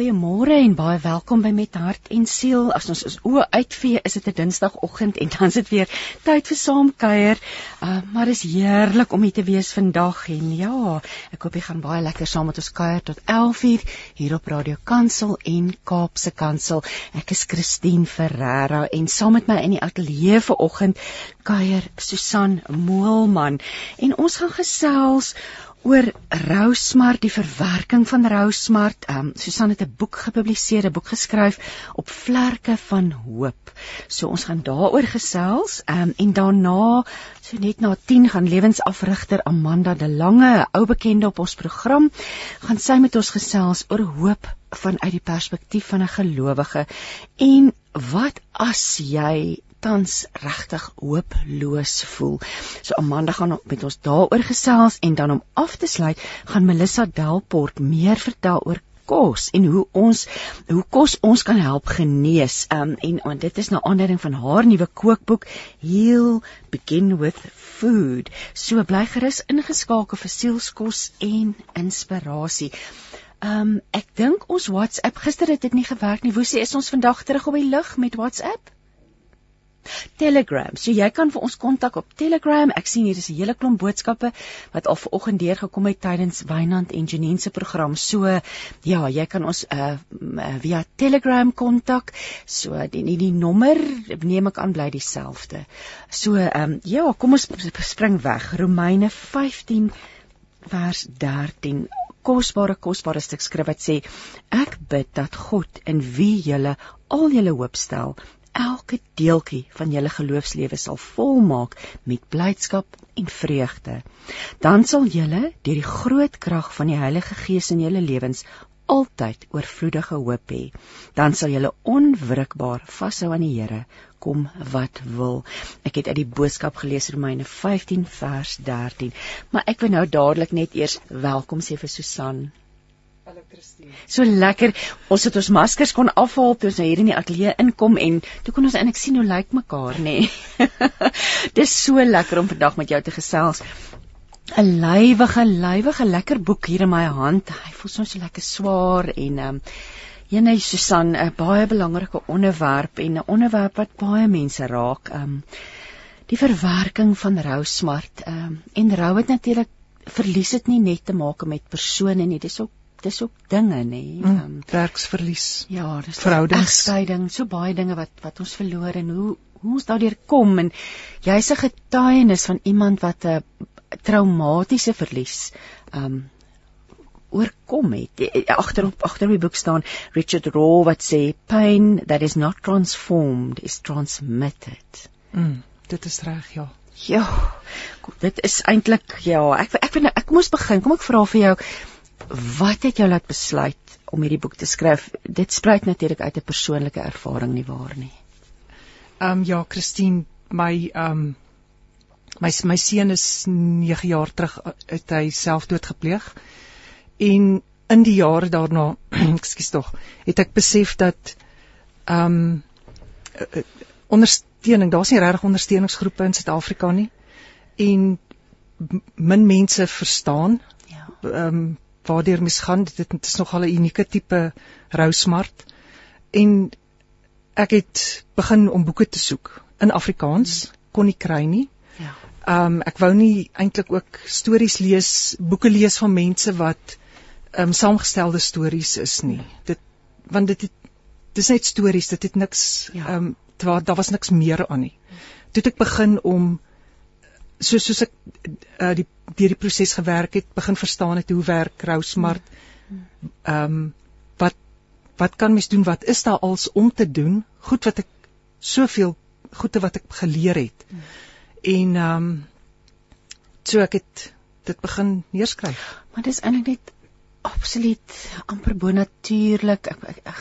Goeiemôre en baie welkom by Met Hart en Siel. As ons ons oë uitvee, is dit 'n Dinsdagoggend en dan is dit weer tyd vir saamkuier. Uh, maar dit is heerlik om hier te wees vandag en ja, ek hoop jy gaan baie lekker saam met ons kuier tot 11:00 hier op Radio Kansel en Kaapse Kansel. Ek is Christine Ferreira en saam met my in die ateljee vanoggend kuier Susan Moelman en ons gaan gesels oor rousmart, die verwerking van rousmart. Ehm um, Susan het 'n boek gepubliseer, 'n boek geskryf op vlerke van hoop. So ons gaan daaroor gesels. Ehm um, en daarna, so net na 10 gaan lewensafrigter Amanda de Lange, 'n ou bekende op ons program, gaan sy met ons gesels oor hoop vanuit die perspektief van 'n gelowige. En wat as jy tans regtig hooploos voel. So Amanda gaan met ons daaroor gesels en dan om af te sluit gaan Melissa Delport meer vertel oor kos en hoe ons hoe kos ons kan help genees. Um en, en dit is nou aanleiding van haar nuwe kookboek Heal Begin with Food. So bly gerus ingeskakel vir sielskos en inspirasie. Um ek dink ons WhatsApp gister het dit nie gewerk nie. Woesie is ons vandag terug op die lug met WhatsApp? Telegram. So jy kan vir ons kontak op Telegram. Ek sien hier is 'n hele klomp boodskappe wat al vanoggend deurgekom het tydens Wynand en Janine se program. So ja, jy kan ons uh, via Telegram kontak. So die die, die nommer neem ek aan bly dieselfde. So ehm um, ja, kom ons spring weg. Romeine 15 vers 13 kosbare kosbare stuk skrif wat sê ek bid dat God in wie julle al julle hoop stel elke deeltjie van julle geloofslewe sal volmaak met blydskap en vreugde. Dan sal julle deur die groot krag van die Heilige Gees in julle lewens altyd oorvloedige hoop hê. Dan sal julle onwrikbaar vashou aan die Here kom wat wil. Ek het uit die boodskap gelees Romeine 15 vers 13, maar ek wil nou dadelik net eers welkom sê vir Susan elektrisiteit. So lekker. Ons het ons maskers kon afhaal toe ons hier in die ateljee inkom en toe kon ons eintlik sien hoe lyk mekaar, nê. Nee. Dis so lekker om vandag met jou te gesels. 'n Lywige, lywige lekker boek hier in my hand. Hy voel so lekker swaar en ehm um, Jene Susan, 'n baie belangrike onderwerp en 'n onderwerp wat baie mense raak. Ehm um, die verwerking van rou smart. Ehm um, en rou het natuurlik verlies dit nie net te maak met persone nie, dis ook dis ook dinge nê mm, um, werksverlies ja dis verhoudings. skeiding so baie dinge wat wat ons verloor en hoe hoe ons daardeur kom en jy's 'n getuienis van iemand wat 'n traumatiese verlies um oorkom het. Agterop agter die boek staan Richard Raw wat sê pain that is not transformed is transmitted. Mm, dit is reg ja. Ja dit is eintlik ja ek ek ek, ek moes begin kom ek vra vir jou wat het jou laat besluit om hierdie boek te skryf? Dit spruit natuurlik uit 'n persoonlike ervaring nie waar nie. Ehm um, ja, Christine, my ehm um, my my seun is 9 jaar terug uit hy selfdood gepleeg. En in die jare daarna, ekskuus tog, het ek besef dat ehm um, ondersteuning, daar's nie regtig ondersteuningsgroepe in Suid-Afrika nie. En min mense verstaan. Ja. Ehm um, waardeur mens gaan dit, dit is nogal 'n unieke tipe rousmart en ek het begin om boeke te soek in Afrikaans kon nie kry nie. Ja. Ehm um, ek wou nie eintlik ook stories lees, boeke lees van mense wat ehm um, saamgestelde stories is nie. Dit want dit het, dis net stories, dit het niks ja. ehm um, daar daar was niks meer aan nie. Toe het ek begin om so soos ek uh, die deur die proses gewerk het, begin verstaan het hoe werk Rousmart. Ehm um, wat wat kan mens doen? Wat is daar als om te doen? Goed wat ek soveel goede wat ek geleer het. En ehm um, so ek het dit begin neerskryf. Maar dis eintlik net absoluut amper bonatuurlik. Ek, ek, ek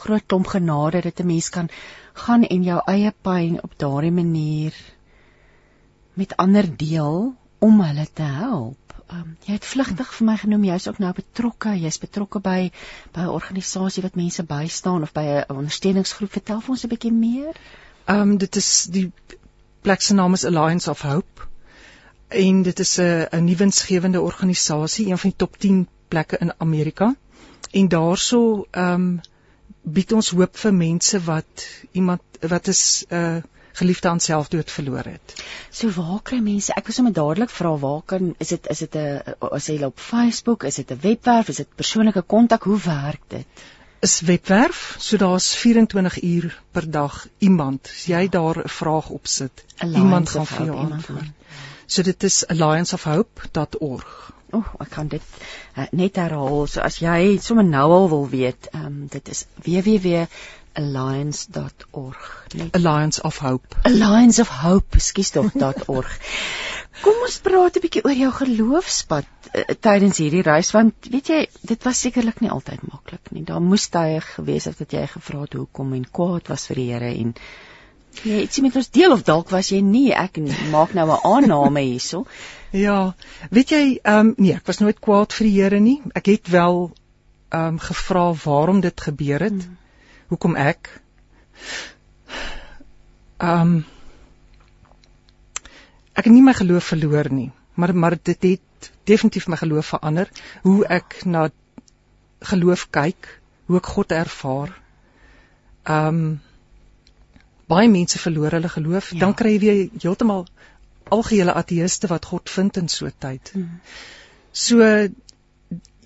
groot klomp genade dat 'n mens kan gaan en jou eie pyn op daardie manier met ander deel om hulle te help. Um, jy het vlugtig vir my genoem jy's ook nou betrokke, jy's betrokke by by 'n organisasie wat mense bystaan of by 'n ondersteuningsgroep. Vertel vir ons 'n bietjie meer. Ehm um, dit is die plek se naam is Alliance of Hope. En dit is 'n 'n nuwensgewende organisasie, een van die top 10 plekke in Amerika. En daarso ehm um, bied ons hoop vir mense wat iemand wat is 'n uh, geliefde aan selfdood verloor het. So waar kry mense? Ek wil sommer dadelik vra waar kan is dit is dit 'n as jy op Facebook, is dit 'n webwerf, is dit persoonlike kontak, hoe werk dit? Is webwerf, so daar's 24 uur per dag iemand. As jy daar 'n vraag opsit, iemand gaan vir jou antwoord. So dit is allianceofhope.org. O, oh, ek kan dit uh, net herhaal. So as jy sommer nou al wil weet, ehm um, dit is www alliance.org net alliance of hope. Alliance of hope skus tog .org. Kom ons praat 'n bietjie oor jou geloofspad uh, tydens hierdie reis want weet jy dit was sekerlik nie altyd maklik nie. Daar moes tye gewees het dat jy gevra het hoekom en kwaad was vir die Here en jy ietsie met ons deel of dalk was jy nie ek maak nou 'n aanname hierso. Ja weet jy ehm um, nee ek was nooit kwaad vir die Here nie. Ek het wel ehm um, gevra waarom dit gebeur het. Hmm hoekom ek ehm um, ek het nie my geloof verloor nie, maar maar dit het definitief my geloof verander hoe ek na geloof kyk, hoe ek God ervaar. Ehm um, baie mense verloor hulle geloof, ja. dan kry jy weer heeltemal algehele ateëste wat God vind in so 'n tyd. Hmm. So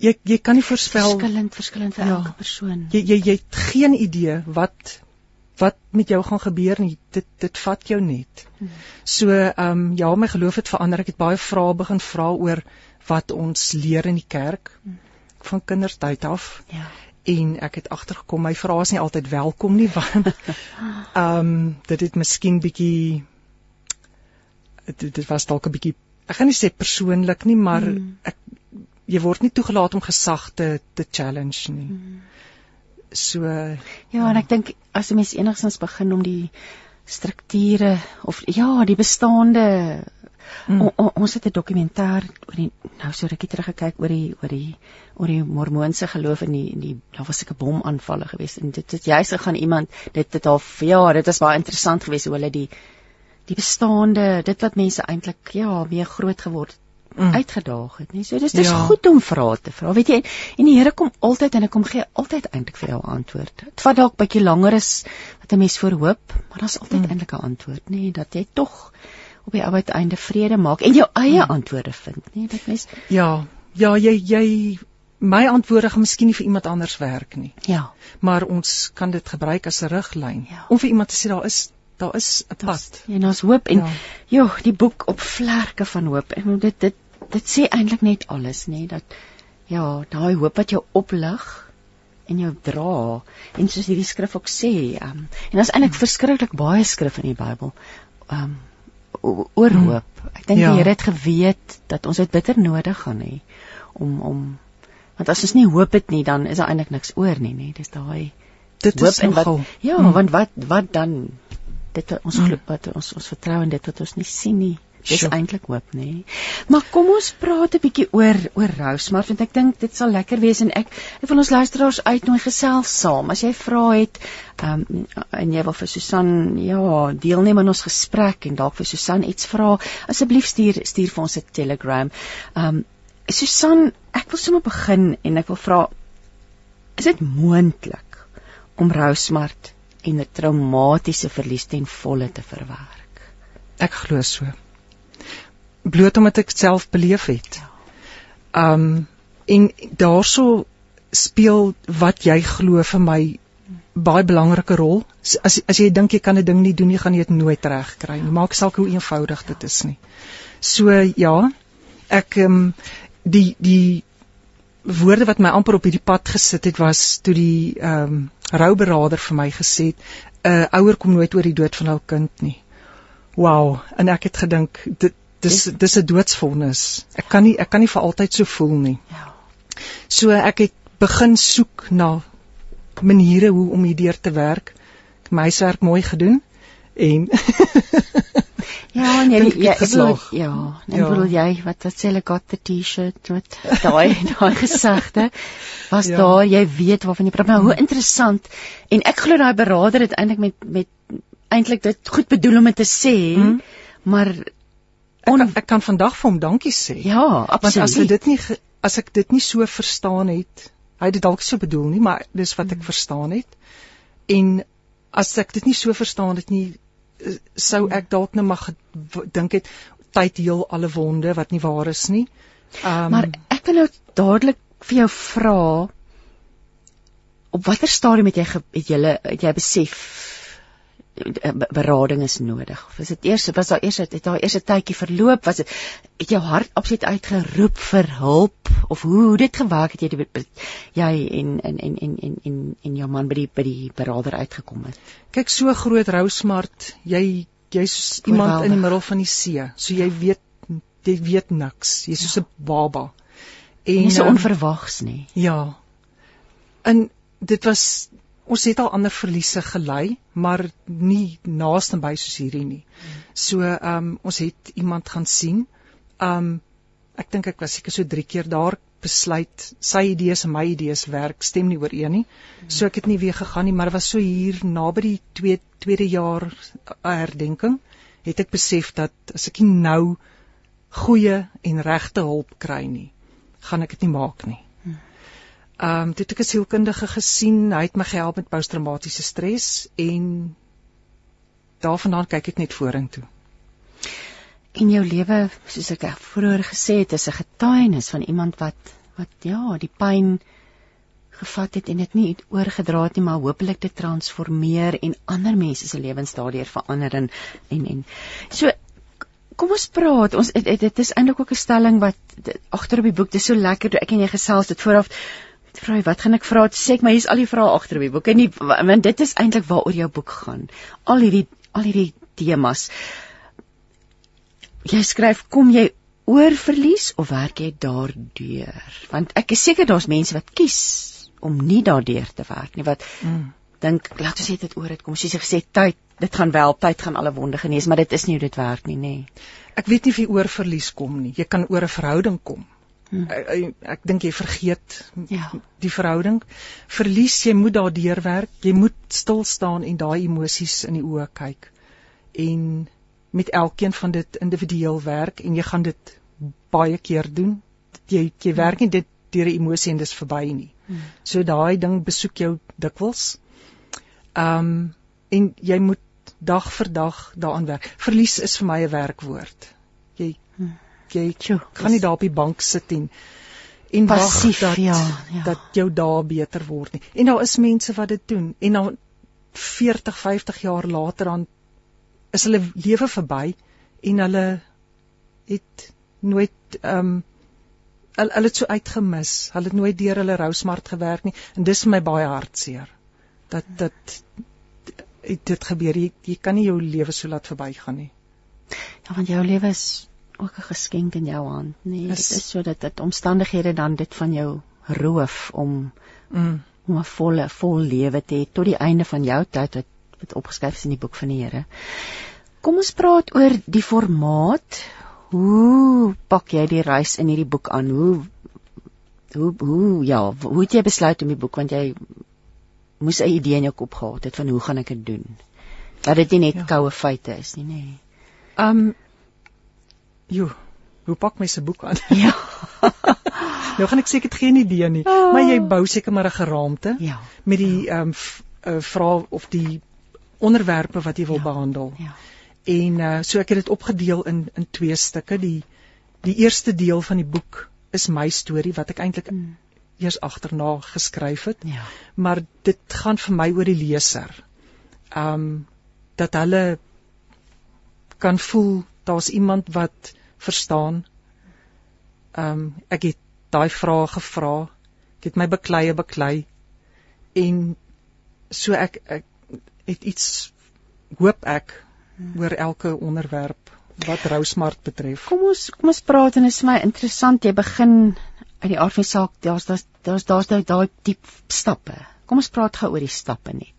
jy jy kan nie voorspel verskillend verskillend vir ja, elke persoon. Jy jy jy het geen idee wat wat met jou gaan gebeur nie. Dit dit vat jou net. Hmm. So ehm um, ja, my geloof het verander. Ek het baie vrae begin vra oor wat ons leer in die kerk hmm. van kindertyd af. Ja. En ek het agtergekom my vrae is nie altyd welkom nie want ehm um, dit het miskien bietjie dit, dit was dalk 'n bietjie ek gaan nie sê persoonlik nie, maar hmm. ek jy word nie toegelaat om gesag te te challenge nie. Hmm. So ja, en ek dink as 'n mens enigstens begin om die strukture of ja, die bestaande mm. o, o, ons het 'n dokumentêr oor die nou so rukkie terug gekyk oor die oor die oor die mormoonse geloof in die in die daar was 'n bomaanvalle geweest en dit het juist gegaan iemand dit het al ja, dit was baie interessant geweest hoe hulle die die bestaande dit wat mense eintlik ja, meer groot geword het mm. uitgedaag het, nie? So dis dis ja. goed om vrae te vra. Weet jy, en die Here kom altyd en hy kom gee altyd eintlik vir jou antwoord. Dit vat dalk bietjie langer as wat 'n mens voorhoop, maar daar's altyd mm. eintlik 'n antwoord, nê, dat jy tog op die uiteinde vrede maak en jou eie mm. antwoorde vind, nê, dat mens Ja, ja, jy jy my antwoorde gaan miskien nie vir iemand anders werk nie. Ja. Maar ons kan dit gebruik as 'n riglyn ja. om vir iemand te sê daar is daar is 'n pad. En ons hoop en ja. joh, die boek op vlerke van hoop. En dit dit dit sê eintlik net alles nê dat ja daai hoop wat jou oplig en jou dra en soos hierdie skrif ook sê um, en daar's eintlik verskriklik baie skrif in die Bybel um, oor hmm. hoop ek dink ja. die Here het geweet dat ons dit bitter nodig gaan hê om om want as ons nie hoop het nie dan is daar eintlik niks oor nie nê dis daai dit is nogal ja hmm. want wat wat dan dit ons hmm. glo wat ons ons vertrou in dit wat ons nie sien nie Dis sure. eintlik hoop, nê. Nee. Maar kom ons praat 'n bietjie oor oor Rosemar want ek dink dit sal lekker wees en ek ek wil ons luisteraars uitnooi gesels saam. As jy vra het, ehm um, en jy wil vir Susan ja, deelneem aan ons gesprek en dalk vir Susan iets vra, asseblief stuur stuur vir ons 'n Telegram. Ehm um, Susan, ek wil sommer begin en ek wil vra is dit moontlik om Rosemar en 'n traumatiese verlies ten volle te verwerk? Ek glo so bloot omdat ek self beleef het. Um en daaroor speel wat jy glo vir my baie belangrike rol. As as jy dink jy kan 'n ding nie doen nie, gaan jy dit nooit reg kry nie. Maak saak hoe eenvoudig dit is nie. So ja, ek um die die woorde wat my amper op hierdie pad gesit het was toe die um rouberader vir my gesê het 'n uh, ouer kom nooit oor die dood van hul kind nie. Wow, en ek het gedink dit dis dis 'n doodsvonnis. Ek kan nie ek kan nie vir altyd so voel nie. Ja. So ek het begin soek na maniere hoe om hierdeur te werk. My huiswerk mooi gedoen en Ja, nee, die, ja, ek bedoel, ja, ek ja. bedoel jy wat wat sê like got the t-shirt met daai daai gesegde was ja. daar, jy weet waarvan jy praat. Maar hoe interessant en ek glo daai beraader het eintlik met met eintlik dit goed bedoel om dit te sê, mm. maar on... ek, ek kan vandag vir hom dankie sê. Ja, absoluut. Want as hy dit nie as ek dit nie so verstaan het Hy het dit dalk so bedoel nie, maar dis wat ek mm. verstaan het. En as ek dit nie so verstaan het nie, sou ek dalk net mag dink het tyd heel alle wonde wat nie waar is nie. Um, maar ek wil nou dadelik vir jou vra op watter stadium het jy het jy het jy besef eh, berading is nodig. Was dit eers was daar eers het daar eers 'n tydjie verloop was dit het jou hart absoluut uitgeroep vir hulp of hoe hoe dit gewerk het jy die, jy en en en en en en en jou man by die by die berader uitgekom het. Kyk so groot rousmart jy jy's iemand in die middel van die see. So jy weet jy weet niks. Jy's soos 'n baba. En nie so onverwags nie. Ja. En dit was ons het al ander verliese gelei, maar nie naaste by soos hierdie nie. So ehm um, ons het iemand gaan sien. Ehm um, ek dink ek was seker so 3 keer daar besluit sy idees en my idees werk stem nie ooreen nie. So ek het nie weer gegaan nie, maar was so hier naby die tweede tweede jaar herdenking het ek besef dat as ek nie nou goeie en regte hulp kry nie, gaan ek dit nie maak nie. Ehm um, dit het ek 'n sielkundige gesien, hy het my gehelp met posttraumatiese stres en daarvandaan kyk ek net vorentoe. In jou lewe, soos ek vroeër gesê het, is 'n getuienis van iemand wat wat ja, die pyn gevat het en dit nie oorgedra het nie, maar hopelik dit transformeer en ander mense se lewens daardeur verander en en en so kom ons praat. Ons dit, is eintlik ook 'n stelling wat agter op die boek, dit is so lekker toe ek en jy gesels dit vooraf vra wat gaan ek vra? Sê ek maar hier's al die vrae agter op die boek en nie want dit is eintlik waaroor jou boek gaan. Al hierdie al hierdie temas. Jy skryf kom jy oor verlies of werk jy daardeur? Want ek is seker daar's mense wat kies om nie daardeur te werk nie wat mm. dink laat ons net dit oor dit kom. Soos jy gesê tyd, dit gaan wel, tyd gaan alle wonde genees, maar dit is nie hoe dit werk nie, nê. Nee. Ek weet nie of jy oor verlies kom nie. Jy kan oor 'n verhouding kom. Hmm. Ek, ek, dink jy vergeet ja. die verhouding. Verlies, jy moet daardeur werk. Jy moet stil staan en daai emosies in die oë kyk. En met elkeen van dit individueel werk en jy gaan dit baie keer doen. Jy jy hmm. werk nie dit deur 'n emosie en dis verby nie. Hmm. So daai ding besoek jou dikwels. Ehm um, en jy moet dag vir dag daaraan werk. Verlies is vir my 'n werkwoord. Jy Tjoe, gaan nie daar op die bank sit en en passief dat ja, ja. dat jou dae beter word nie. En daar is mense wat dit doen en dan 40, 50 jaar later dan is hulle lewe verby en hulle het nooit ehm um, hulle, hulle het so uitgemis. Hulle het nooit deur hulle rousmart gewerk nie en dis vir my baie hartseer. Dat dat dit gebeur jy, jy kan nie jou lewe so laat verbygaan nie. Ja, want jou lewe is ook 'n geskenk in jou hand, nee. Dit is sodat dit omstandighede dan dit van jou roof om mm. om 'n volle vol lewe te hê tot die einde van jou tyd wat wat opgeskryf is in die boek van die Here. Kom ons praat oor die formaat. Hoe pak jy die reis in hierdie boek aan? Hoe hoe hoe ja, hoe het jy besluit om die boek want jy moes 'n idee in jou kop gehad het van hoe gaan ek dit doen? Dat dit nie net ja. koue feite is nie, nê. Nee. Um Jo, hoe pak my se boek aan? Ja. nou gaan ek seker geen idee nie, oh. maar jy bou seker maar 'n geraamte ja. met die ehm ja. um, vrae of die onderwerpe wat jy wil ja. behandel. Ja. En uh, so ek het dit opgedeel in in twee stukke. Die die eerste deel van die boek is my storie wat ek eintlik hmm. eers agterna geskryf het. Ja. Maar dit gaan vir my oor die leser. Ehm um, dat hulle kan voel daar's iemand wat verstaan. Ehm um, ek het daai vrae gevra. Ek het my bekleie beklei en so ek ek het iets hoop ek oor elke onderwerp wat Rousmart betref. Kom ons kom ons praat en dit is my interessant jy begin uit die aard van die saak daar's daar's daar's daai diep stappe. Kom ons praat gou oor die stappe net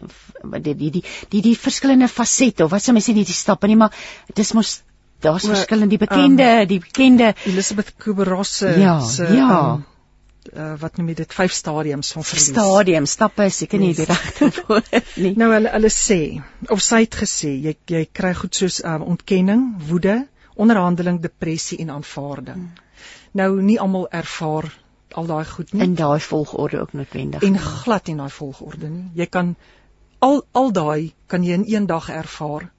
die die die die die verskillende fasette of wat sou mens sê die, stappe nie maar dis mos daar's verskillende die bekende um, die bekende Elizabeth Kubler-Ross se ja, ja. Um, uh, wat noem jy dit vyf stadiums van verlies stadium stappe is seker nie die regte woord nie nou hulle hulle sê of sy het gesê jy jy kry goed soos um, ontkenning woede onderhandeling depressie en aanvaarding hmm. nou nie almal ervaar al daai goed nie in daai volgorde ook noodwendig. en glad nie in daai volgorde nie. Jy kan al al daai kan jy in een dag ervaar.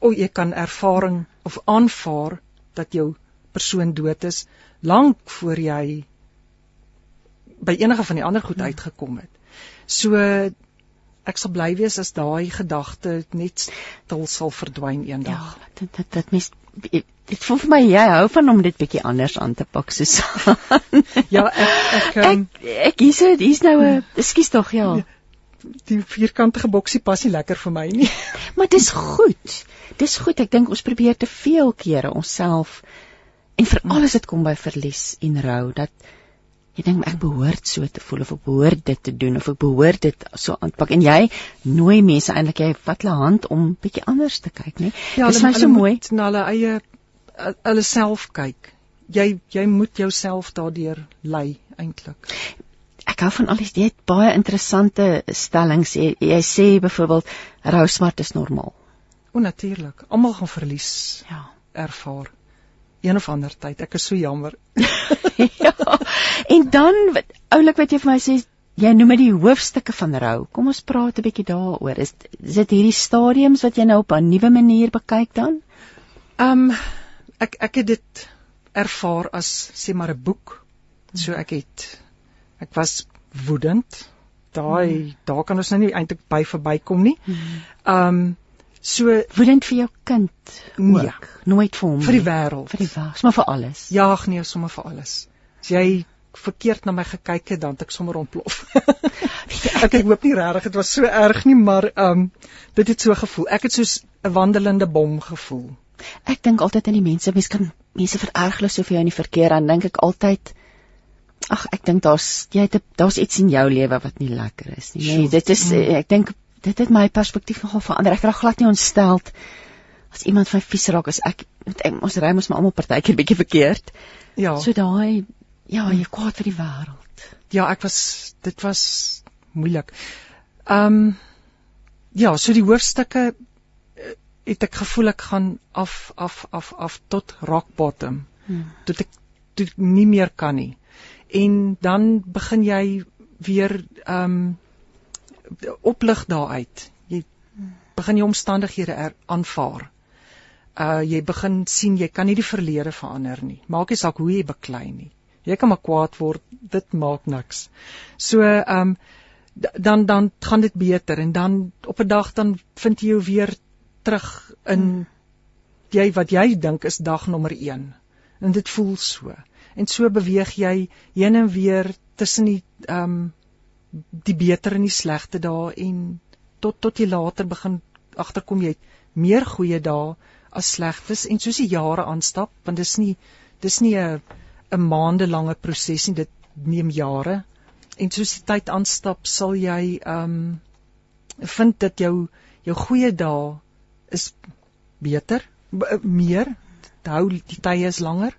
O, jy kan ervaring of aanvaar dat jou persoon dood is lank voor jy by enige van die ander goed Hmm. uitgekom het. So ek sal bly wees as daai gedagte net stil sal verdwyn ja, eendag. dit dit dit mens dit voel vir my jy hou van om dit bietjie anders aan te pak Susan. Ja, ek ek, um, ek ek hier's dit hier's nou 'n ekskuus tog ja. Die vierkantige boksie pas nie lekker vir my nie. Maar dis goed. Dis goed. Ek dink ons probeer te veel kere onsself en veral as dit kom by verlies en rou dat jy dink ek behoort so te voel of ek behoort dit te doen of ek behoort dit so aan te pak en jy nooi mense eintlik jy vat hulle hand om bietjie anders te kyk, né? Ja, dis my so mooi. na hulle eie hu- hulle self kyk. Jy jy moet jouself daardeur lei eintlik. Ek hou van al die jy het baie interessante stellings. Jy, jy sê byvoorbeeld rou smart is normaal. O natuurlik. Almal gaan verlies Ja. ervaar. Een of ander tyd. Ek is so jammer. ja. En dan wat oulik wat jy vir my sê, jy noem dit die hoofstukke van rou. Kom ons praat 'n bietjie daaroor. Is, is dit hierdie stadiums wat jy nou op 'n nuwe manier bekyk dan? Ehm um, ek ek het dit ervaar as sê maar 'n boek. So ek het ek was woedend. Daai daar kan ons nou nie eintlik by verbykom nie. Ehm um, so Woedend vir jou kind ook. Ja. Nooit vir hom. vir die wêreld. vir die wêreld, maar vir alles. Jaag nee sommer vir alles. As jy verkeerd na my gekyk het, dan het ek sommer ontplof. ek ek hoop nie regtig dit was so erg nie, maar ehm um, dit het so gevoel. Ek het soos 'n wandelende bom gevoel. Ek dink altyd aan die mense, mense kan mense vererg hulle so vir jou in die verkeer dan dink ek altyd ag ek dink daar's jy het daar's iets in jou lewe wat nie lekker is nie. Nee, Sjoe. dit is eh, ek dink dit het my perspektief nogal verander. Ek raak glad nie ontsteld as iemand my vies raak as ek, want ek ons ry mos maar almal partykeer bietjie verkeerd. Ja. So daai ja, jy kwaad vir die wêreld. ja, ek was dit was moeilik. Ehm um, ja, so die hoofstukke eh, het ek gevoel ek gaan af af af af tot rock bottom. Hmm. tot ek toe nie meer kan nie. En dan begin jy weer ehm um, oplig daaruit. Jy begin jou omstandighede er, aanvaar. Uh jy begin sien jy kan nie die verlede verander nie. Maak nie saak hoe jy beklei nie. Jy kan maar kwaad word, dit maak niks. So ehm um, dan dan gaan dit beter en dan op 'n dag dan vind jy jou weer terug in jy wat jy dink is dag nommer 1 en dit voel so en so beweeg jy heen en weer tussen die ehm um, die beter en die slegte dae en tot tot jy later begin agterkom jy het meer goeie dae as slegtes. En soos die jare aanstap want dis nie dis nie 'n 'n maandelange proses nie dit neem jare. En soos die tyd aanstap sal jy ehm um, vind dat jou jou goeie dae is beter meer. Hou die tye is langer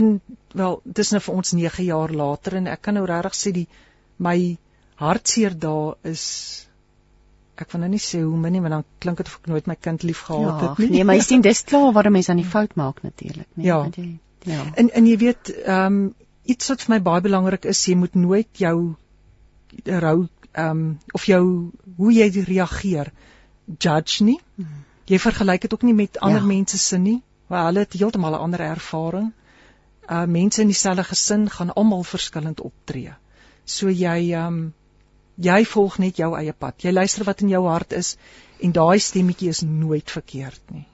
in wel dis nou vir ons 9 jaar later en ek kan nou regtig sê die my hartseer daar is ek wil nou nie sê hoe min nie want dan klink dit of ek nooit my kind lief gehad Ja, het nie nee, maar jy sien dis klaar waar 'n mens aan die fout maak natuurlik, nee. Ja. want Jy, ja. En en jy weet, ehm um, iets wat vir my baie belangrik is, jy moet nooit jou rou ehm um, of jou hoe jy reageer judge nie. Jy vergelyk dit ook nie met ander Ja. mense se nie, want hulle het heeltemal 'n ander ervaring. Uh mense in dieselfde gesin gaan almal verskillend optree. So jy um, jy volg net jou eie pad. Jy luister wat in jou hart is en daai stemmetjie is nooit verkeerd nie.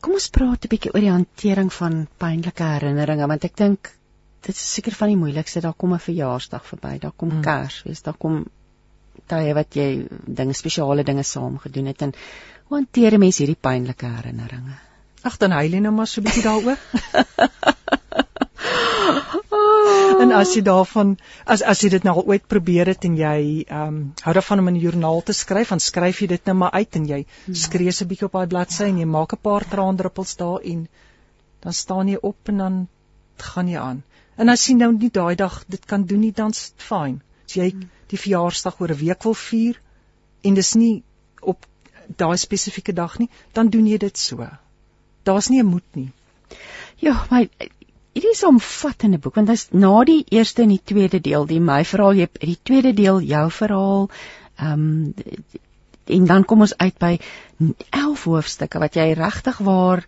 Kom ons praat 'n bietjie oor die hantering van pynlike herinneringe want ek dink dit is seker van die moeilikste. Daar kom 'n verjaarsdag verby, daar kom Mm. mm. Kersfees, daar kom tye wat jy dinge spesiale dinge saam gedoen het en hoe hanteer 'n mens hierdie pynlike herinneringe? Ag dan huil jy nou maar so 'n bietjie daaroor. En as jy daarvan as as jy dit nou al ooit probeer het en jy ehm um, hou daarvan om in 'n joernaal te skryf, dan skryf jy dit nou maar uit en jy skree se bietjie op daai bladsy en jy maak 'n paar traandruppels daar en dan staan jy op en dan gaan jy aan. En as jy nou nie daai dag dit kan doen nie, dan's dit fyn. As jy die verjaarsdag oor 'n week wil vier en dis nie op daai spesifieke dag nie, dan doen jy dit so. Daar's nie 'n moet nie. Ja, maar hierdie is 'n omvattende boek want is na die eerste en die tweede deel, die my verhaal, jy die tweede deel jou verhaal. Ehm um, en dan kom ons uit by 11 hoofstukke wat jy regtig waar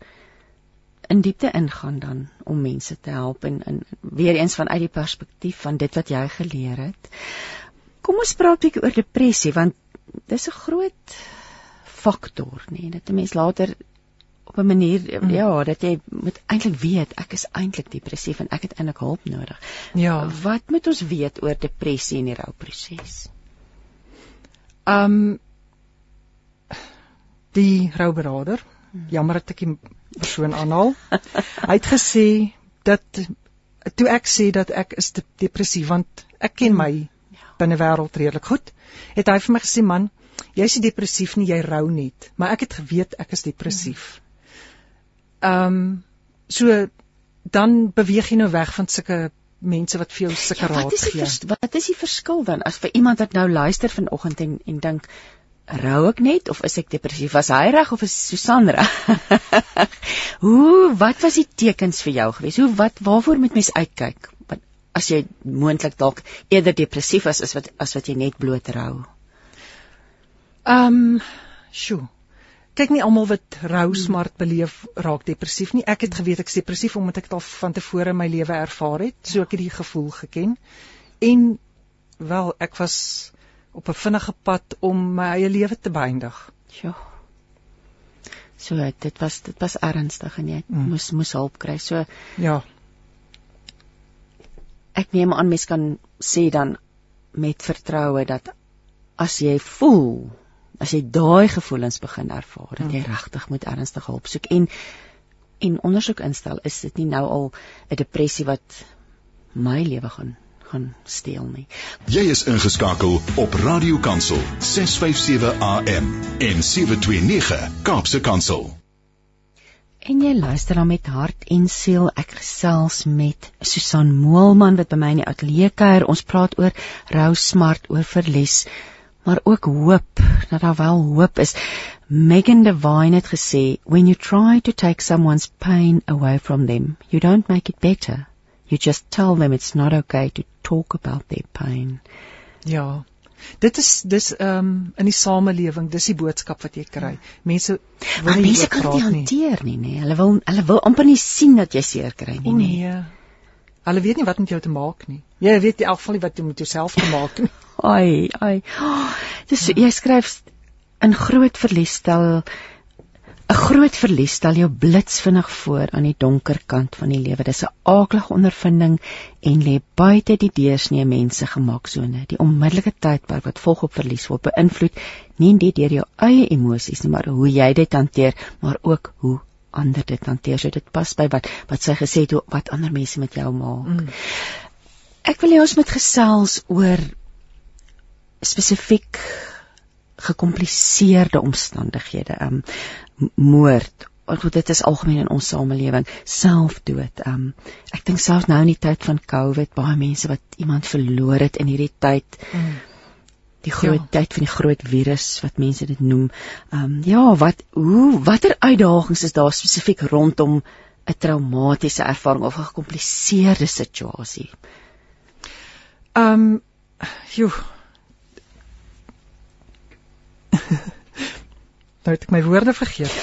in diepte ingaan dan om mense te help en, en weer eens vanuit die perspektief van dit wat jy geleer het. Kom ons praat 'n bietjie oor depressie want dis 'n groot faktor, nê, nee, dat 'n mens later op 'n manier mm. ja, dat jy moet eintlik weet ek is eintlik depressief en ek het eintlik hulp nodig. Ja. Wat moet ons weet oor depressie en die rouproses? Um die rouberaader, mm. jammer dat ek die persoon aanhaal. Hy het gesê dat toe ek sê dat ek is depressief want ek ken my ja. binne wêreld redelik goed, het hy vir my gesê man, jy's nie depressief nie, jy rou net, maar ek het geweet ek is depressief. Ehm um, so dan beweeg jy nou weg van sulke mense wat vir jou sulke ja, raad gee. Wat is die verskil dan as vir iemand wat nou luister vanoggend en en dink rou ek net of is ek depressief? Was hy reg of is Susan reg? Hoe wat was die tekens vir jou gewees? Hoe wat waarvoor moet mens uitkyk? Wat as jy moontlik dalk eerder depressief is as wat as wat jy net bloot rou? Ehm, um, sjoe. Kyk nie almal wat rou smart beleef raak depressief nie. Ek het geweet ek is depressief omdat ek dit al van tevore in my lewe ervaar het. So ek het die gevoel geken. En wel, ek was op 'n vinnige pad om my eie lewe te beëindig. Ja. So dit was dit was ernstig en jy mm. moes moes hulp kry. So ja. Ek neem aan mens kan sê dan met vertroue dat as jy voel, as jy daai gevoelens begin ervaar, dat jy mm. regtig moet ernstige hulp soek en en ondersoek instel, is dit nie nou al 'n depressie wat my lewe gaan gaan steel nie. Jy is ingeskakel op Radio Kansel 657 AM en 729 Kaapse Kansel. En jy luister dan met hart en siel. Ek gesels met Susan Moelman wat by my in die ateljee kuier. Ons praat oor rou, smart, oor verlies, maar ook hoop, dat daar wel hoop is. Megan Devine het gesê, "When you try to take someone's pain away from them, you don't make it better. You just tell them it's not okay to talk about their pain. Ja. Dit is dis ehm um, in die samelewing, dis die boodskap wat jy kry. Mense wil nie mense kan dit hanteer nie, nê. Hulle wil hulle wil amper nie sien dat jy seer kry nie, nê. Nee. Hulle weet nie wat met jou te maak nie. Jy weet in elk geval nie wat jy met jouself te maak nie. ai, ai. Oh, dis jy skryf in groot verlies stel 'n groot verlies stel jou blitsvinnig voor aan die donker kant van die lewe. Dis 'n aaklige ondervinding en lê buite die deursnee mense gemaaksone. Die onmiddellike tydperk wat volg op verlies word beïnvloed nie net deur jou eie emosies nie, maar hoe jy dit hanteer, maar ook hoe ander dit hanteer. So dit pas by wat wat sy gesê het wat ander mense met jou maak. Mm. Ek wil hê ons moet gesels oor spesifiek gekompliseerde omstandighede. Um moord want dit is algemeen in ons samelewing selfdood. Um ek dink selfs nou in die tyd van COVID baie mense wat iemand verloor het in hierdie tyd. Mm. Die groot ja. tyd van die groot virus wat mense dit noem. Um ja, wat hoe watter uitdagings is daar spesifiek rondom 'n traumatiese ervaring of 'n gekompliseerde situasie? Um joh. Nou het ek my woorde vergeet.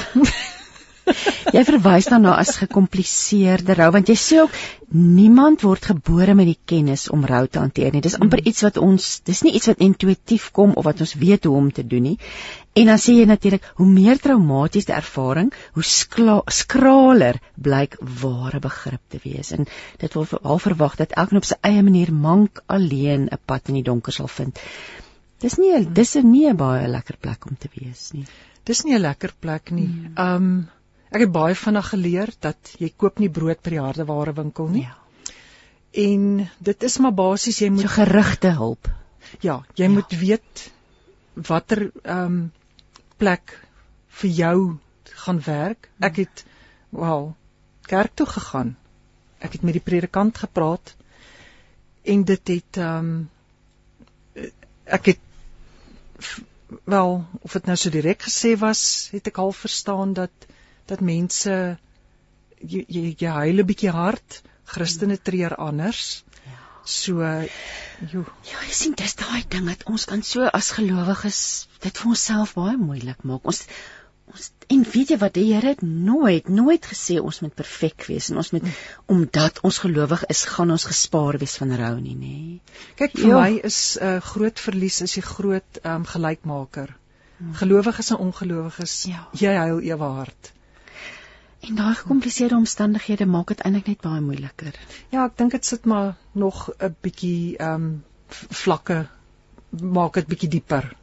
jy verwys dan na as gekompliseerde rou want jy sê ook niemand word gebore met die kennis om rou te hanteer nie. Dis amper iets wat ons dis nie iets wat intuïtief kom of wat ons weet hoe om te doen nie. En dan sê jy natuurlik hoe meer traumatiese ervaring, hoe skraler blyk ware begrip te wees. En dit word al verwag dat elkeen op sy eie manier mank alleen 'n pad in die donker sal vind. Dis nie dis is nie 'n baie lekker plek om te wees nie dis nie 'n lekker plek nie. Mm. Um ek het baie vinnig geleer dat jy koop nie brood by die hardeware winkel nie. Ja. En dit is maar basies jy moet so gerigte hulp. Ja, jy ja. moet weet watter um plek vir jou gaan werk. Ek mm. het wel kerk toe gegaan. Ek het met die predikant gepraat en dit het um ek het wel of dit nou so direk gesê was, het ek al verstaan dat dat mense jy jy, jy huil 'n bietjie hard, Christene tree anders. Ja. So jo. Ja, jy sien dis daai ding dat ons kan so as gelowiges dit vir onsself baie moeilik maak. Ons ons en weet jy wat die Here het nooit nooit gesê ons moet perfek wees en ons moet omdat ons gelowig is gaan ons gespaar wees van rou nie nê. Kyk vir ja. my is 'n uh, groot verlies is die groot um, gelykmaker. Hmm. Gelowiges en ongelowiges, ja. jy huil ewe hard. En daai gekompliseerde omstandighede maak dit eintlik net baie moeiliker. Ja, ek dink dit sit maar nog 'n bietjie ehm um, vlakke maak dit bietjie dieper.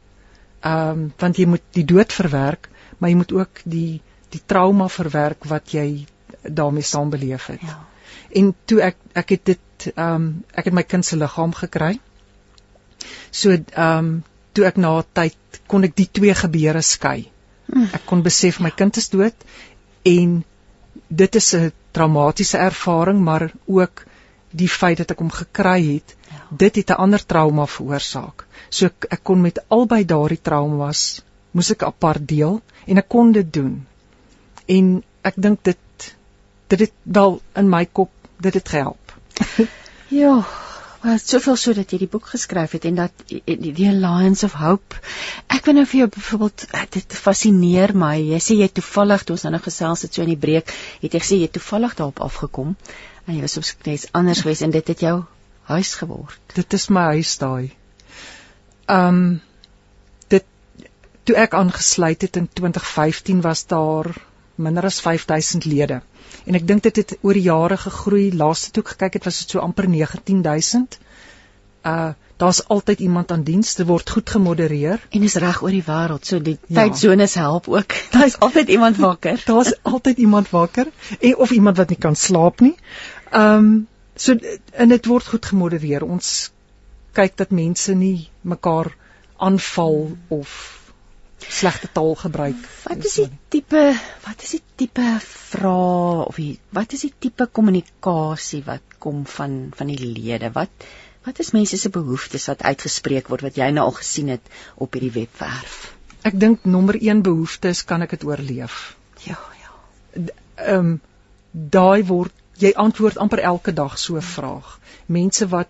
Ehm um, want jy moet die dood verwerk, maar jy moet ook die die trauma verwerk wat jy daarmee saam beleef het. Ja. En toe ek ek het dit ehm um, ek het my kind se liggaam gekry. So ehm um, toe ek na tyd kon ek die twee gebeure skei. Hm. Ek kon besef my kind is dood en dit is 'n traumatiese ervaring maar ook die feit dat ek hom gekry het ja. dit het 'n ander trauma veroorsaak so ek, ek kon met albei daardie traumas moes ek apart deel en ek kon dit doen en ek dink dit dit het wel in my kop dit het gehelp ja Maar soveel so dat jy die boek geskryf het en dat die, die Alliance of Hope. Ek wil nou vir jou byvoorbeeld eh, dit fascineer my. Jy sê jy toevallig toe ons nou gesels het so in die breek, het jy gesê jy toevallig daarop afgekom en jy was op skets anders geweest en dit het jou huis geword. Dit is my huis daai. Ehm um, toe ek aangesluit het in 2015 was daar minder as 5000 lede en ek dink dit het oor die jare gegroei. Laaste toe ek gekyk het, was dit so amper 19000. Uh daar's altyd iemand aan diens. Dit word goed gemodereer en is reg oor die wêreld. So die ja. tydsones help ook. Daar's altyd iemand wakker. daar's altyd iemand wakker en of iemand wat nie kan slaap nie. Um so en dit word goed gemodereer. Ons kyk dat mense nie mekaar aanval of slegte taal gebruik. Wat is die tipe wat is die tipe vrae of die, wat is die tipe kommunikasie wat kom van van die lede? Wat wat is mense se behoeftes wat uitgespreek word wat jy nou al gesien het op hierdie webwerf? Ek dink nommer 1 behoefte is kan ek dit oorleef? Ja, ja. Ehm um, daai word jy antwoord amper elke dag so 'n vraag. Mense wat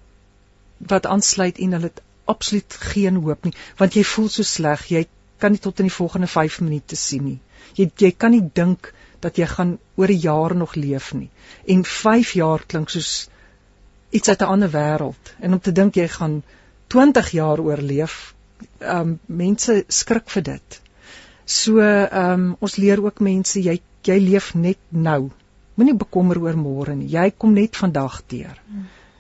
wat aansluit en hulle het absoluut geen hoop nie want jy voel so sleg jy kan nie tot in die volgende 5 minute sien nie. Jy jy kan nie dink dat jy gaan oor 'n jaar nog leef nie. En 5 jaar klink soos iets uit 'n ander wêreld. En om te dink jy gaan 20 jaar oorleef, ehm um, mense skrik vir dit. So ehm um, ons leer ook mense jy jy leef net nou. Moenie bekommer oor môre nie. Jy kom net vandag deur.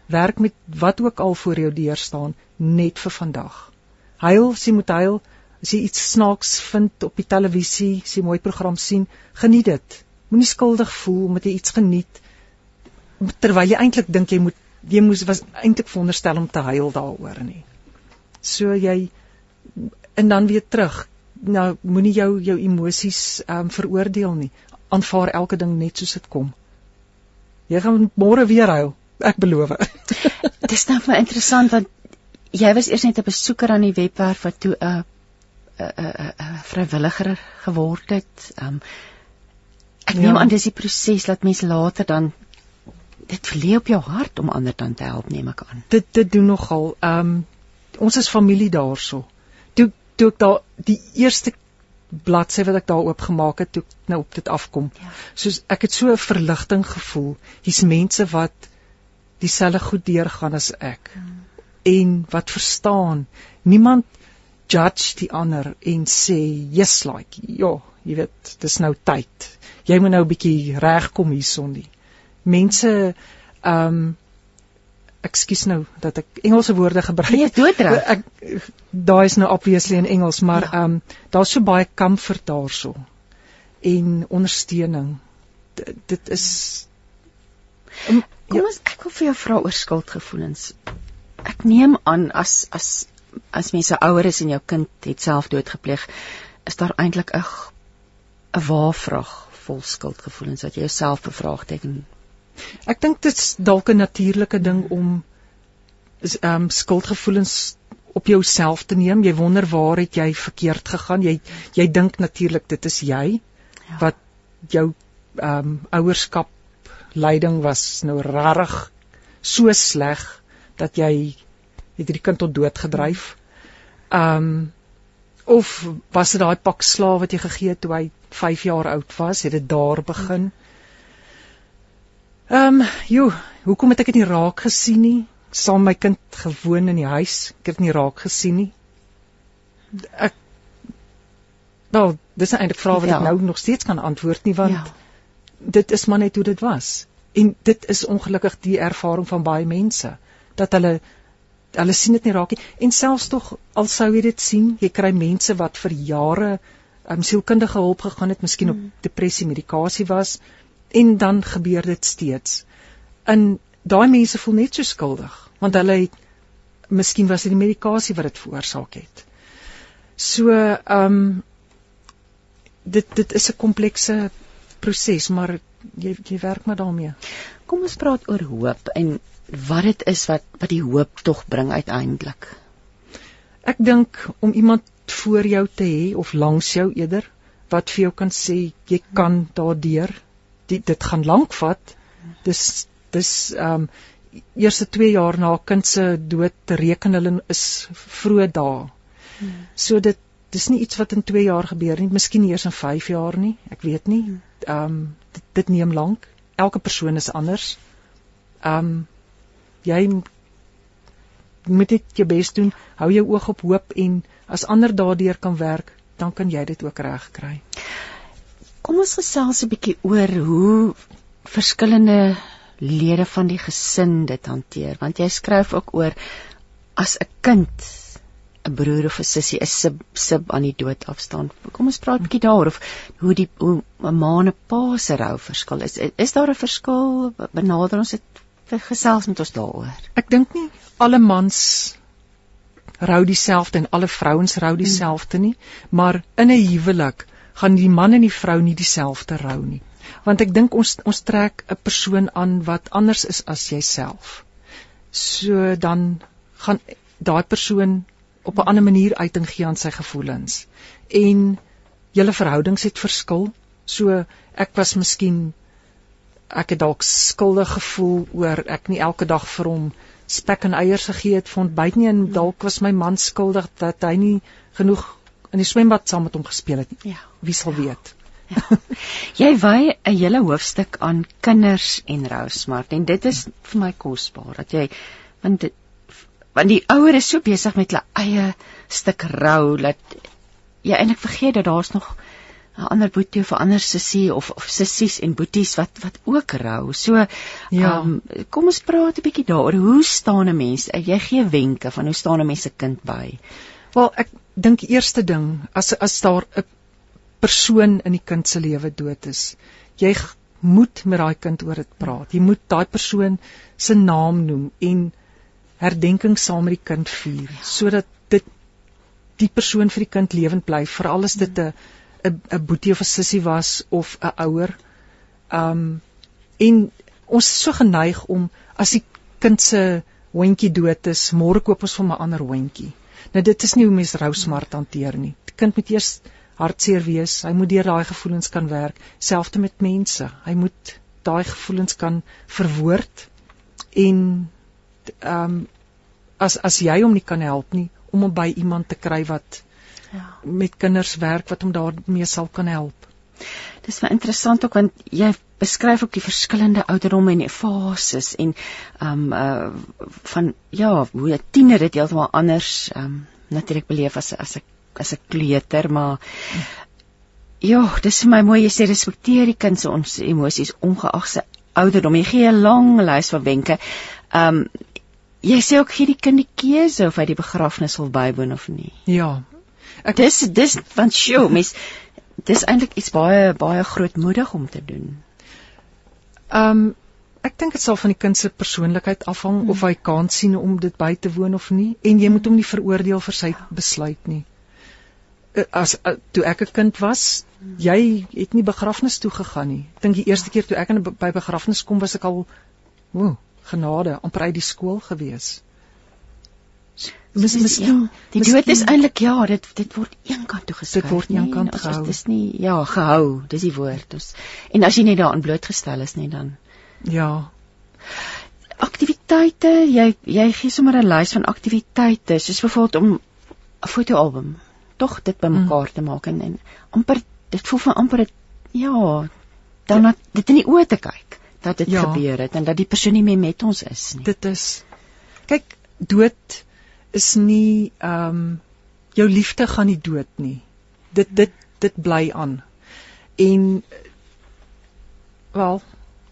Werk met wat ook al voor jou deur staan net vir vandag. Huil, jy moet huil as jy iets snaaks vind op die televisie, as jy mooi program sien, geniet dit. Moenie skuldig voel omdat jy iets geniet terwyl jy eintlik dink jy moet jy moes was eintlik veronderstel om te huil daaroor nie. So jy en dan weer terug. Nou moenie jou jou emosies ehm um, veroordeel nie. Aanvaar elke ding net soos dit kom. Jy gaan môre weer huil, ek beloof. Dit is nou vir my interessant want jy was eers net 'n besoeker aan die webwerf wat toe 'n uh, 'n 'n 'n vrywilliger geword het. Um ek neem ja. aan dis die proses dat mens later dan dit verlee op jou hart om ander dan te help neem ek aan. Dit dit doen nogal. Um ons is familie daarso. Toe toe ek daar die eerste bladsy wat ek daar oopgemaak het toe nou op dit afkom. Ja. Soos ek het so 'n verligting gevoel. Hier's mense wat dieselfde goed deurgaan as ek. Hmm. En wat verstaan. Niemand judge die ander en sê yes like ja jy weet dis nou tyd. Jy moet nou 'n bietjie regkom hierson die mense ehm um, ekskuus nou dat ek Engelse woorde gebruik nee doodreg. Ek daai is nou obviously in Engels maar ja. ehm ja. um, daar's so baie comfort daarso en ondersteuning. D dit is um, kom ons ek wil vir jou vra oor skuldgevoelens ek neem aan as as as mense ouer is en jou kind het self doodgepleeg, is daar eintlik 'n 'n waarvraag vol skuldgevoelens wat jy jouself bevraagteken. Ek dink dit is dalk 'n natuurlike ding om ehm um, skuldgevoelens op jouself te neem. Jy wonder waar het jy verkeerd gegaan? Jy jy dink natuurlik dit is jy ja. wat jou ehm um, ouerskap leiding was nou rarig so sleg dat jy het hierdie kind tot dood gedryf. Um of was dit daai pak slaaf wat jy gegee het toe hy 5 jaar oud was, het dit daar begin? Ehm, um, joe, hoekom het ek dit nie raak gesien nie? Saam my kind gewoon in die huis, ek het dit nie raak gesien nie. Ek Wel, dis eintlik vrae wat ja. ek nou nog steeds kan antwoord nie want ja. dit is maar net hoe dit was. En dit is ongelukkig die ervaring van baie mense dat hulle hulle sien dit nie raak nie en selfs tog al sou jy dit sien, jy kry mense wat vir jare um, sielkundige hulp gegaan het, miskien hmm. op depressie medikasie was en dan gebeur dit steeds. En daai mense voel net so skuldig want hulle het miskien was dit die medikasie wat dit veroorsaak het. So, ehm um, dit dit is 'n komplekse proses, maar jy jy werk maar daarmee. Kom ons praat oor hoop en wat dit is wat wat die hoop tog bring uiteindelik. Ek dink om iemand voor jou te hê of langs jou eerder wat vir jou kan sê jy kan daardeur dit dit gaan lank vat. Dis dis ehm um, eerste 2 jaar na kind se dood reken hulle is vroeë dae. Hmm. So dit dis nie iets wat in 2 jaar gebeur nie, miskien eers in 5 jaar nie, ek weet nie. Ehm um, dit, dit neem lank. Elke persoon is anders. Ehm um, jy moet dit jou bes doen. Hou jou oog op hoop en as ander daardeur kan werk, dan kan jy dit ook reg kry. Kom ons gesels 'n bietjie oor hoe verskillende lede van die gesin dit hanteer, want jy skryf ook oor as 'n kind 'n broer of 'n sussie is sub sub aan die dood afstaan. Kom ons praat 'n bietjie daaroor of hoe die hoe 'n ma en 'n pa se rou verskil is. Is daar 'n verskil? Benader ons dit gesels met ons daaroor. Ek dink nie alle mans rou dieselfde en alle vrouens rou dieselfde nie, maar in 'n huwelik gaan die man en die vrou nie dieselfde rou nie. Want ek dink ons ons trek 'n persoon aan wat anders is as jouself. So dan gaan daai persoon op 'n ander manier uiting gee aan sy gevoelens. En julle verhoudings het verskil. So ek was miskien ek het dalk skuldig gevoel oor ek nie elke dag vir hom spek en eiers gegee het vir ontbyt nie en dalk was my man skuldig dat hy nie genoeg in die swembad saam met hom gespeel het nie. Ja. Wie sal ja. weet? Ja. Jy wy 'n hele hoofstuk aan kinders en rou smart en dit is vir my kosbaar dat jy want dit want die ouer is so besig met hulle eie stuk rou dat jy eintlik vergeet dat daar's nog 'n ander boetie of 'n ander sussie of of sissies en boeties wat wat ook rou. So ja, um, kom ons praat 'n bietjie daaroor. Hoe staan 'n mens? Jy gee wenke van hoe staan 'n mens se kind by? Wel, ek dink die eerste ding as as daar 'n persoon in die kind se lewe dood is, jy moet met daai kind oor dit praat. Jy moet daai persoon se naam noem en herdenking saam met die kind vier ja. sodat dit die persoon vir die kind lewend bly veral as dit 'n 'n 'n boetie of 'n sussie was of 'n ouer. Um en ons is so geneig om as die kind se hondjie dood is, môre koop ons vir 'n ander hondjie. Nou dit is nie hoe mens rou smart hanteer nie. Die kind moet eers hartseer wees. Hy moet deur daai gevoelens kan werk, selfs met mense. Hy moet daai gevoelens kan verwoord en um, as as jy hom nie kan help nie om hom by iemand te kry wat ja met kinders werk wat hom daarmee sal kan help. Dis baie interessant ook want jy beskryf ook die verskillende ouderdomme en fases en ehm um, uh van ja, hoe 'n tiener dit heeltemal anders ehm um, natuurlik beleef as as 'n as 'n kleuter, maar ja, dis vir my mooi jy sê respekteer die kind se ons emosies ongeag sy ouderdom. Jy gee 'n lang lys van wenke. Ehm um, Jy sê ook gee die kind die keuse of hy die begrafnis wil bywoon of nie. Ja. Ek dis dis want sjoe, mens dis eintlik iets baie baie grootmoedig om te doen. Ehm um, ek dink dit sal van die kind se persoonlikheid afhang hmm. of hy kan sien om dit by te woon of nie en jy moet hom nie veroordeel vir sy besluit nie. Eh, as uh, toe ek 'n kind was, jy het nie begrafnis toe gegaan nie. Ek dink die eerste keer toe ek in by begrafnis kom was ek al woe, genade amper uit die skool gewees. Mis miskien ja, die dood is eintlik ja, dit dit word eenkant toe geskuif. Dit word eenkant gehou. Dit is nie ja, gehou, dis die woord. Ons en as jy net daarin blootgestel is nie dan Ja. Aktiwiteite, jy jy gee sommer 'n lys van aktiwiteite, soos byvoorbeeld om 'n fotoalbum tog dit bymekaar mm. te maak en, en amper dit voel van amper het, ja, dan ja. dit in die oë te kyk dat dit ja. gebeur het en dat die persoon nie meer met ons is nie. Dit is kyk, dood is nie ehm um, jou liefde gaan nie dood nie. Dit dit dit bly aan. En wel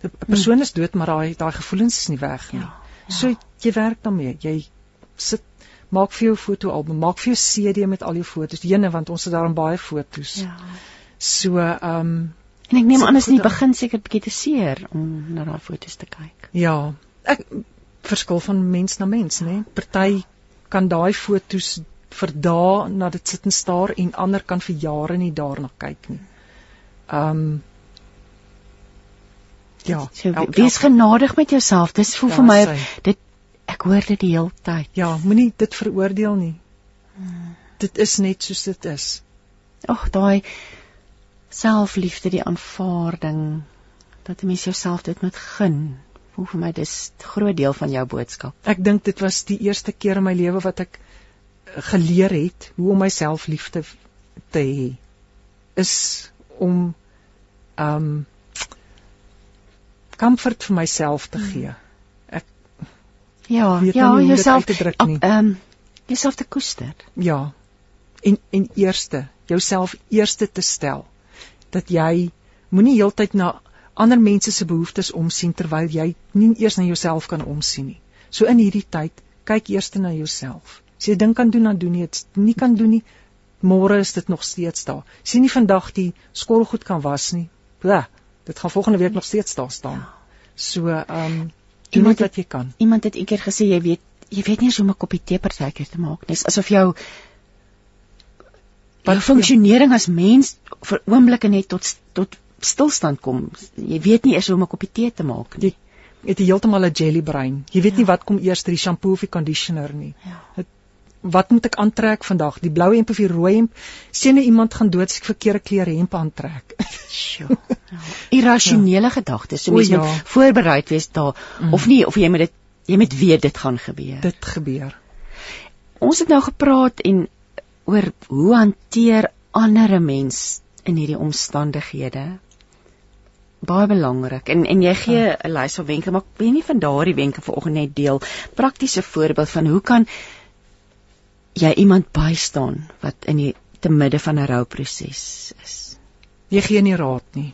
'n persoon is dood maar daai daai gevoelens is nie weg nie. Ja, ja. So jy werk daarmee. Jy sit maak vir jou fotoalbum, maak vir jou CD met al jou foto's. Jene want ons het daarin baie foto's. Ja. So ehm um, en ek neem aan as jy begin seker bietjie te seer om na daai foto's te kyk. Ja. Ek verskil van mens na mens, né? Party kan daai foto's vir dae na dit sit en staar en ander kan vir jare nie daarna kyk nie. Um, Ja, so, wees genadig met jouself. Dis voel ja, vir my sy. dit ek hoor dit die hele tyd. Ja, moenie dit veroordeel nie. Hmm. Dit is net soos dit is. Ag, daai selfliefde, die aanvaarding dat 'n mens jouself dit moet gun. Voel vir my dis 'n groot deel van jou boodskap. Ek dink dit was die eerste keer in my lewe wat ek geleer het hoe om myself lief te te hê is om ehm um, comfort vir myself te gee. Ek ja, ja, jouself te druk nie. Ehm um, jouself te koester. Ja. En en eerste, jouself eerste te stel dat jy moenie heeltyd na ander mense se behoeftes omsien terwyl jy nie eers na jouself kan omsien nie. So in hierdie tyd, kyk eers na jouself. As jy dink kan doen dan doen jy dit. Nie kan doen nie. Môre is dit nog steeds daar. Sien nie vandag die skottelgoed kan was nie. Blah dit gaan volgende week nog steeds daar staan. Ja. So, ehm um, doen net wat jy kan. Iemand het eendag gesê jy weet jy weet nie hoe om 'n koppie tee partykeer te maak nie. Asof jou wat funksionering as mens vir oomblikke net tot tot stilstand kom. Jy weet nie eers hoe om 'n koppie tee te maak nie. Jy het heeltemal 'n jelly brein. Jy weet ja. nie wat kom eers, die shampoo of die conditioner nie. Ja. Het, wat moet ek aantrek vandag? Die blou hemp of die rooi hemp? Sien jy iemand gaan dood as ek verkeerde klere hemp aantrek? Sjoe. Ja. Irrasionele ja. gedagtes. So mens ja. moet voorbereid wees daar mm. of nie of jy moet dit jy moet weet dit gaan gebeur. Dit gebeur. Ons het nou gepraat en oor hoe hanteer ander mense in hierdie omstandighede? Baie belangrik en en jy gee 'n ja. lys van wenke maar ek weet nie van daardie wenke vanoggend net deel praktiese voorbeeld van hoe kan jy iemand bystaan wat in die te midde van 'n rouproses is. Jy gee nie raad nie.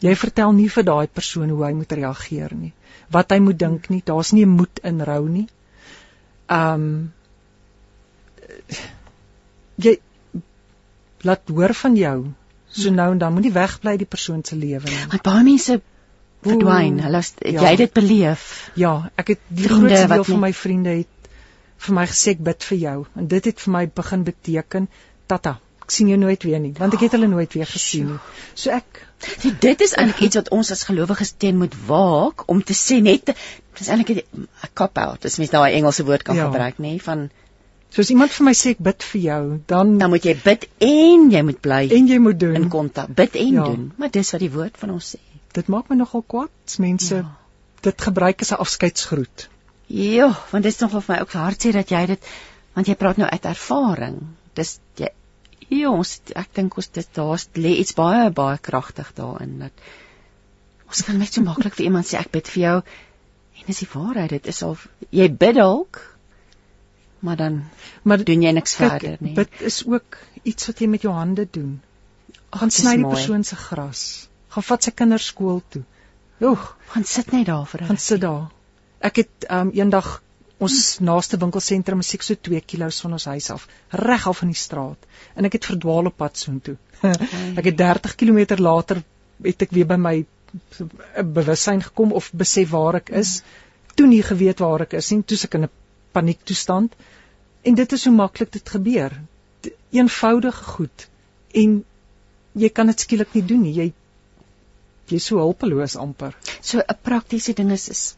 Jy vertel nie vir daai persoon hoe hy moet reageer nie. Wat hy moet dink nie. Daar's nie moed in rou nie. Um jy laat hoor van jou. So nou en dan moenie wegbly die persoon se lewe nie. Want baie mense verdwyn. Hulle ja. jy dit beleef. Ja, ek het die grootste deel van my vriende het vir my gesê ek bid vir jou en dit het vir my begin beteken tata ek sien jou nooit weer nie want ek het hulle nooit weer gesien nie so ek die, dit is eintlik iets wat ons as gelowiges teen moet waak om te sê net dis eintlik 'n cop out as mens daai Engelse woord kan ja. gebruik nê van soos iemand vir my sê ek bid vir jou dan dan moet jy bid en jy moet bly en jy moet doen. in kontak. Bid en ja. doen. Maar dis wat die woord van ons sê. Dit maak my nogal kwaad mense ja. dit gebruik as 'n afskeidsgroet. Ja, want dit is nog vir my ook hartseer dat jy dit want jy praat nou uit ervaring. Dis jy ja, ons ek dink ons dit daar's lê iets baie baie kragtig daarin dat ons kan net so maklik vir iemand sê ek bid vir jou. En dis die waarheid, dit is al jy bid dalk maar dan maar doen jy niks kyk, verder nie. Bid is ook iets wat jy met jou hande doen. Gaan sny die persoon se gras. Gaan vat sy kinders skool toe. Oeg, gaan sit net daar vir 'n Gaan sit daar. Ek het um, eendag ons naaste winkelsentrum is seker so 2 km van ons huis af, reg af in die straat. En ek het verdwaal op pad soontoe. ek het 30 km later het ek weer by my bewussyn gekom of besef waar ek is. Toe nie geweet waar ek is nie, toe ek in 'n paniektoestand. En dit is hoe maklik dit gebeur. Eenvoudige goed. En jy kan dit skielik nie doen nie. Jy jy's so hulpeloos amper. So 'n praktiese ding is is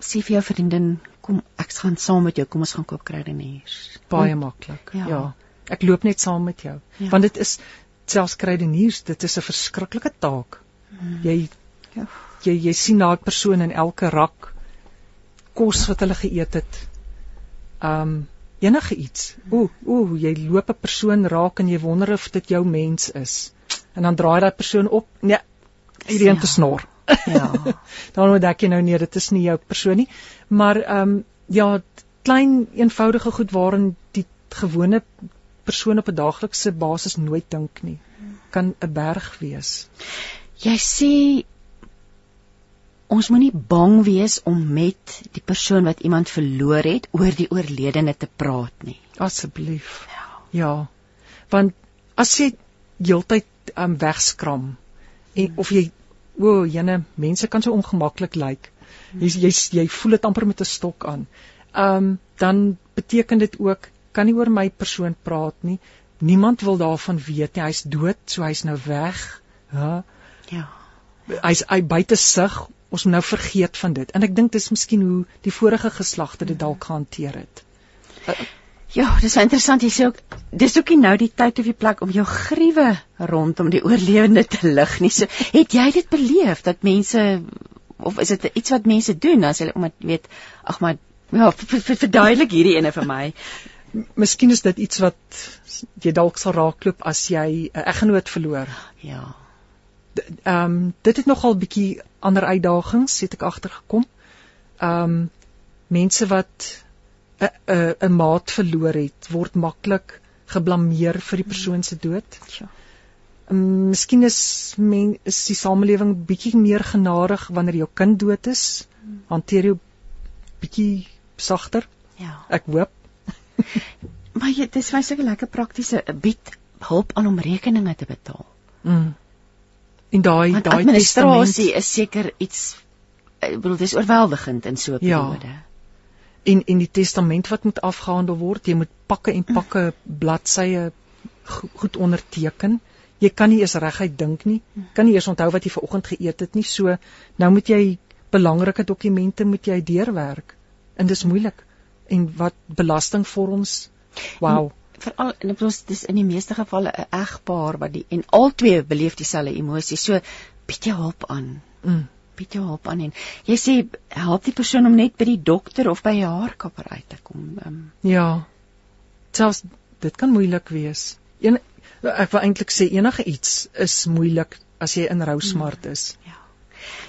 sê vir jou vriendin kom ek gaan saam met jou kom ons gaan koop kruideniers baie Want, maklik ja. ja ek loop net saam met jou ja. want dit is selfs kruideniers dit is 'n verskriklike taak hmm. jy ja jy jy sien daai persoon in elke rak kos wat hulle geëet het. Um enige iets. Ooh, ooh, jy loop 'n persoon raak en jy wonder of dit jou mens is. En dan draai daai persoon op. Nee, hierdie een te snor. Ja. dan ontdek jy nou nee, dit is nie jou persoon nie. Maar ehm um, ja, klein eenvoudige goed waarin die gewone persoon op 'n daaglikse basis nooit dink nie, kan 'n berg wees. Jy sê ons moenie bang wees om met die persoon wat iemand verloor het oor die oorledene te praat nie. Asseblief. Ja. Ja. Want as jy heeltyd um wegskram en of jy o, oh, jene mense kan so ongemaklik lyk. Jy jy jy voel dit amper met 'n stok aan. Um dan beteken dit ook kan nie oor my persoon praat nie. Niemand wil daarvan weet nie. Hy's dood, so hy's nou weg. Ja. Ja. Hy's hy buite sig. Ons moet nou vergeet van dit. En ek dink dis miskien hoe die vorige geslagte dit dalk gehanteer het. Ja, dis interessant. Jy sê ook dis ook nie nou die tyd of die plek om jou gruwe rondom die oorlewende te lig nie. So, het jy dit beleef dat mense of is dit iets wat mense doen as hulle omdat weet, ag maar ja, verduidelik hierdie ene vir my. Miskien is dit iets wat jy dalk sal raakloop as jy 'n eggenoot verloor. Ja. Ehm um, dit het nogal bietjie ander uitdagings het ek agtergekom. Ehm um, mense wat 'n 'n 'n maat verloor het, word maklik geblameer vir die persoon se dood. Ja. Um, miskien is men is die samelewing bietjie meer genadig wanneer jou kind dood is. Hanteer jou bietjie sagter. Ja. Ek hoop. Maar jy dis vir my so 'n lekker praktiese bied hulp aan om rekeninge te betaal. Mm. En daai daai administrasie is seker iets ek bedoel dis oorweldigend in so 'n Ja. periode. en en die testament wat moet afgehandel word, jy moet pakke en pakke bladsye go- goed onderteken. Jy kan nie eens reguit dink nie. Kan nie eers onthou wat jy vanoggend geëet het nie. So nou moet jy belangrike dokumente moet jy deurwerk. En dis moeilik. En wat belastingvorms. Wow. Veral en ek bedoel dis in die meeste gevalle 'n egpaar wat die en albei beleef dieselfde emosie. So bied jou hulp aan. Mm. Bied jou hulp aan en jy sê help die persoon om net by die dokter of by 'n haarkapper uit te kom. Um, Ja. Selfs dit kan moeilik wees. Een ek wil eintlik sê enige iets is moeilik as jy in rou smart is.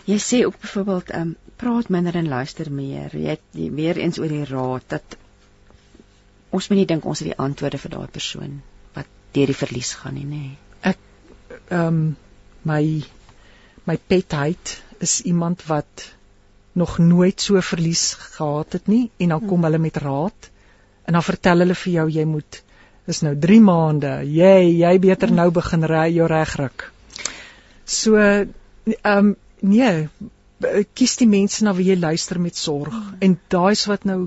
Jy sê ook byvoorbeeld ehm um, praat minder en luister meer. Jy het weer eens oor die raad dat ons moet nie dink ons het die antwoorde vir daai persoon wat deur die verlies gaan nie, nê. Nee. ehm um, my my petheid is iemand wat nog nooit so verlies gehad het nie en dan kom hulle met raad en dan vertel hulle vir jou jy moet is nou 3 maande jy jy beter nou begin ry jou regruk. So ehm um, nee b- kies die mense na wie jy luister met sorg en daai's wat nou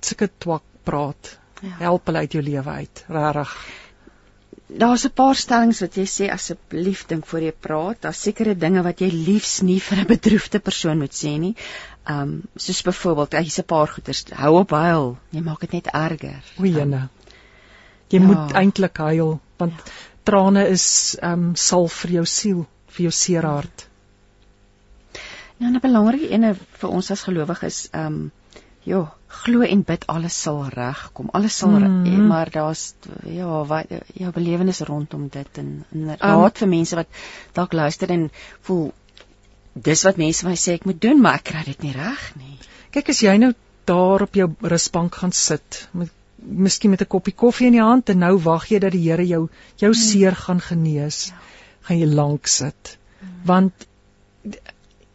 sulke twak praat. Ja. Help hulle uit jou lewe uit. Regtig. Daar's 'n paar stellings wat jy sê asseblief dink voor jy praat. Daar's sekere dinge wat jy liefs nie vir 'n bedroefde persoon moet sê nie. Um soos byvoorbeeld, hier's 'n paar goeters. Hou op huil. Jy maak dit net erger. O jene. Jy Ja. moet eintlik huil want trane is ehm um, sal vir jou siel, vir jou seer hart. Nou 'n belangrike ene vir ons as gelowiges, um ja, glo en bid alles sal regkom. Alles sal mm. -hmm. maar daar's ja, wat jou belewenis rondom dit en, en raad vir mense wat dalk luister en voel dis wat mense my sê ek moet doen, maar ek kry dit nie reg nie. Kyk as jy nou daar op jou rusbank gaan sit met miskien met 'n koppie koffie in die hand en nou wag jy dat die Here jou jou seer gaan genees. Ja. Gaan jy lank sit. Want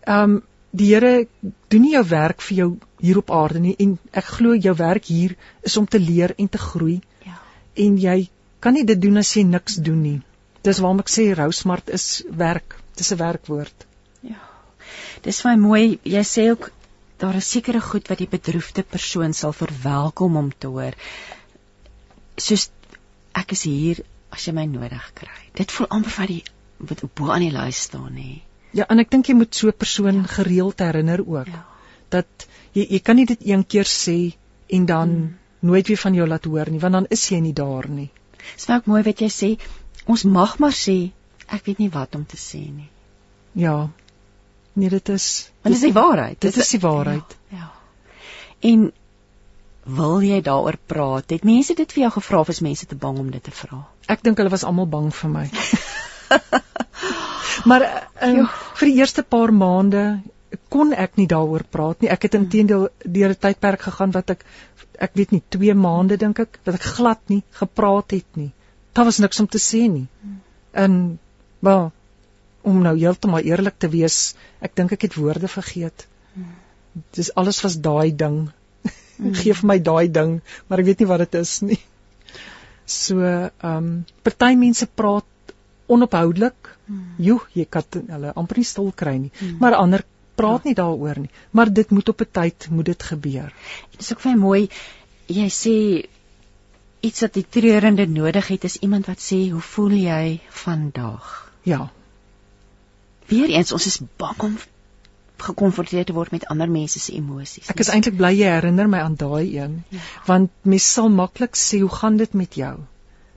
ehm um, die Here doen nie jou werk vir jou hier op aarde nie en ek glo jou werk hier is om te leer en te groei. Ja. en jy kan nie dit doen as jy niks doen nie. Dis waarom ek sê rousmart is werk. Dis 'n werkwoord. Dis vir my mooi. Jy sê ook daar is sekere goed wat die bedroefde persoon sal verwelkom om te hoor. Soos ek is hier as jy my nodig kry. Dit voel amper vir die wat bo aan die lys staan nê. Ja, en ek dink jy moet so 'n persoon ja. gereeld herinner ook Ja. dat jy jy kan nie dit een keer sê en dan mm. nooit weer van jou laat hoor nie, want dan is jy nie daar nie. Dis my ook mooi wat jy sê. Ons mag maar sê ek weet nie wat om te sê nie. Ja. Nee, dit is Want dis die waarheid. Dit is die waarheid. Ja. ja. En wil jy daaroor praat? Het mense dit vir jou gevra of is mense te bang om dit te vra? Ek dink hulle was almal bang vir my. maar um, vir die eerste paar maande kon ek nie daaroor praat nie. Ek het intedeel deur 'n tydperk gegaan wat ek ek weet nie 2 maande dink ek dat ek glad nie gepraat het nie. Daar was niks om te sê nie. En wel om nou heeltemal eerlik te wees, ek dink ek het woorde vergeet. Dis alles was daai ding. Gee vir my daai ding, maar ek weet nie wat dit is nie. So, ehm um, party mense praat onophoudelik. Jo, jy kan hulle amper nie stil kry nie. Maar ander praat nie daaroor nie, maar dit moet op 'n tyd moet dit gebeur. Dit is ook baie mooi. Jy sê iets wat die treurende nodig het is iemand wat sê, "Hoe voel jy vandag?" Ja. Weereens ons is bang om gekonfronteer te word met ander mense se emosies. Ek is eintlik bly jy herinner my aan daai een, ja. want mens sal maklik sê, "Hoe gaan dit met jou?"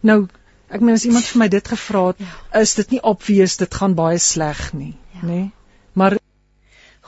Nou, ek meen as iemand vir my dit gevra het, ja. is dit nie obvious dit gaan baie sleg nie, ja. nê? Nee? Maar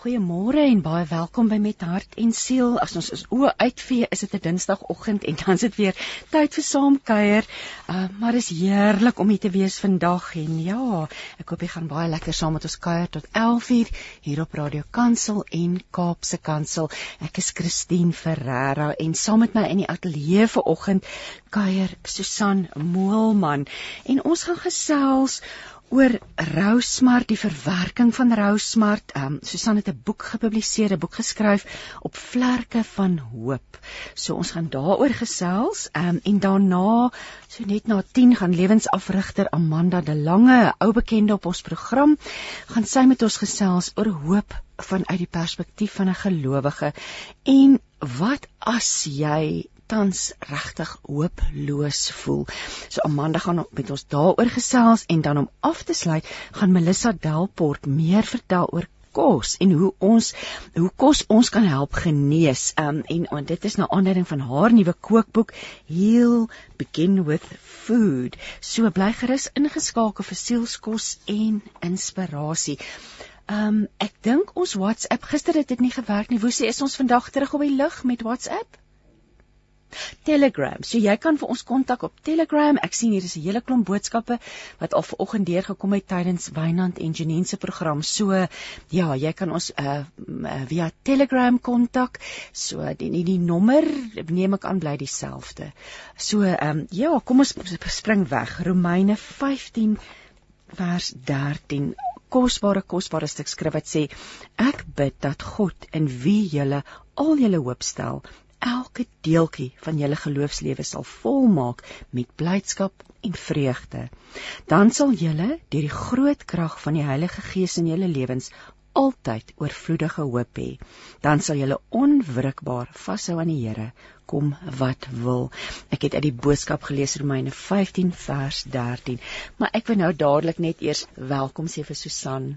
Goeiemôre en baie welkom by Met Hart en Siel. As ons ons oë uitvee, is dit 'n Dinsdagoggend en dan is dit weer tyd vir saamkuier. Uh, maar is heerlik om hier te wees vandag en ja, ek hoop jy gaan baie lekker saam met ons kuier tot 11:00 hier op Radio Kansel en Kaapse Kansel. Ek is Christine Ferreira en saam met my in die ateljee vanoggend kuier Susan Moelman en ons gaan gesels oor rousmart, die verwerking van rousmart. Ehm um, Susan het 'n boek gepubliseer, 'n boek geskryf op vlerke van hoop. So ons gaan daaroor gesels. Ehm um, en daarna, so net na 10 gaan lewensafrigter Amanda De Lange, 'n ou bekende op ons program, gaan sy met ons gesels oor hoop vanuit die perspektief van 'n gelowige. En wat as jy tans regtig hooploos voel. So Amanda gaan met ons daaroor gesels en dan om af te sluit gaan Melissa Delport meer vertel oor kos en hoe ons hoe kos ons kan help genees. Um en, en dit is nou aanleiding van haar nuwe kookboek Heal Begin with Food. So bly gerus ingeskakel vir sielskos en inspirasie. Um ek dink ons WhatsApp gister het dit nie gewerk nie. Hoe sê is ons vandag terug op die lug met WhatsApp? Telegram. So jy kan vir ons kontak op Telegram. Ek sien hier is 'n hele klomp boodskappe wat al vanoggend deurgekom het tydens Wynand en Janine se program. So ja, jy kan ons uh, via Telegram kontak. So die die, die nommer neem ek aan bly dieselfde. So ehm um, ja, kom ons spring weg. Romeine 15 vers 13 kosbare kosbare stuk skrif wat sê ek bid dat God in wie julle al julle hoop stel elke deeltjie van julle geloofslewe sal volmaak met blydskap en vreugde. Dan sal julle deur die groot krag van die Heilige Gees in julle lewens altyd oorvloedige hoop hê. Dan sal julle onwrikbaar vashou aan die Here kom wat wil. Ek het uit die boodskap gelees Romeine 15 vers 13, maar ek wil nou dadelik net eers welkom sê vir Susan.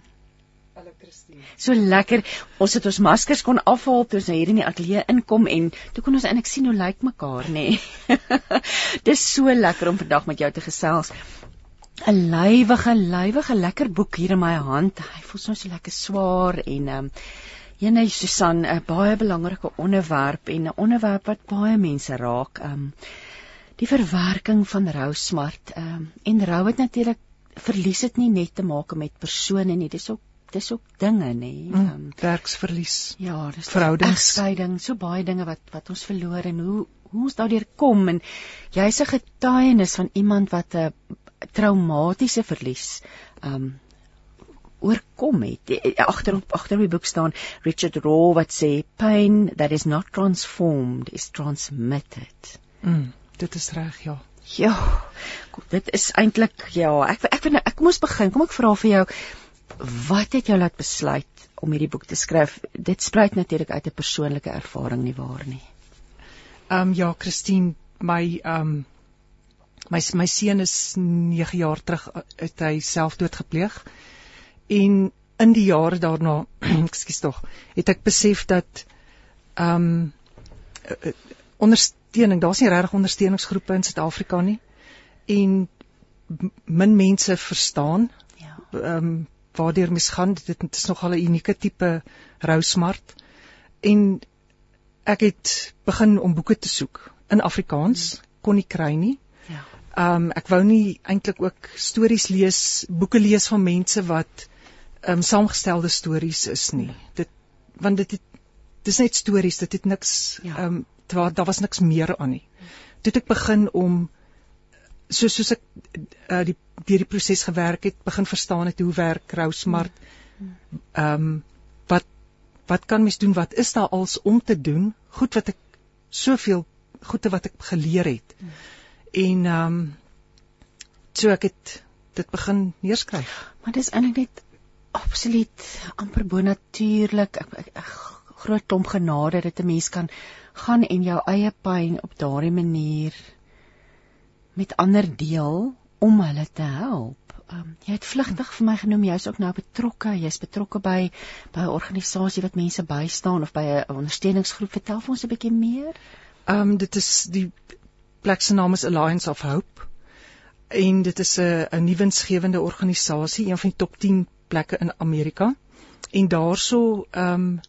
Hallo Christine. So lekker. Ons het ons maskers kon afhaal toe ons nou hier in die ateljee inkom en toe kon ons eintlik sien hoe lyk mekaar, nê. Nee. Dis so lekker om vandag met jou te gesels. 'n Lywige, lywige lekker boek hier in my hand. Hy voel so lekker swaar en ehm um, Jene Susan, 'n baie belangrike onderwerp en 'n onderwerp wat baie mense raak. Ehm um, die verwerking van rou smart. Ehm um, en rou het natuurlik verlies dit nie net te maak met persone nie, dis ook dis ook dinge nê mm, um, werksverlies ja dis verhoudingsskeiding so baie dinge wat wat ons verloor en hoe hoe ons daardeur kom. En jy's 'n getuienis van iemand wat 'n traumatiese verlies um oorkom het. Agter op agter op die boek staan Richard Raw wat sê pain that is not transformed is transmitted. Mm, dit is reg ja. Ja dit is eintlik ja ek ek ek, ek kom ons begin. Kom ek vra vir jou wat het jou laat besluit om hierdie boek te skryf? Dit spruit natuurlik uit 'n persoonlike ervaring nie waar nie. Ehm um, ja, Christine, my ehm um, my my seun is 9 jaar terug uit hy selfdood gepleeg. En in die jare daarna, ekskuus tog, het ek besef dat ehm um, ondersteuning, daar's nie regtig ondersteuningsgroepe in Suid-Afrika nie. En min mense verstaan. Ja. Ehm um, waardeur mens gaan dit, dit is nogal 'n unieke tipe rousmart. En ek het begin om boeke te soek in Afrikaans kon nie kry nie. Ja. Ehm um, ek wou nie eintlik ook stories lees boeke lees van mense wat ehm um, saamgestelde stories is nie. Dit want dit het, dis net stories dit het niks ehm ja. um, daar daar was niks meer aan nie. Toe ek begin om so soos ek uh, die deur die proses gewerk het, begin verstaan het hoe werk Rousmart. Ehm um, wat wat kan mens doen? Wat is daar als om te doen? Goed wat ek soveel goede wat ek geleer het. En ehm um, so ek het dit begin neerskryf. Maar dis eintlik net absoluut amper bonatuurlik. Ek, ek, ek groot klomp genade dat 'n mens kan gaan en jou eie pyn op daardie manier met ander deel om hulle te help. Um, jy het vlugtig vir my genoem jy's ook nou betrokke, jy's betrokke by by 'n organisasie wat mense bystaan of by 'n ondersteuningsgroep. Vertel vir ons 'n bietjie meer. Ehm um, dit is die plek se naam is Alliance of Hope. En dit is 'n 'n nuwensgewende organisasie, een van die top 10 plekke in Amerika. En daarso ehm um,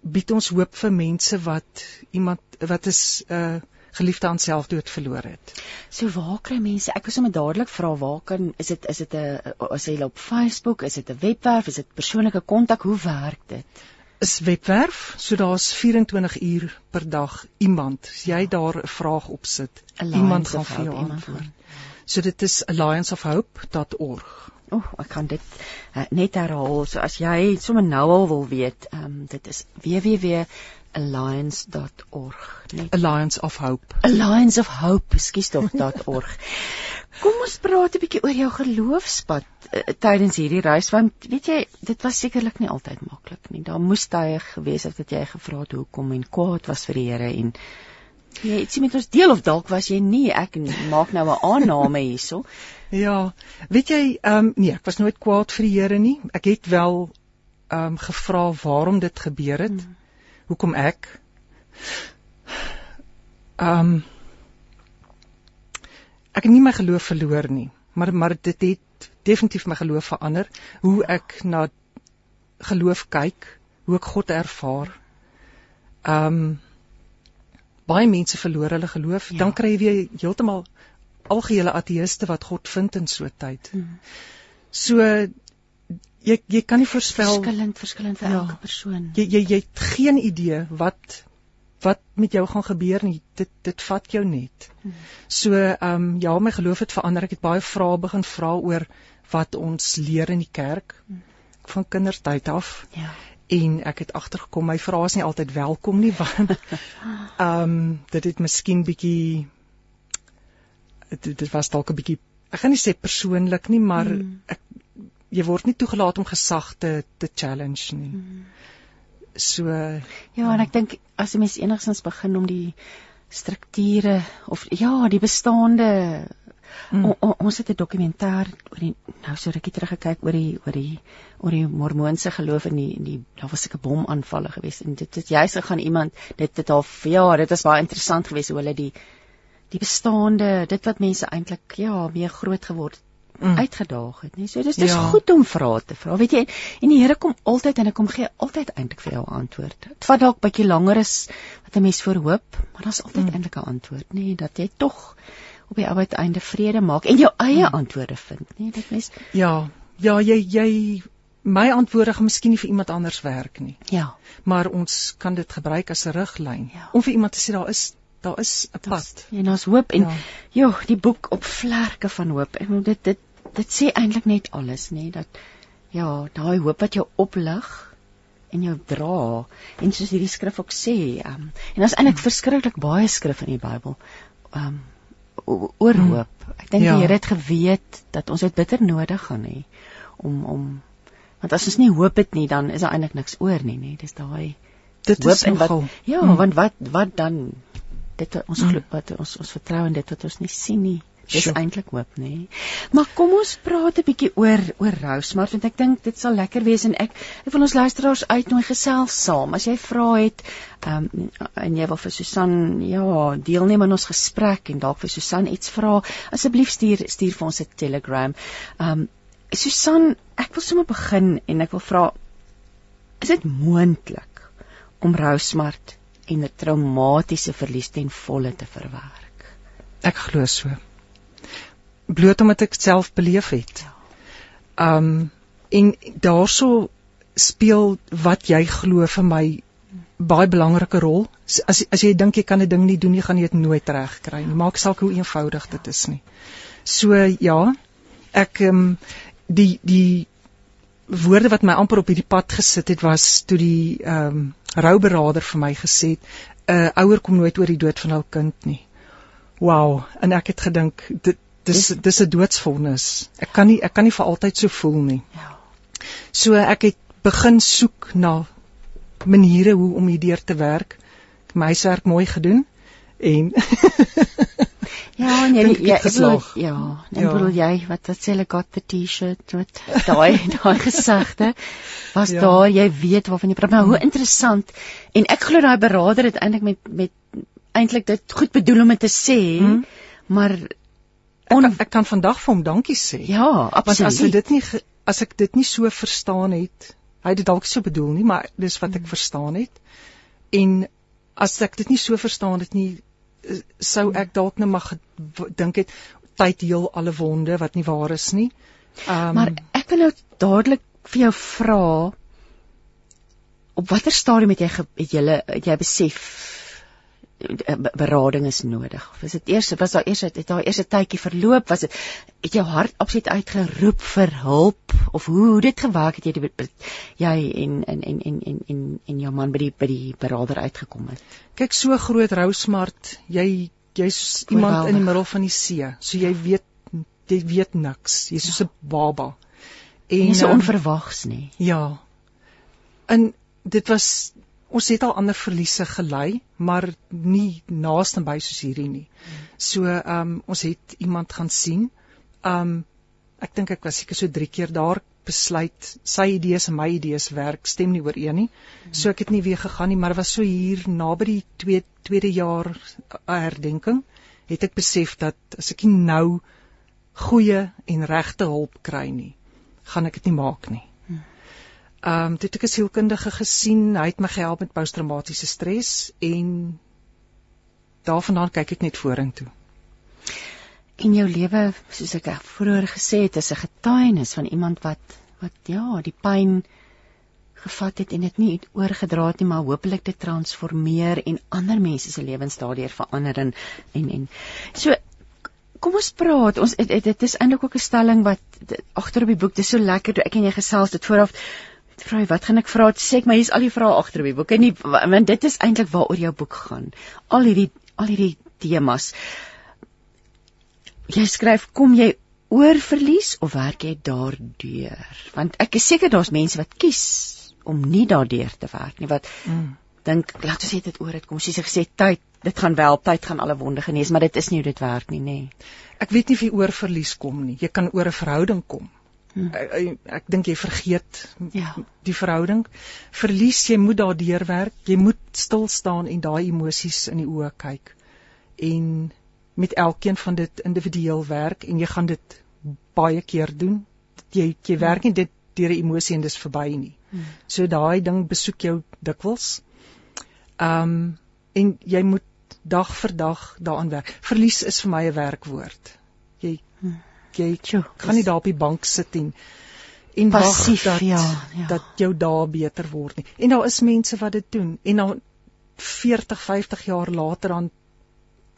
bied ons hoop vir mense wat iemand wat is 'n uh, geliefde aan selfdood verloor het. So waar kry mense? Ek wil sommer dadelik vra waar kan is dit is dit 'n as jy op Facebook, is dit 'n webwerf, is dit persoonlike kontak, hoe werk dit? Is webwerf, so daar's 24 uur per dag iemand. As jy daar 'n vraag opsit, iemand gaan vir jou antwoord. So dit is allianceofhope.org. O, oh, ek kan dit uh, net herhaal. So as jy sommer nou al wil weet, ehm um, dit is www alliance.org nee. Alliance of hope. Alliance of hope ekskuus tog .org. Kom ons praat 'n bietjie oor jou geloofspad uh, tydens hierdie reis want weet jy dit was sekerlik nie altyd maklik nie. Daar moes tye gewees het dat jy gevra het hoekom en kwaad was vir die Here en jy ietsie met ons deel of dalk was jy nie ek maak nou 'n aanname hierso. Ja weet jy ehm um, nee ek was nooit kwaad vir die Here nie. Ek het wel ehm um, gevra waarom dit gebeur het. Hmm hoekom ek ehm um, ek het nie my geloof verloor nie, maar maar dit het definitief my geloof verander hoe ek na geloof kyk, hoe ek God ervaar. Ehm um, baie mense verloor hulle geloof, ja. dan kry jy weer heeltemal algehele ateëste wat God vind in so 'n tyd. Hmm. So jy jy kan nie voorspel verskillend verskillend vir ja, elke persoon. Jy jy jy het geen idee wat wat met jou gaan gebeur nie. Dit dit vat jou net. Hmm. So ehm um, ja, my geloof het verander. Ek het baie vrae begin vra oor wat ons leer in die kerk hmm. van kindertyd af. Ja. En ek het agtergekom my vrae is nie altyd welkom nie want ehm um, dit het miskien bietjie dit, dit was dalk 'n bietjie ek gaan nie sê persoonlik nie, maar hmm. ek jy word nie toegelaat om gesag te te challenge nie. Hmm. So ja, en ek dink as 'n mens enigstens begin om die strukture of ja, die bestaande mm. o, o, ons het 'n dokumentêr oor die nou so rukkie terug gekyk oor die oor die oor die mormoonse geloof in die in die daar was 'n bomaanvalle gewees en dit het juist gegaan iemand dit het al ja, dit was baie interessant geweest hoe hulle die die bestaande dit wat mense eintlik ja, meer groot geword het mm. uitgedaag het, nie? So dis dis ja. goed om vrae te vra. Weet jy, en die Here kom altyd en hy kom gee altyd eintlik vir jou antwoord. Dit vat dalk bietjie langer as wat 'n mens voorhoop, maar daar's altyd mm. eintlik 'n antwoord, nê, dat jy tog op die uiteinde vrede maak en jou eie mm. antwoorde vind, nê, dat mens Ja, ja, jy jy my antwoorde gaan miskien nie vir iemand anders werk nie. Ja. Maar ons kan dit gebruik as 'n riglyn ja. om vir iemand te sê daar is daar is 'n pad. En daar's hoop en ja. joh, die boek op vlerke van hoop. En dit dit dit sê eintlik net alles nê dat ja daai hoop wat jou oplig en jou dra en soos hierdie skrif ook sê um, en daar's eintlik verskriklik baie skrif in die Bybel um, oor hmm. hoop ek dink ja. die Here het geweet dat ons dit bitter nodig gaan hê om om want as ons nie hoop het nie dan is daar eintlik niks oor nie nê dis daai dit is wat, ja hmm. want wat wat dan dit ons hmm. glo wat ons ons vertrou in dit wat ons nie sien nie Dis sure. eintlik hoop, nê. Nee. Maar kom ons praat 'n bietjie oor oor Rosemary want ek dink dit sal lekker wees en ek ek wil ons luisteraars uitnooi gesels saam. As jy vra het, ehm um, en jy wil vir Susan ja, deelneem aan ons gesprek en dalk vir Susan iets vra, asseblief stuur stuur vir ons 'n Telegram. Ehm um, Susan, ek wil sommer begin en ek wil vra is dit moontlik om rousmart en 'n traumatiese verlies ten volle te verwerk? Ek glo so. Bloot omdat ek self beleef het. Um en daaroor speel wat jy glo vir my baie belangrike rol. As as jy dink jy kan 'n ding nie doen nie, gaan jy dit nooit regkry nie. Maak saak hoe eenvoudig dit is nie. So ja, ek um, die die woorde wat my amper op hierdie pad gesit het was toe die ehm um, rouberader vir my gesê het 'n uh, ouer kom nooit oor die dood van hul kind nie. Wow, en ek het gedink dit dis dis 'n doodsvonnis. Ek kan nie ek kan nie vir altyd so voel nie. Ja. So ek het begin soek na maniere hoe om hierdeur te werk. My huiswerk mooi gedoen en Ja, nee, Dink ek ek bedoel, ja, ek Ja. bedoel jy wat wat sê hulle got the T-shirt met daai daai gesegde was Ja. daar jy weet waarvan jy praat maar hoe interessant en ek glo daai beraader het eintlik met met eintlik dit goed bedoel om dit te sê Mhm. maar on, kan- ek kan vandag vir hom dankie sê. ja Want as hy absoluut dit nie as ek dit nie so verstaan het, hy het dit dalk so bedoel nie, maar dis wat ek verstaan het. En as ek dit nie so verstaan het nie, eh, sou ek dalk net maar ge- dink het tyd heel alle wonde wat nie waar is nie. Um, maar ek wil nou dadelik vir jou vra op watter stadium het jy het jy het jy besef be- berading is nodig. Was dit eers was daar eers het daar eers 'n tydjie verloop was dit het jou hart absoluut uitgeroep vir hulp of hoe hoe dit gewerk het jy die, jy en en en en en en en jou man by die by die beraader uitgekom het. kyk so groot rousmart, jy jy's iemand in die middel van die see, so jy weet jy weet niks. Jy's soos 'n baba. En nie so ehm, onverwags nie. Ja. En dit was ons het al ander verliese gelei, maar nie naaste by soos hierdie nie. So ehm um, ons het iemand gaan sien. Ehm um, ek dink ek was seker so 3 keer daar besluit sy idees en my idees werk stem nie ooreen nie. So ek het nie weer gegaan nie, maar was so hier naby die tweede tweede jaar uh, herdenking het ek besef dat as ek nie nou goeie en regte hulp kry nie, gaan ek dit nie maak nie. Ehm um, toe het ek 'n sielkundige gesien, hy het my gehelp met posttraumatiese stres en daarvandaan kyk ek net vorentoe. En jou lewe, soos ek vroeër gesê het, is 'n getuienis van iemand wat wat ja, die pyn gevat het en dit nie oorgedra het nie, maar hopelik dit transformeer en ander mense se lewens daardeur verander en en, en so kom ons praat. Ons dit, dit is eintlik ook 'n stelling wat dit- agter op die boek, dis so lekker toe ek en jy gesels dit vooraf Vrou, wat gaan ek vra? Sê ek maar hier's al die vrae agter die boek en nie want dit is eintlik waaroor jou boek gaan. Al hierdie al hierdie temas jy skryf kom jy oor verlies of werk jy daardeur want ek is seker daar's mense wat kies om nie daardeur te werk nie wat Mm. dink laat ons net dit oor dit kom soos jy gesê tyd dit gaan wel tyd gaan alle wonde genees maar dit is nie hoe dit werk nie nê Ek weet nie of jy oor verlies kom nie. Jy kan oor 'n verhouding kom. Ek, ek, ek dink jy vergeet Ja. die verhouding. Verlies, jy moet daardeur werk. Jy moet stil staan en daai emosies in die oë kyk. En met elkeen van dit individueel werk en jy gaan dit baie keer doen. Jy jy werk nie dit deur 'n emosie en dis verby nie. Hmm. So daai ding besoek jou dikwels. Ehm um, en jy moet dag vir dag daaraan werk. Verlies is vir my 'n werkwoord. Jy. Jy Tjoe, gaan nie daar op die bank sit en en wag Passief, dat ja, ja. dat jou dae beter word nie. En daar is mense wat dit doen en dan 40, 50 jaar later dan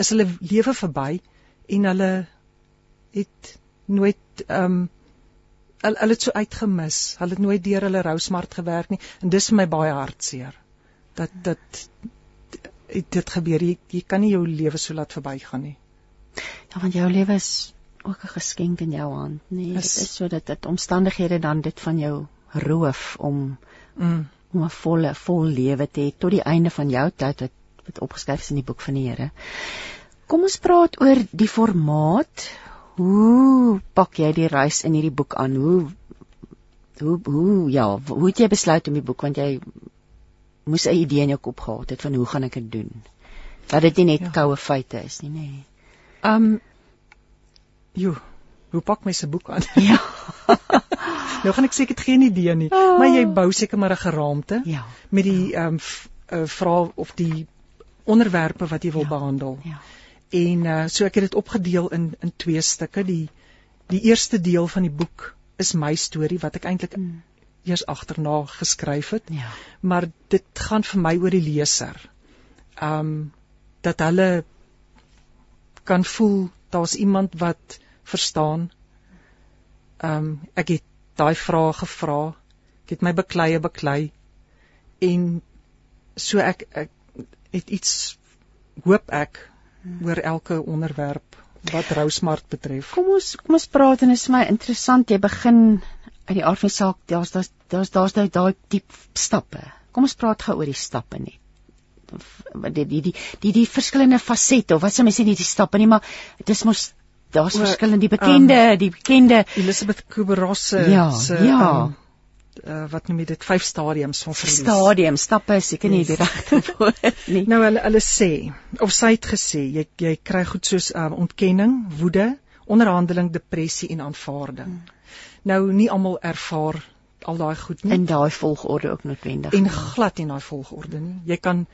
is hulle lewe verby en hulle het nooit ehm um, hulle, hulle het so uitgemis. Hulle het nooit deur hulle rousmart gewerk nie en dis vir my baie hartseer. Dat dat dit gebeur jy, jy kan nie jou lewe so laat verbygaan nie. ja want jou lewe is ook 'n geskenk in jou hand nê dit Is- is so dat dit omstandighede dan dit van jou roof om Mm. om 'n volle vol lewe te hê tot die einde van jou tyd wat wat opgeskryf is in die boek van die Here. Kom ons praat oor die formaat. Hoe pak jy die reis in hierdie boek aan? Hoe hoe hoe ja, hoe het jy besluit om die boek want jy moes 'n idee in jou kop gehad het van hoe gaan ek dit doen? Dat dit nie net Ja. koue feite is nie, nê. Nee. Um jo. hoe pak mens 'n boek aan? Ja. nou gaan ek sê ek het geen idee nie, Oh. maar jy bou seker maar 'n geraamte Ja. met die ehm um, uh, vrae of die onderwerpe wat jy wil Ja. behandel. Ja. En uh, so ek het dit opgedeel in in twee stukke. Die die eerste deel van die boek is my storie wat ek eintlik Mm. eers agterna geskryf het, Ja. maar dit gaan vir my oor die leser. Um dat hulle kan voel daar's iemand wat verstaan. Um ek het daai vrae gevra. Ek het my bekleie beklei en so ek ek het iets hoop ek oor elke onderwerp wat Rousmart betref. Kom ons kom ons praat en dit is my interessant jy begin uit die aard van die saak daar's daar's daar's daai daai diep stappe. Kom ons praat gou oor die stappe net. Die die die die die verskillende fasette of wat sou mense nie die stappe nie maar dit is mos daar's verskillende die bekende die bekende Elisabeth Kubler-Ross se Ja, se ja. um, uh, wat noem jy dit vyf stadiums van verlies. stadium stappe is seker nie die regte woord nie. Nou hulle hulle sê of sy het gesê jy jy kry goed soos um, ontkenning, woede, onderhandeling, depressie en aanvaarding. Hmm. Nou nie almal ervaar al daai goed nie in daai volgorde ook noodwendig. en glad nie in daai volgorde nie. Jy kan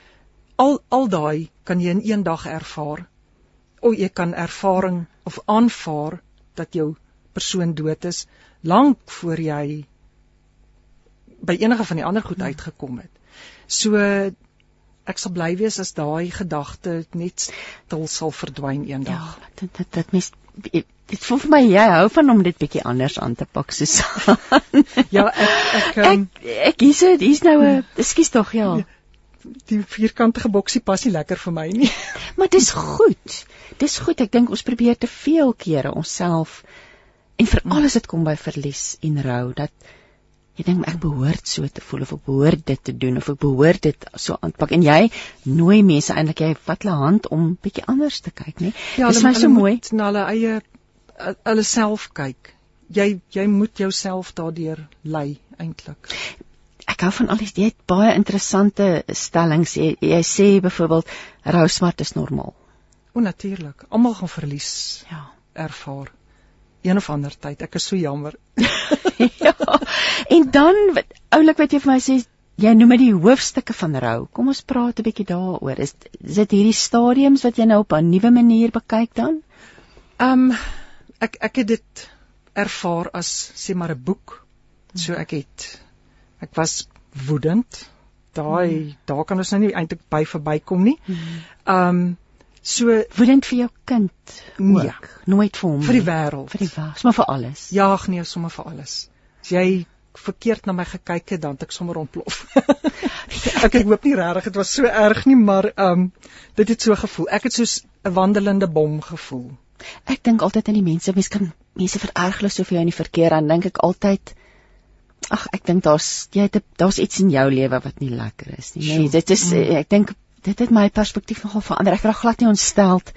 al al daai kan jy in een dag ervaar. O, jy kan ervaring of aanvaar dat jou persoon dood is lank voor jy by enige van die ander goed uitgekom het. So ek sal bly wees as daai gedagte net stil sal verdwyn ja, eendag. dit dit dit mens dit voel vir my jy hou van om dit bietjie anders aan te pak Susan. Ja, ek ek, um, ek ek hier's dit hier's nou 'n ekskuus tog ja. Die vierkantige boksie pas nie lekker vir my nie. Maar dis goed. Dis goed. Ek dink ons probeer te veel kere onsself en veral as dit kom by verlies en rou dat jy dink ek behoort so te voel of ek behoort dit te doen of ek behoort dit so aanpak en jy nooi mense eintlik jy vat hulle hand om bietjie anders te kyk, nê? Ja, dis my so mooi. na hulle eie hulle self kyk. Jy jy moet jouself daardeur lei eintlik. Ek hou van al die jy het baie interessante stellings. Jy, jy sê byvoorbeeld rou smart is normaal. O natuurlik. Almal gaan verlies Ja. ervaar. Een of ander tyd. Ek is so jammer. ja. En dan oulik wat jy vir my sê jy noem dit die hoofstukke van rou. Kom ons praat 'n bietjie daaroor. Is, is dit hierdie stadiums wat jy nou op 'n nuwe manier bekyk dan? Ehm um, ek ek het dit ervaar as sê maar 'n boek. So ek het ek was woedend. Daai daar kan ons nou nie eintlik by verbykom nie. Ehm um, so Woedend vir jou kind ook. Ja. Nooit vir hom. vir die wêreld. vir die wêreld, maar vir alles. Jaag nee sommer vir alles. As jy verkeerd na my gekyk het dan het ek sommer ontplof. ek ek hoop nie regtig dit was so erg nie, maar ehm um, dit het so gevoel. Ek het soos 'n wandelende bom gevoel. Ek dink altyd aan die mense, mense kan mense vererg hulle soveel in die verkeer dan dink ek altyd ag ek dink daar's jy het daar's iets in jou lewe wat nie lekker is nie. Nee, Sjoe. dit is Mm. ek dink dit het my perspektief nogal verander. Ek raak glad nie ontsteld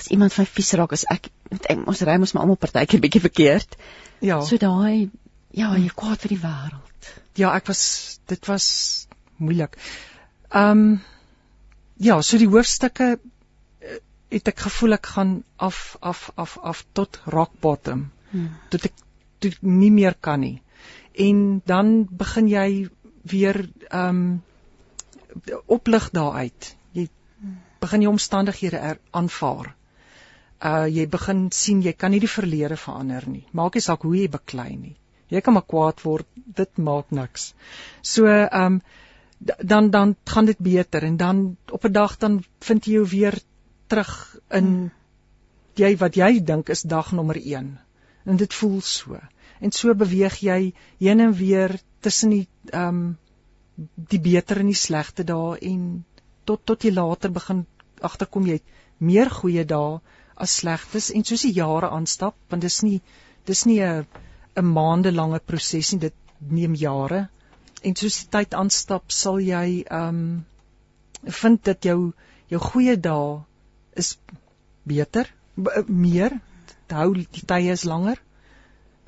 as iemand van vies raak as ek, ek ons ry mos maar almal partykeer bietjie verkeerd. Ja. So daai ja, jy kwaad vir die wêreld. Ja, ek was dit was moeilik. Ehm um, ja, so die hoofstukke eh, het ek gevoel ek gaan af af af af tot rock bottom. Hmm. Tot ek tot ek nie meer kan nie. En dan begin jy weer ehm um, oplig daaruit. Jy begin jou omstandighede er, aanvaar. Uh jy begin sien jy kan nie die verlede verander nie. Maak nie saak hoe jy beklei nie. Jy kan maar kwaad word, dit maak niks. So ehm um, dan dan gaan dit beter en dan op 'n dag dan vind jy jou weer terug in jy wat jy dink is dag nommer 1. En dit voel so. En so beweeg jy heen en weer tussen die ehm um, die beter en die slegte dae en tot tot jy later begin agterkom jy het meer goeie dae as slegtes. En soos die jare aanstap want dis nie dis nie 'n 'n maande lange proses nie dit neem jare. En soos die tyd aanstap sal jy ehm um, vind dat jou jou goeie dae is beter meer. Hou die tye is langer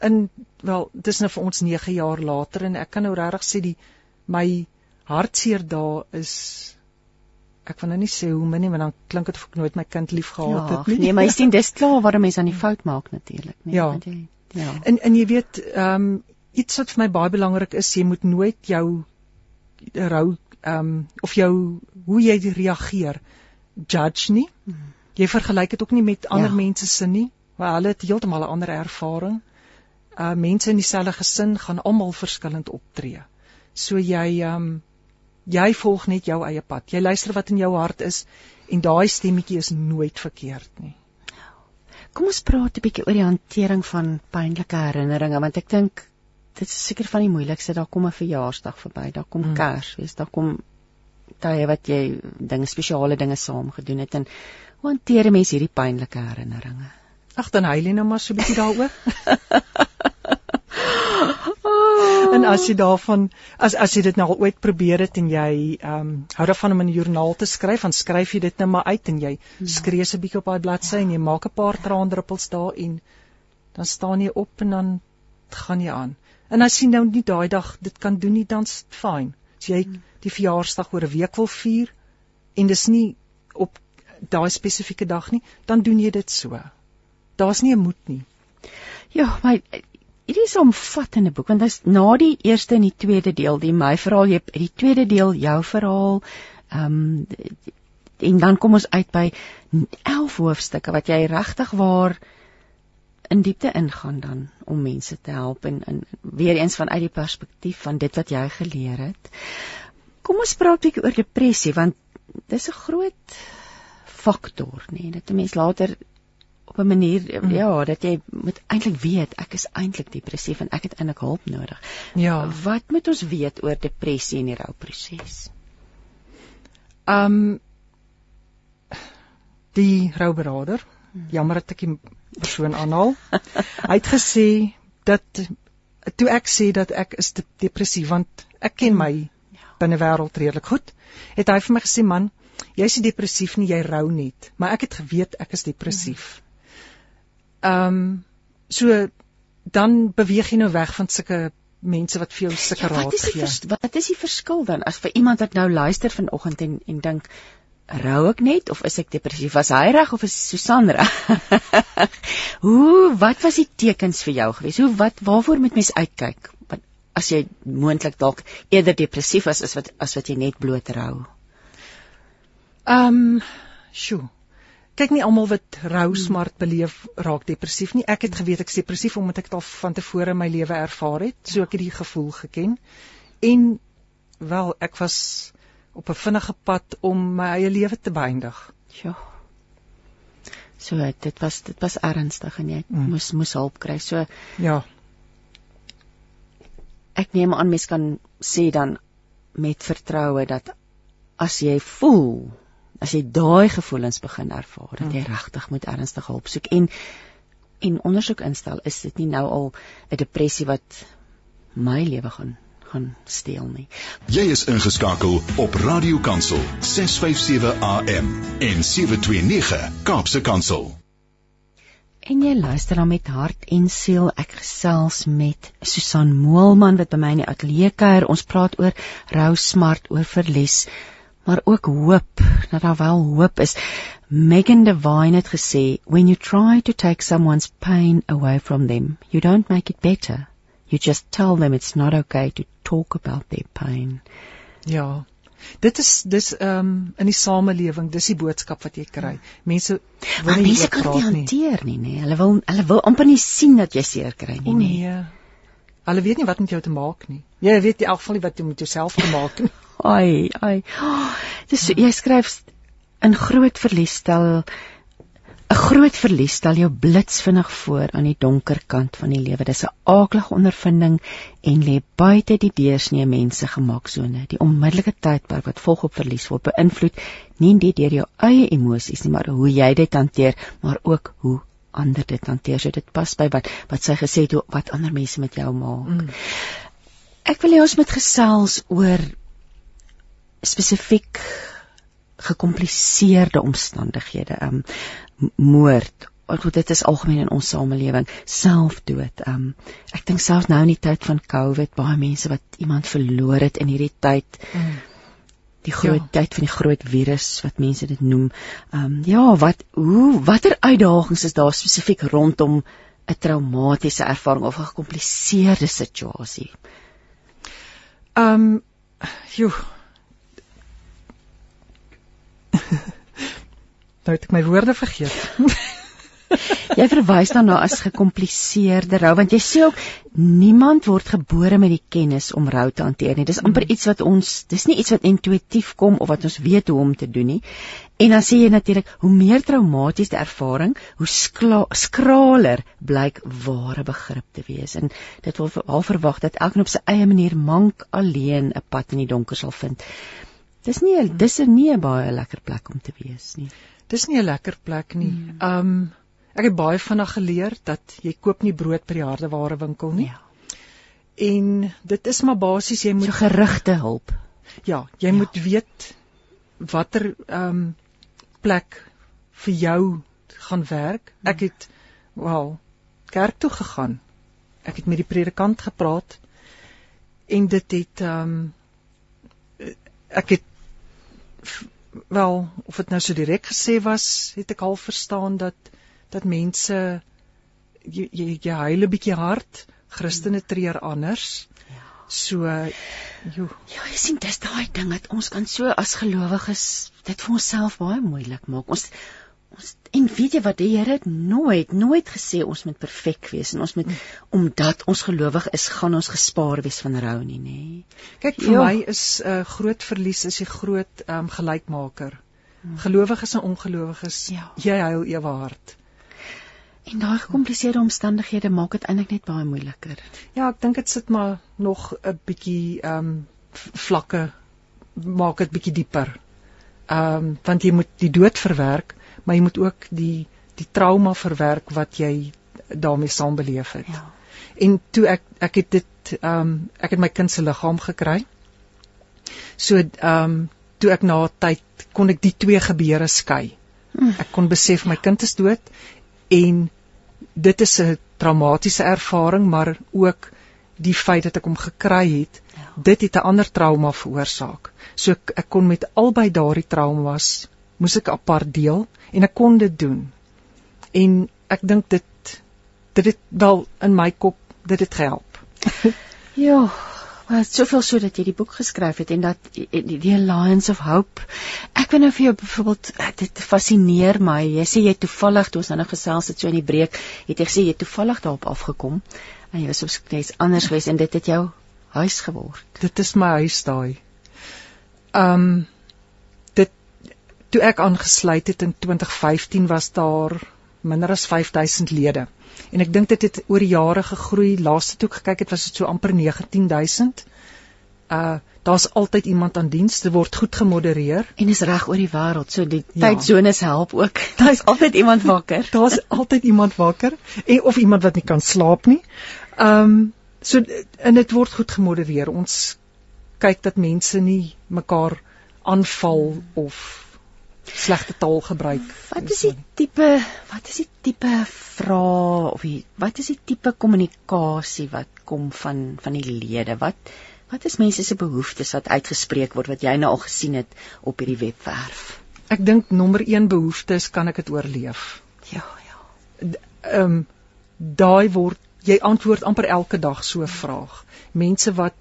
in wel dis nou vir ons 9 jaar later en ek kan nou regtig sê die my hartseer dae is ek wil nou nie sê hoe min nie, maar dan klink dit of ek nooit my kind lief gehad Ja, het nie. nee, maar jy sien dis klaar waar 'n mens aan die fout maak natuurlik, nee. Ja. want jy- Ja. En en jy weet, ehm um, iets wat vir my baie belangrik is, jy moet nooit jou rou ehm um, of jou hoe jy reageer judge nie. Jy vergelyk dit ook nie met ander Ja. mense se nie, want hulle het heeltemal 'n ander ervaring. Uh mense in dieselfde gesin gaan almal verskillend optree. So jy um, jy volg net jou eie pad. Jy luister wat in jou hart is en daai stemmetjie is nooit verkeerd nie. Kom ons praat 'n bietjie oor die hantering van pynlike herinneringe want ek dink dit is seker van die moeilikste. Daar kom 'n verjaarsdag verby, daar kom Mm. Kersfees, daar kom tye wat jy dinge spesiale dinge saam gedoen het en hoe hanteer 'n mens hierdie pynlike herinneringe? Ag dan huil jy nou maar so 'n bietjie daaroor. En as jy daarvan as as jy dit nou al ooit probeer het en jy ehm um, hou daarvan om in 'n joernaal te skryf, dan skryf jy dit net maar uit en jy skree se bietjie op daai bladsy en jy maak 'n paar traandruppels daar en dan staan jy op en dan gaan jy aan. En as jy nou nie daai dag dit kan doen nie, dan's dit fyn. As jy die verjaarsdag oor 'n week wil vier en dis nie op daai spesifieke dag nie, dan doen jy dit so. Daar's nie 'n moet nie. Ja, maar hierdie is 'n omvattende boek want is na die eerste en die tweede deel, die my verhaal, jy het die tweede deel jou verhaal. Ehm um, en dan kom ons uit by 11 hoofstukke wat jy regtig waar in diepte ingaan dan om mense te help en, en weer eens vanuit die perspektief van dit wat jy geleer het. Kom ons praat 'n bietjie oor depressie want dis 'n groot faktor, nê, nee, dat 'n mens later op 'n manier Mm. ja, dat jy moet eintlik weet ek is eintlik depressief en ek het eintlik hulp nodig. Ja. Wat moet ons weet oor depressie en die rouproses? Ehm um, die rouberader, jammer dat ek die persoon aanhaal. hy het gesê dat toe ek sê dat ek is de depressief want ek ken my binnewêreld redelik goed, het hy vir my gesê man, jy's nie depressief nie, jy rou net, maar ek het geweet ek is depressief. Ehm um, so dan beweeg jy nou weg van sulke mense wat vir jou sulke Ja, wat raad is gee. vers, wat is die verskil dan as vir iemand wat nou luister vanoggend en en dink rou ek net of is ek depressief? Was hy reg of is Susan reg? Hoe wat was die tekens vir jou gewees? Hoe wat waarvoor moet mens uitkyk? Wat as jy moontlik dalk eerder depressief is as wat as wat jy net bloot rou? Ehm, um, sjoe. Kyk nie almal wat rou smart beleef raak depressief nie. Ek het geweet ek is depressief omdat ek dit al van tevore in my lewe ervaar het. So ek het die gevoel geken. En wel, ek was op 'n vinnige pad om my eie lewe te beëindig. Ja. So dit was dit was ernstig en jy Mm. moes moes hulp kry. So Ja. ek neem aan mens kan sê dan met vertroue dat as jy voel as jy daai gevoelens begin ervaar dat jy regtig moet ernstige hulp soek en en ondersoek instel is dit nie nou al 'n depressie wat my lewe gaan gaan steel nie. Jy is ingeskakel op Radio Kansel 657 AM en 729 Kaapse Kansel. En jy luister dan met hart en siel. Ek gesels met Susan Moelman wat by my in die ateljee kuier. Ons praat oor rou, smart, oor verlies, maar ook hoop, dat daar wel hoop is. Megan Devine het gesê, "When you try to take someone's pain away from them, you don't make it better. You just tell them it's not okay to talk about their pain." Ja. Dit is dis ehm um, in die samelewing, dis die boodskap wat jy kry. Mense wil Maar nie mense kan dit hanteer nie, nê. Hulle wil hulle wil amper nie sien dat jy seer kry nie, nê. nee. Hulle weet nie wat met jou te maak nie. Jy weet in elk geval nie wat jy met jouself te maak nie. Ai, ai. Oh, dis so, jy skryf in groot verlies stel 'n groot verlies stel jou blitsvinnig voor aan die donker kant van die lewe. Dis 'n aaklige ondervinding en lê buite die deursnee mense gemaksone. Die onmiddellike tydperk wat volg op verlies word beïnvloed nie net deur jou eie emosies nie, maar hoe jy dit hanteer, maar ook hoe ander dit hanteer. So dit pas by wat wat sy gesê het wat ander mense met jou maak. Mm. Ek wil hê ons moet gesels oor spesifiek gekompliseerde omstandighede, um moord. Want dit is algemeen in ons samelewing, selfdood. Um ek dink selfs nou in die tyd van COVID baie mense wat iemand verloor het in hierdie tyd. Mm. Die groot ja. tyd van die groot virus wat mense dit noem. Ehm um, ja, wat hoe watter uitdagings is daar spesifiek rondom 'n traumatiese ervaring of 'n gekompliseerde situasie? Ehm um, joh. nou het ek my woorde vergeet. jy verwys dan na as gekompliseerde rou want jy sê ook niemand word gebore met die kennis om rou te hanteer nie. Dis amper iets wat ons dis nie iets wat intuïtief kom of wat ons weet hoe om te doen nie. En dan sê jy natuurlik hoe meer traumaties die ervaring, hoe skraler blyk ware begrip te wees. En dit word al verwag dat elkeen op sy eie manier mank alleen 'n pad in die donker sal vind. Dis nie dis is nie 'n baie lekker plek om te wees nie. Dis nie 'n lekker plek nie. Hmm. Ehm um, Ek het baie vinnig geleer dat jy koop nie brood by die hardeware winkel nie. Ja. En dit is maar basies jy moet so gerigte hulp. Ja, jy ja. moet weet watter ehm um, plek vir jou gaan werk. Ek hmm. het wel kerk toe gegaan. Ek het met die predikant gepraat en dit het ehm um, ek het wel of dit nou so direk gesê was, het ek al verstaan dat dat mense jy jy, jy huil 'n bietjie hard, Christene treur anders. Ja. So jo. Ja, jy sien dis daai ding dat ons kan so as gelowiges dit vir onsself baie moeilik maak. Ons ons en weet jy wat die Here het nooit nooit gesê ons moet perfek wees en ons moet hmm. omdat ons gelowig is gaan ons gespaar wees van rou nie nê. Kyk vir jo. my is 'n uh, groot verlies is die groot um, gelykmaker. Hmm. Gelowiges en ongelowiges, ja. jy huil ewe hard. En daai gekompliseerde omstandighede maak dit eintlik net baie moeiliker. Ja, ek dink dit sit maar nog 'n bietjie ehm um, vlakke maak dit bietjie dieper. Ehm um, want jy moet die dood verwerk, maar jy moet ook die die trauma verwerk wat jy daarmee saam beleef het. Ja. En toe ek ek het dit ehm um, ek het my kind se liggaam gekry. So ehm um, toe ek na tyd kon ek die twee gebeure skei. Hm. Ek kon besef my kind is dood en dit is 'n traumatiese ervaring maar ook die feit dat ek hom gekry het ja. dit het 'n ander trauma veroorsaak so ek, ek kon met albei daardie traumas moes ek apart deel en ek kon dit doen. En ek dink dit dit het wel in my kop dit het gehelp. Ja Maar soveel so dat jy die boek geskryf het en dat die, die Alliance of Hope. Ek wil nou vir jou byvoorbeeld eh, dit fascineer my. Jy sê jy toevallig toe ons nou gesels het so in die breek, het jy gesê jy toevallig daarop afgekom en jy was op skets anders geweest en dit het jou huis geword. Dit is my huis daai. Um, dit toe ek aangesluit het in 2015 was daar minder as 5000 lede. En ek dink dit het oor jare gegroei. Laaste toe ek gekyk het, was dit so amper 19000. Uh daar's altyd iemand aan diens. Dit word goed gemodereer en is reg oor die wêreld. So die ja. tydsones help ook. Daar's altyd iemand wakker. Daar's altyd iemand wakker en of iemand wat nie kan slaap nie. Um so en dit word goed gemodereer. Ons kyk dat mense nie mekaar aanval of slegte taal gebruik. Wat is die tipe wat is die tipe vrae of die, wat is die tipe kommunikasie wat kom van van die lede? Wat wat is mense se behoeftes wat uitgespreek word wat jy nou al gesien het op hierdie webwerf? Ek dink nommer 1 behoefte is kan ek dit oorleef? Ja, ja. Ehm um, daai word jy antwoord amper elke dag so 'n vraag. Mense wat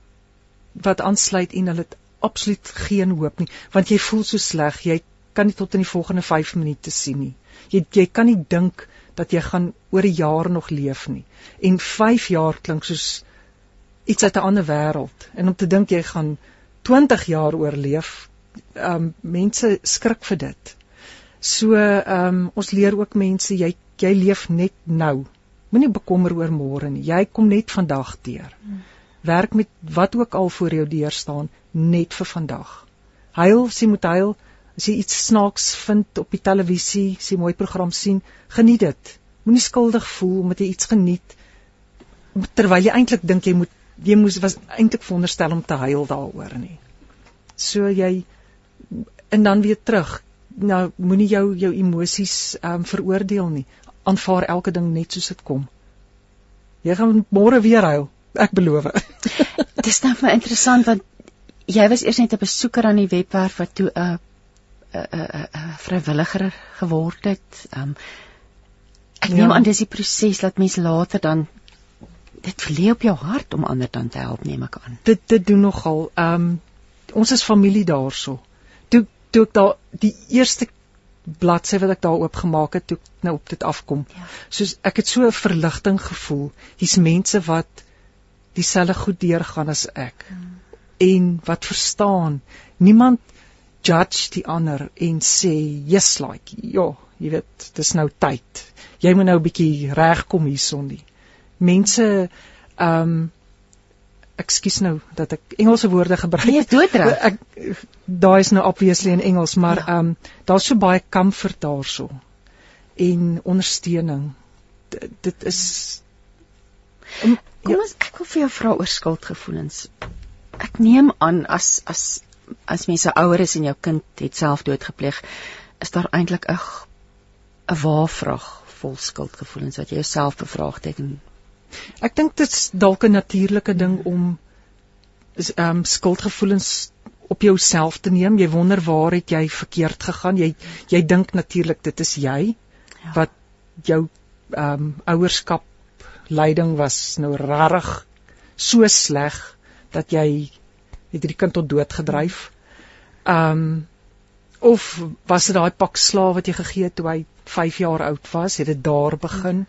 wat aansluit en hulle het absoluut geen hoop nie want jy voel so sleg jy kan nie tot in die volgende 5 minute sien nie. Jy jy kan nie dink dat jy gaan oor 'n jaar nog leef nie. En 5 jaar klink soos iets uit 'n ander wêreld. En om te dink jy gaan 20 jaar oorleef, ehm um, mense skrik vir dit. So ehm um, ons leer ook mense jy jy leef net nou. Moenie bekommer oor môre nie. Jy kom net vandag deur. Werk met wat ook al voor jou deur staan net vir vandag. Huil, sê moet huil, As jy iets snaaks vind op die televisie, as jy mooi program sien, geniet dit. Moenie skuldig voel omdat jy iets geniet terwyl jy eintlik dink jy moet jy moes was eintlik veronderstel om te huil daaroor nie. So jy en dan weer terug. Nou moenie jou jou emosies ehm um, veroordeel nie. Aanvaar elke ding net soos dit kom. Jy gaan môre weer huil, ek beloof. Dit is nou vir my interessant want jy was eers net 'n besoeker aan die webwerf wat toe 'n 'n 'n 'n vrywilliger geword het. Um ek neem ja. aan dis die proses dat mens later dan dit verlê op jou hart om ander dan te help neem ek aan. Dit dit doen nogal. Um ons is familie daarso. Toe toe ek daar die eerste bladsy wat ek daar oopgemaak het toe nou op dit afkom. Ja. Soos ek het so 'n verligting gevoel. Hier's mense wat dieselfde goed deurgaan as ek. Hmm. En wat verstaan. Niemand judge die ander en sê yes like, ja, jy weet, dis nou tyd. Jy moet nou 'n bietjie regkom hierson nie. Mense ehm um, ekskuus nou dat ek Engelse woorde gebruik. Nee, doodreg. Ek daai is nou obviously in Engels, maar ja. ehm ja. um, daar's so baie comfort daarso en ondersteuning. D dit is um, Kom ons ek wil vir jou vra oor skuldgevoelens. Ek neem aan as as as mense ouer is en jou kind het self doodgepleeg, is daar eintlik 'n 'n waarvraag vol skuldgevoelens wat jy jouself bevraagteken Ek dink dit is dalk 'n natuurlike ding om ehm um, skuldgevoelens op jouself te neem. Jy wonder waar het jy verkeerd gegaan? Jy jy dink natuurlik dit is jy ja. wat jou ehm um, ouerskap leiding was nou rarig so sleg dat jy het hierdie kind tot dood gedryf. Ehm um, of was dit daai pak slaaf wat jy gegee het toe hy 5 jaar oud was? Het dit daar begin?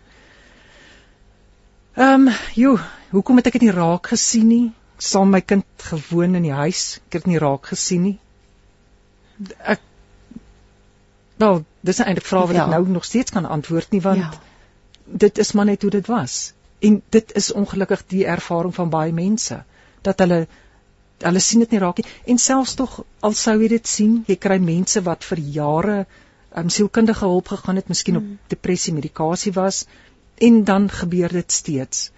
Ehm, um, joe, hoekom het ek dit nie raak gesien nie? Saam my kind gewoon in die huis, ek het dit nie raak gesien nie. Ek Wel, dis eintlik vraag wat ja. ek nou nog steeds kan antwoord nie want ja. dit is maar net hoe dit was. En dit is ongelukkig die ervaring van baie mense dat hulle hulle sien dit nie raak nie en selfs tog al sou jy dit sien, jy kry mense wat vir jare um, sielkundige hulp gegaan het, miskien hmm. op depressie medikasie was, en dan gebeur dit steeds.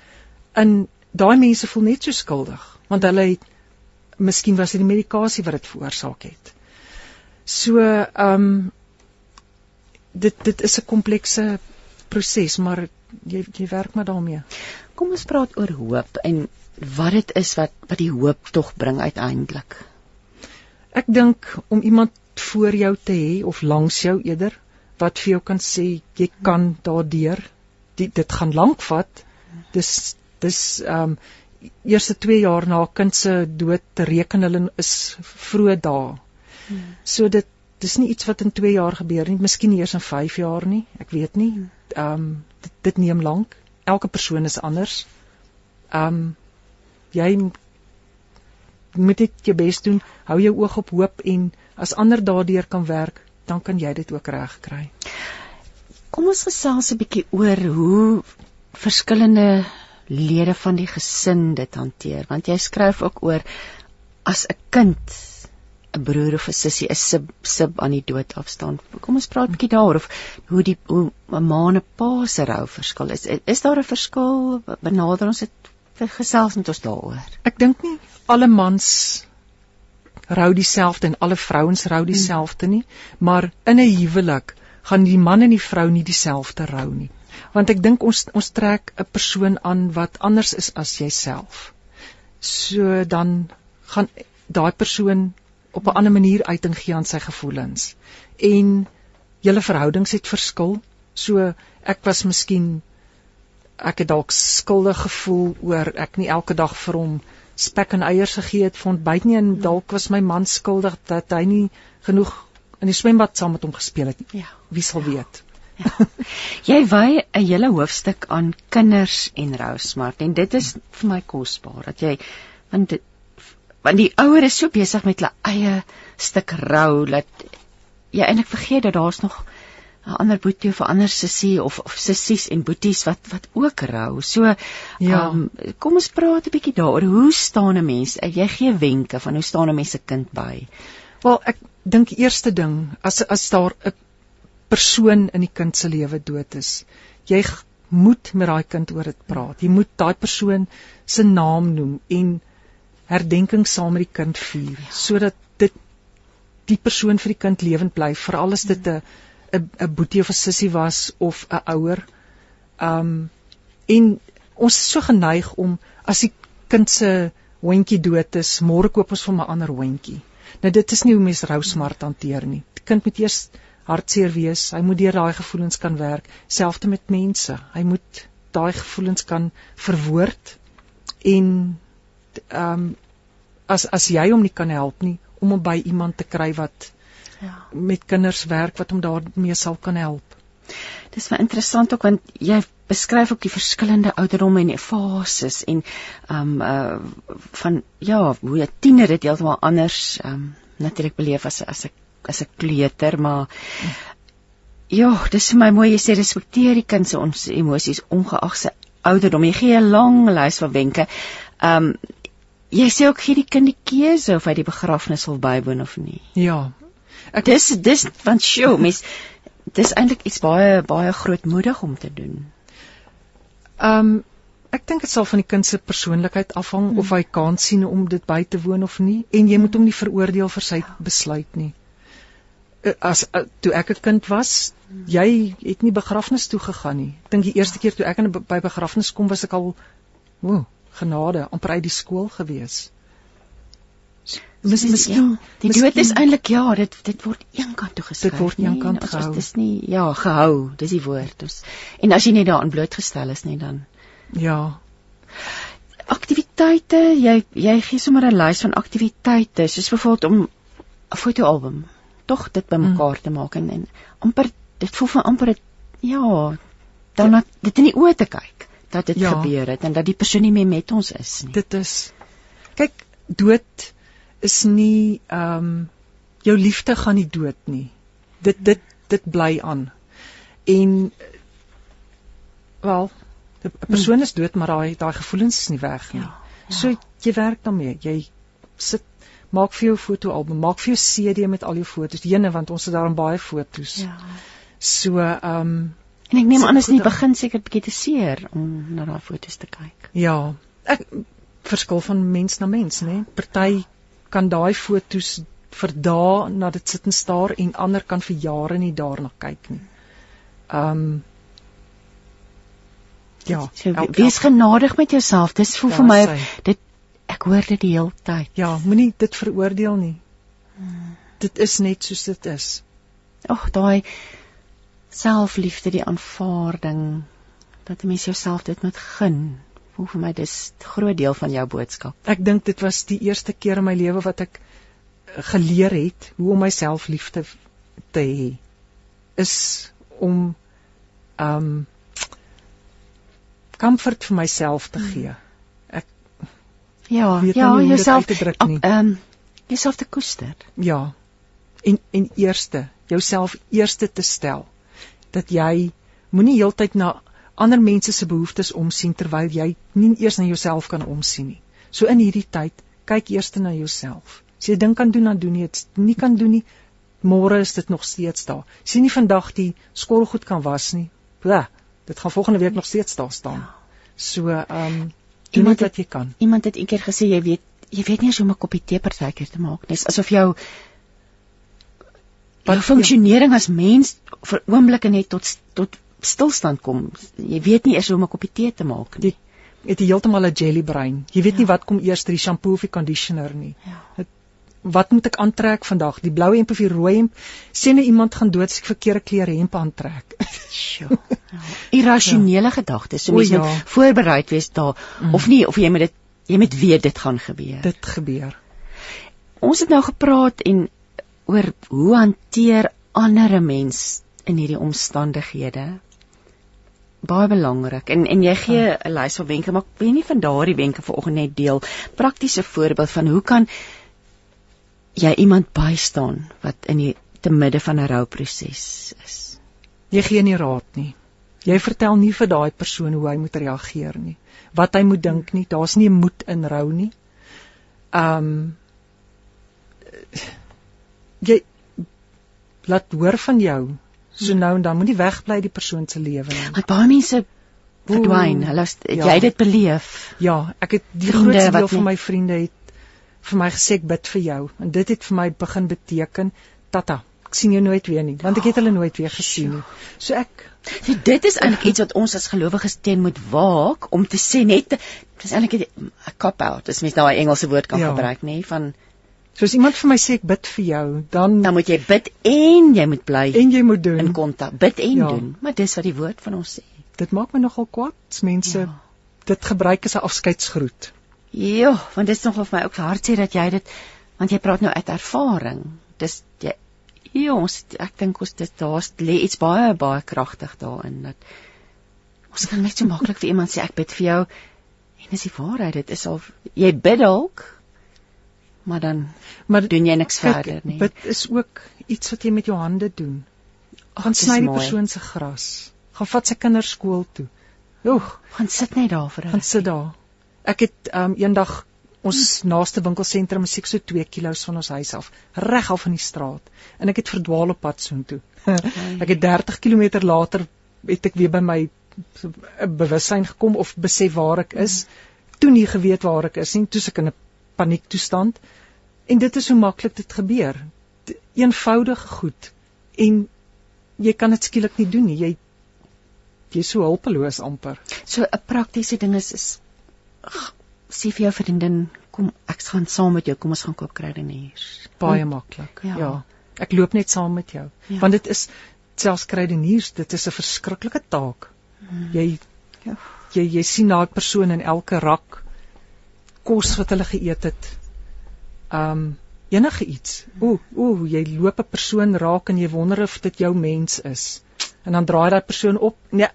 In daai mense voel net so skuldig want hulle het miskien was dit die medikasie wat dit veroorsaak het. So ehm um, dit dit is 'n komplekse proses maar jy jy werk maar daarmee. Kom ons praat oor hoop en wat dit is wat wat die hoop tog bring uiteindelik. Ek dink om iemand voor jou te hê of langs jou eerder wat vir jou kan sê jy kan daardeur die, dit gaan lank vat. Dis dis ehm um, eerste 2 jaar na kind se dood te reken hulle is vroeë dae. Hmm. So dit dis nie iets wat in 2 jaar gebeur nie, miskien eers in 5 jaar nie, ek weet nie. Ehm um, dit, dit neem lank. Elke persoon is anders. Ehm um, jy moet dit jou bes doen. Hou jou oog op hoop en as ander daardeur kan werk, dan kan jy dit ook reg kry. Kom ons gesels 'n bietjie oor hoe verskillende lede van die gesin dit hanteer, want jy skryf ook oor as 'n kind 'n broer of 'n sussie is sub sub aan die dood afstaan. Kom ons praat 'n bietjie daaroor of hoe die hoe 'n ma en 'n pa se rou verskil is. Is daar 'n verskil? Benader ons dit vir gesels met ons daaroor. Ek dink nie alle mans rou dieselfde en alle vrouens rou dieselfde nie, maar in 'n huwelik gaan die man en die vrou nie dieselfde rou nie. Want ek dink ons ons trek 'n persoon aan wat anders is as jouself. So dan gaan daai persoon op 'n ander manier uiting gee aan sy gevoelens. En julle verhoudings het verskil. So ek was miskien ek het dalk skuldig gevoel oor ek nie elke dag vir hom spek en eiers gegee het vir ontbyt nie en dalk was my man skuldig dat hy nie genoeg in die swembad saam met hom gespeel het. Ja. Wie sal ja. weet? Ja. Jy wy 'n hele hoofstuk aan kinders en rou smart en dit is vir my kosbaar dat jy want dit, want die ouer is so besig met hulle eie stuk rou dat jy eintlik vergeet dat daar's nog 'n ander boetie of 'n ander sussie of of sissies en boeties wat wat ook rou. So ja. Um, kom ons praat 'n bietjie daaroor. Hoe staan 'n mens? Jy gee wenke van hoe staan 'n mens se kind by? Wel, ek dink eerste ding as as daar 'n persoon in die kind se lewe dood is, jy moet met daai kind oor dit praat. Jy moet daai persoon se naam noem en herdenking saam met die kind vier ja. sodat dit die persoon vir die kind lewend bly, veral as dit 'n 'n 'n boetie of 'n sussie was of 'n ouer. Um en ons is so geneig om as die kind se hondjie dood is, môre koop ons vir 'n ander hondjie. Nou dit is nie hoe mens rou smart hanteer nie. Die kind moet eers hartseer wees. Hy moet deur daai gevoelens kan werk, selfs met mense. Hy moet daai gevoelens kan verwoord en ehm um, as as jy hom nie kan help nie om hom by iemand te kry wat ja. met kinders werk wat hom daarmee sal kan help. Dis baie interessant ook want jy beskryf ook die verskillende ouderdomme en fases en ehm um, uh van ja, hoe 'n tiener dit heeltemal anders ehm um, natuurlik beleef as as 'n as 'n kleuter, maar ja, dis vir my mooi jy sê respekteer die kind se ons emosies ongeag sy ouderdom. Jy gee 'n lang lys van wenke. Ehm um, jy sê ook gee die kind die keuse of hy die begrafnis wil bywoon of nie. Ja, Ek dis dis want sjoe, mens dis eintlik iets baie baie grootmoedig om te doen. Ehm um, ek dink dit sal van die kind se persoonlikheid afhang hmm. of hy kan sien om dit by te woon of nie en jy moet hom nie veroordeel vir sy besluit nie. Eh, as uh, toe ek 'n kind was, jy het nie begrafnis toe gegaan nie. Ek dink die eerste keer toe ek in by begrafnis kom was ek al o, genade, amper uit die skool gewees. Mis, miskien ja, die miskien, dood is eintlik ja, dit dit word eenkant toe geskryf. Dit word eenkant nee, gehou. Dit is nie ja, gehou, dis die woord. Dus, en as jy net daarin blootgestel is nie dan ja. Aktiwiteite, jy jy gee sommer 'n lys van aktiwiteite, soos byvoorbeeld om 'n fotoalbum tog dit bymekaar mm. te maak en, en amper dit voel van amper het, ja, dan ja. dit in die oë te kyk dat dit ja. gebeur het en dat die persoon nie meer met ons is nie. Dit is kyk dood is nie ehm um, jou liefde gaan nie dood nie. Dit dit dit bly aan. En wel, 'n persoon is dood, maar daai daai gevoelens is nie weg nie. Ja, ja. So jy werk daarmee. Jy sit maak vir jou fotoalbum, maak vir jou CD met al jou foto's. Jene want ons het daar baie foto's. Ja. So ehm um, en ek neem aan as jy begin seker bietjie te seer om na daai foto's te kyk. Ja. Ek verskil van mens na mens, né? Party kan daai fotos vir dae na dit sit en staar en ander kan vir jare nie daarna kyk nie. Um Ja, so, wees genadig met jouself. Dis voel vir my dit ek hoor dit die hele tyd. Ja, moenie dit veroordeel nie. Hmm. Dit is net soos dit is. Ag, daai selfliefde, die aanvaarding dat 'n mens jouself dit moet gun voel vir my dis 'n groot deel van jou boodskap. Ek dink dit was die eerste keer in my lewe wat ek eh, geleer het hoe om myself lief te te hê. Is om um comfort vir myself te gee. Ek ja, ja, jouself te druk nie. Um jouself te koester. Ja. En en eerste, jouself eerste te stel dat jy moenie heeltyd na ander mense se behoeftes omsien terwyl jy nie eers na jouself kan omsien nie. So in hierdie tyd, kyk eers na jouself. As jy dink kan doen, dan doen jy dit. Nie kan doen nie, môre is dit nog steeds daar. As jy nie vandag die skottelgoed kan was nie, blah, dit gaan volgende week nog steeds daar staan. So, ehm um, doen wat jy kan. Iemand het eendag gesê jy weet jy weet nie hoe om 'n koppie tee partykeer te maak nie. Dis asof jou wat funksionering as mens vir oomblikke net tot tot stilstand kom. Jy weet nie eers hoe om 'n koppie tee te maak nie. Jy het heeltemal 'n jelly brein. Jy weet ja. nie wat kom eers, die shampoo of die conditioner nie. Ja. Het, wat moet ek aantrek vandag? Die blou hemp of die rooi hemp? Sien nou iemand gaan dood as ek verkeerde klere hemp aantrek. Sjoe. Ja. Irrasionele ja. gedagtes. So mens ja. moet voorbereid wees daar mm. of nie of jy moet dit jy moet weet dit gaan gebeur. Dit gebeur. Ons het nou gepraat en oor hoe hanteer ander mense in hierdie omstandighede? Baie belangrik. En en jy gee ja. 'n lys van wenke maar ek weet nie van daardie wenke vanoggend net deel? Praktiese voorbeeld van hoe kan jy iemand bystaan wat in die te midde van 'n rouproses is? Jy gee nie raad nie. Jy vertel nie vir daai persoon hoe hy moet reageer nie. Wat hy moet dink nie. Daar's nie moed in rou nie. Um jy laat hoor van jou So nou en dan moenie wegbly die persoon se lewe nie. Want baie mense verdwyn. Hulle ja. jy dit beleef. Ja, ek het die vriende, grootste deel van my vriende het vir my gesê ek bid vir jou en dit het vir my begin beteken tata, ek sien jou nooit weer nie, want ek het hulle nooit weer gesien nie. So ek So dit is eintlik iets wat ons as gelowiges teen moet waak om te sê net dis eintlik 'n cop out. Dis mens nou 'n Engelse woord kan Ja. gebruik, nê, van soos iemand vir my sê ek bid vir jou, dan dan moet jy bid en jy moet bly en jy moet doen. in kontak. Bid en Ja. doen. Maar dis wat die woord van ons sê. Dit maak my nogal kwaad as mense Ja. dit gebruik as 'n afskeidsgroet. Ja, want dit is nogal vir my ook hartseer dat jy dit want jy praat nou uit ervaring. Dis jy ja, ons ek dink ons dit daar's lê iets baie baie kragtig daarin dat ons kan net so maklik vir iemand sê ek bid vir jou en dis die waarheid, dit is al jy bid dalk maar dan Maar doen jy niks kyk, verder nie. Bid is ook iets wat jy met jou hande doen. Gaan sny die mooi. persoon se gras. Gaan vat sy kinders skool toe. Oeg, gaan sit net daar vir 'n gaan sit daar. Ek het um, eendag ons naaste winkelsentrum is seker so 2 km van ons huis af, reg af van die straat. En ek het verdwaal op pad soontoe. ek het 30 km later het ek weer by my eh, bewussyn gekom of besef waar ek is. Toe nie geweet waar ek is nie, toe ek in 'n paniektoestand. En dit is hoe maklik dit gebeur. Eenvoudige goed. En jy kan dit skielik nie doen nie. Jy jy's so hulpeloos amper. So 'n praktiese ding is is sê vir jou vriendin, kom ek gaan saam met jou, kom ons gaan koop kruideniers. Baie maklik. ja. Ja. Ek loop net saam met jou. Ja. Want dit is selfs kruideniers, dit is 'n verskriklike taak. Jy Ja. jy jy sien daai persoon in elke rak kos wat hulle geëet het. Um enige iets. Ooh, ooh, jy loop 'n persoon raak en jy wonder of dit jou mens is. En dan draai daai persoon op. Nee,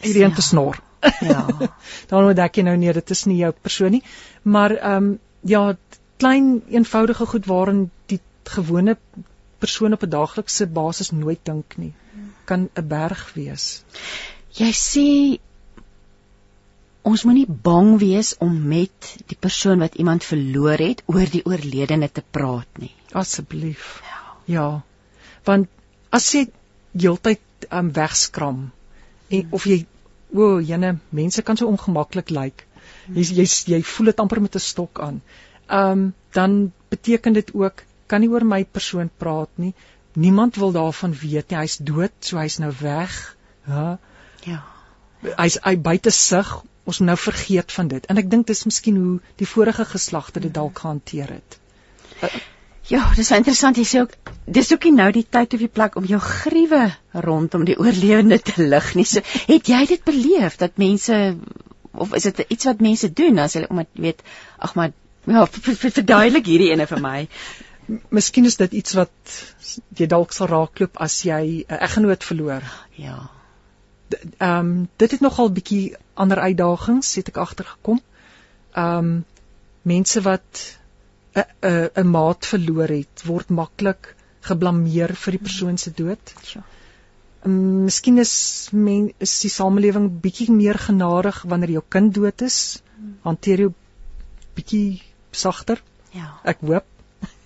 hierdie een Ja. te snor. Ja. dan ontdek jy nou nee, dit is nie jou persoon nie. Maar ehm um, ja, klein eenvoudige goed waarin die gewone persoon op 'n daaglikse basis nooit dink nie, kan 'n berg wees. Jy sê ons moenie bang wees om met die persoon wat iemand verloor het oor die oorledene te praat nie. Asseblief. Ja. Want as jy heeltyd um, wegskram en of jy o, jene mense kan so ongemaklik lyk. Jy jy jy voel dit amper met 'n stok aan. Um dan beteken dit ook kan nie oor my persoon praat nie. Niemand wil daarvan weet nie. Hy's dood, so hy's nou weg. Ja. Ja. Hy's hy buite sig. Ons nou vergeet van dit. En ek dink dis miskien hoe die vorige geslagte dit dalk gehanteer het. Ja, dis interessant. Jy sê ook dis ook nie nou die tyd of die plek om jou griewe rondom die oorlewende te lig nie. So, het jy dit beleef dat mense of is dit iets wat mense doen as hulle omdat weet, ag maar ja, ver- ver- ver- verduidelik hierdie ene vir my. Miskien is dit iets wat jy dalk sal raakloop as jy 'n eggenoot verloor. Ja. Ehm um, dit het nogal bietjie ander uitdagings het ek agtergekom. Ehm um, mense wat 'n 'n 'n maat verloor het, word maklik geblameer vir die persoon se dood. Ja. Um, miskien is men is die samelewing bietjie meer genadig wanneer jou kind dood is. Hanteer jou bietjie sagter. Ja. Ek hoop.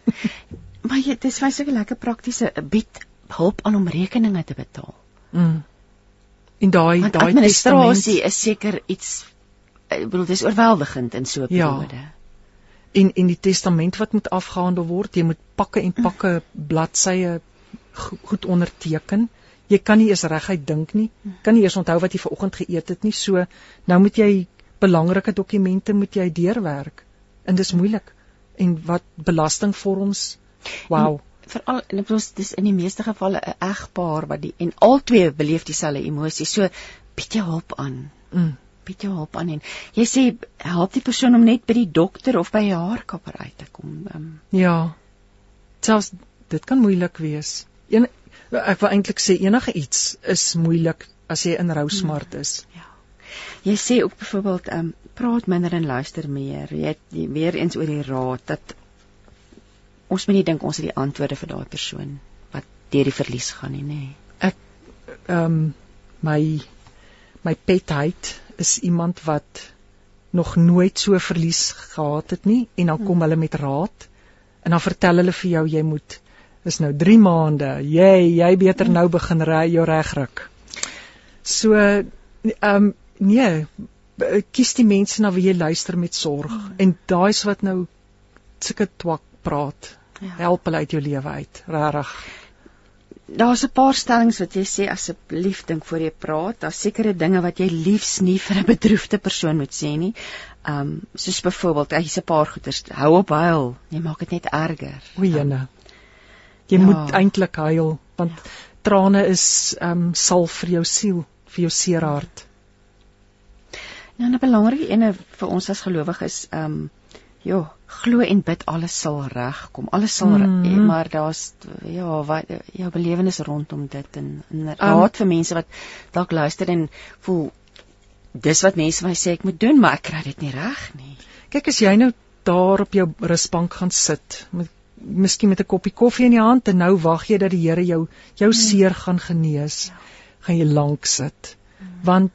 Maar jy dis vir my so 'n lekker praktiese bied hulp aan om rekeninge te betaal. Mm. En daai daai administrasie is seker iets ek bedoel dis oorweldigend in so 'n Ja. periode. en en die testament wat moet afgehandel word, jy moet pakke en pakke bladsye go- goed onderteken. Jy kan nie eens reguit dink nie. Kan nie eers onthou wat jy vanoggend geëet het nie. So nou moet jy belangrike dokumente moet jy deurwerk. En dis moeilik. En wat belastingvorms. Wow. Veral en ek bedoel dis in die meeste gevalle 'n egpaar wat die en albei beleef dieselfde emosie. So bied jou hulp aan. Mm. Bied jou hulp aan en jy sê help die persoon om net by die dokter of by 'n haarkapper uit te kom. Um, Ja. Selfs dit kan moeilik wees. Een ek wil eintlik sê enige iets is moeilik as jy in rou smart is. ja. Jy sê ook byvoorbeeld um praat minder en luister meer. Jy het weer eens oor die raad dat ons moet nie dink ons het die antwoorde vir daai persoon wat deur die verlies gaan nie, nê. Nee. ehm um, my my petheid is iemand wat nog nooit so verlies gehad het nie en dan kom hulle met raad en dan vertel hulle vir jou jy moet is nou 3 maande jy jy beter nou begin ry jou regruk. So ehm um, nee b- kies die mense na wie jy luister met sorg en daai's wat nou sulke twak praat Ja. help hulle uit jou lewe uit regtig daar's 'n paar stellings wat jy sê asseblief dink voor jy praat. Daar's sekere dinge wat jy liefs nie vir 'n bedroefde persoon moet sê nie. Um, soos byvoorbeeld, hy's 'n paar goeters. Hou op huil. Jy maak dit net erger. O, jene. Jy ja. moet eintlik huil want ja. trane is um, sal vir jou siel, vir jou seer hart. Nou 'n belangrike ene vir ons as gelowiges ehm um, Ja, glo en bid alles sal regkom. Alles sal mm -hmm. maar daar's ja, wat jou belewenis rondom dit en en um, raad vir mense wat dalk luister en voel dis wat mense my sê ek moet doen, maar ek kry dit nie reg nie. Kyk as jy nou daar op jou rusbank gaan sit met miskien met 'n koppie koffie in die hand en nou wag jy dat die Here jou jou mm. seer gaan genees, ja. gaan jy lank sit. Mm. Want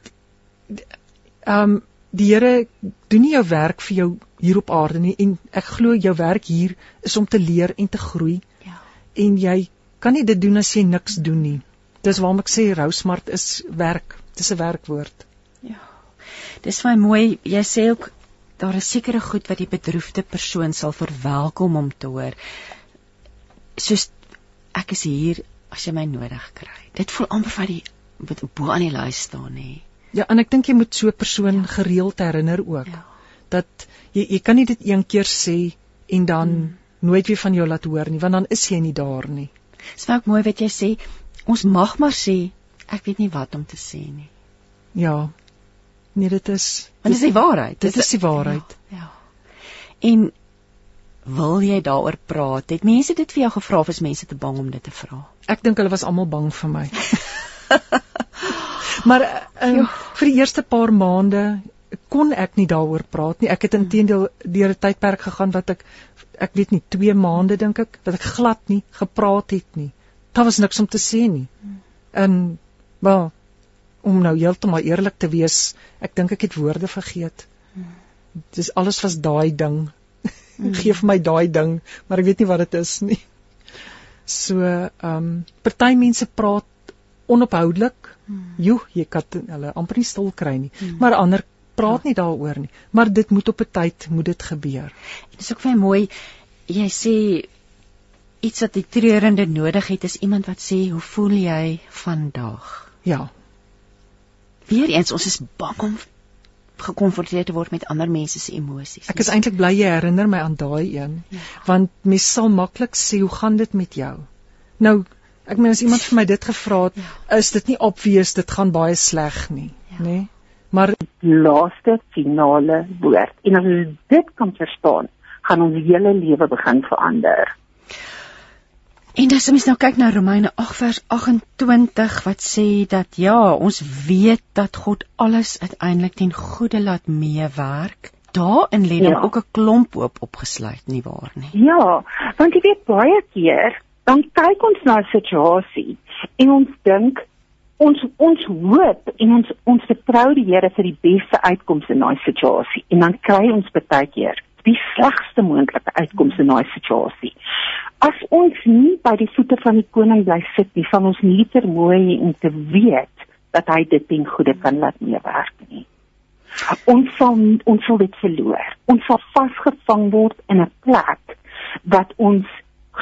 ehm um, die Here doen nie jou werk vir jou hier op aarde nie en ek glo jou werk hier is om te leer en te groei. Ja. En jy kan nie dit doen as jy niks doen nie. Dis waarom ek sê rousmart is werk. Dis 'n werkwoord. Ja. Dis baie mooi. Jy sê ook daar is sekere goed wat die bedroefde persoon sal verwelkom om te hoor. Soos ek is hier as jy my nodig kry. Dit voel amper vir die bo aan die lys staan hè. Ja, en ek dink jy moet so 'n persoon ja. gereeld herinner ook. Ja. Dat jy jy kan nie dit een keer sê en dan hmm. nooit weer van jou laat hoor nie, want dan is jy nie daar nie. Dis baie mooi wat jy sê. Ons mag maar sê ek weet nie wat om te sê nie. Ja. Nee, dit is Want dit is die waarheid. Dit, dit is die waarheid. Ja. ja. En wil jy daaroor praat? Het mense dit vir jou gevra of is mense te bang om dit te vra? Ek dink hulle was almal bang vir my. Maar um, vir die eerste paar maande kon ek nie daaroor praat nie. Ek het intedeel deur 'n tydperk gegaan wat ek ek weet nie 2 maande dink ek wat ek glad nie gepraat het nie. Daar was niks om te sê nie. En wel om nou heeltemal eerlik te wees, ek dink ek het woorde vergeet. Dis alles was daai ding. Geef my daai ding, maar ek weet nie wat dit is nie. So, ehm um, party mense praat onophoudelik. Hmm. Joe, jy kan hulle amper nie stil kry nie. Hmm. Maar ander praat ja. nie daaroor nie. Maar dit moet op 'n tyd moet dit gebeur. Dit is ook baie mooi. Jy sê iets wat die treurende nodig het is iemand wat sê, "Hoe voel jy vandag?" Ja. Weereens ons is bang om gekonfronteer te word met ander mense se emosies. Ek is eintlik bly jy herinner my aan daai een, ja. want mens sal maklik sê, "Hoe gaan dit met jou?" Nou Ek meen as iemand vir my dit gevra het, ja. is dit nie obvious dit gaan baie sleg nie, ja. nê? Nee? Maar laaste finale woord. En as ons dit kan verstaan, gaan ons hele lewe begin verander. En as ons nou kyk na Romeine 8 vers 28 wat sê dat ja, ons weet dat God alles uiteindelik ten goeie laat meewerk. Daarin lê dan ja. ook 'n klomp hoop opgesluit, nie waar nie? Ja, want jy weet baie keer dan kyk ons na 'n situasie en ons dink ons ons hoop en ons ons vertrou die Here vir die beste uitkomste in daai situasie en dan kry ons baie keer die slegste moontlike uitkomste in daai situasie. As ons nie by die voete van die koning bly sit nie, sal ons nie vermooi om te weet dat hy dit ten goeie kan laat meewerk nie. Ons sal ons sal dit verloor. Ons sal vasgevang word in 'n plek wat ons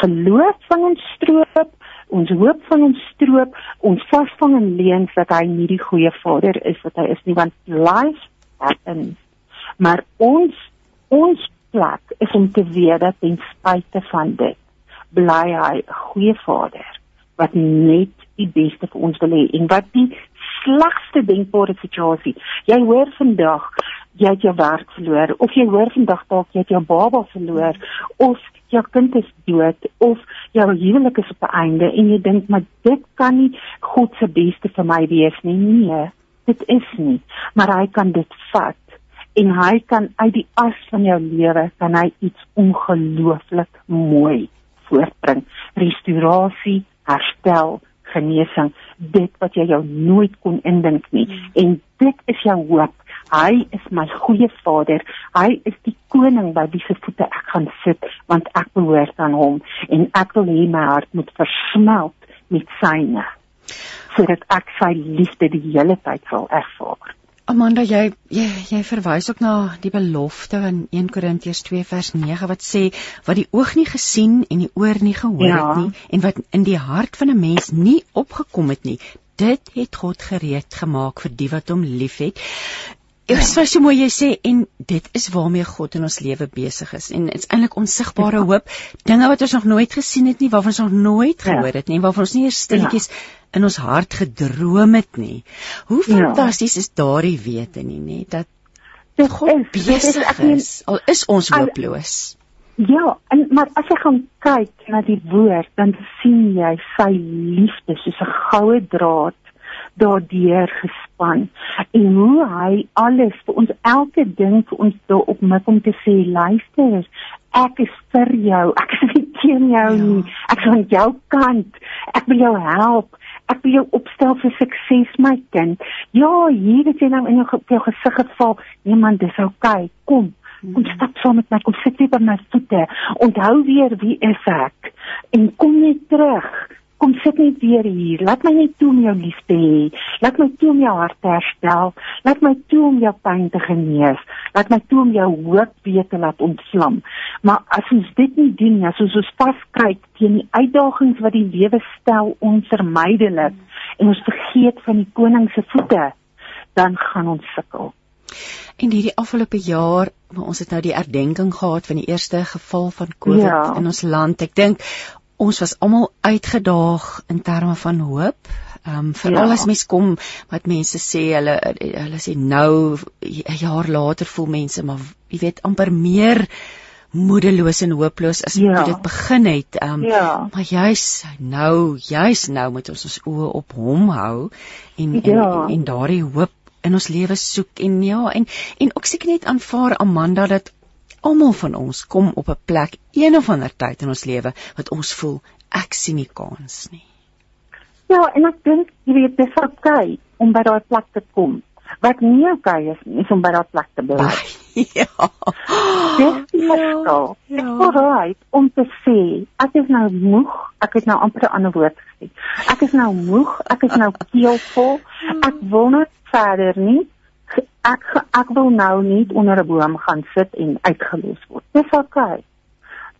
geloof van ons stroop, ons hoop van ons stroop, ons vasvang in leuns dat hy nie die goeie Vader is wat hy is nie, want life happens. Maar ons ons plek is om te weet dat ten spyte van dit bly hy 'n goeie Vader wat net die beste vir ons wil hê en wat die slegste denkbare situasie. Jy hoor vandag jy het jou werk verloor of jy hoor vandag dalk jy het jou baba verloor of jou kind is dood of jou huwelik is op 'n einde en jy dink maar dit kan nie God se beste vir my wees nie. Nee, dit is nie, maar hy kan dit vat en hy kan uit die as van jou lewe kan hy iets ongelooflik mooi voortbring. Restaurasie, herstel, genesing, dit wat jy jou nooit kon indink nie. Hmm. En dit is jou hoop Hy is my goeie Vader. Hy is die koning by wie se voete ek gaan sit want ek behoort aan hom en ek wil hê my hart moet versmelt met syne sodat ek sy liefde die hele tyd sal ervaar. Amanda, jy jy jy verwys ook na die belofte in 1 Korintiërs 2 vers 9 wat sê wat die oog nie gesien en die oor nie gehoor ja. het nie en wat in die hart van 'n mens nie opgekom het nie, dit het God gereed gemaak vir die wat hom liefhet. Ek ja. so mooi jy sê en dit is waarmee God in ons lewe besig is en dit's eintlik onsigbare ja. hoop, dinge wat ons nog nooit gesien het nie, waarvan ons nog nooit ja. gehoor het nie, waarvan ons nie eers stilletjies ja in ons hart gedroom het nie. Hoe fantasties ja. is daardie wete nie, nê, dat dit God besig is. Al is ons hooploos. Ja, en maar as jy gaan kyk na die woord, dan sien jy sy liefde soos 'n goue draad daardeur gespan en hoe hy alles vir ons elke ding vir ons daar op mik om te sê luister ek is vir jou ek is nie teen jou ja. nie ek is aan jou kant ek wil jou help ek wil jou opstel vir sukses my kind. Ja, hier het jy nou in jou, jou gesig geval. Man, dis oukei. Okay. Kom. Kom stap saam met my. Kom sit hier by my voete. Onthou weer wie is ek en kom net terug kom sit net weer hier. Laat my net toe om jou lief te hê. Laat my toe om jou hart te herstel. Laat my toe om jou pyn te genees. Laat my toe om jou hoop weer te laat ontvlam. Maar as ons dit nie doen nie, as ons ons vaskyk teen die uitdagings wat die lewe stel onvermydelik en ons vergeet van die koning se voete, dan gaan ons sukkel. En hierdie afgelope jaar, ons het nou die herdenking gehad van die eerste geval van COVID ja. in ons land. Ek dink ons was almal uitgedaag in terme van hoop. Ehm um, veral ja. as mens kom wat mense sê hulle hulle sê nou 'n jaar later voel mense maar jy weet amper meer moedeloos en hooploos as ja. dit begin het. Ehm um, ja. maar juis nou, juis nou moet ons ons oë op hom hou en ja. en, en, en daardie hoop in ons lewe soek en ja en en ook seker net aanvaar Amanda dat almal van ons kom op 'n plek een of ander tyd in ons lewe wat ons voel ek sien nie kans nie. Ja, en ek dink jy weet dis okay om by daai plek te kom. Wat nie okay is nie, is om by daai plek te bly. ja. Dis die verskil. Ja. Ek voel reg om te sê ek is nou moeg, ek het nou amper 'n ander woord gesê. Ek is nou moeg, ek is nou keelvol. Ek wil net verder nie ek ek wil nou nie onder 'n boom gaan sit en uitgelos word. Dis okay.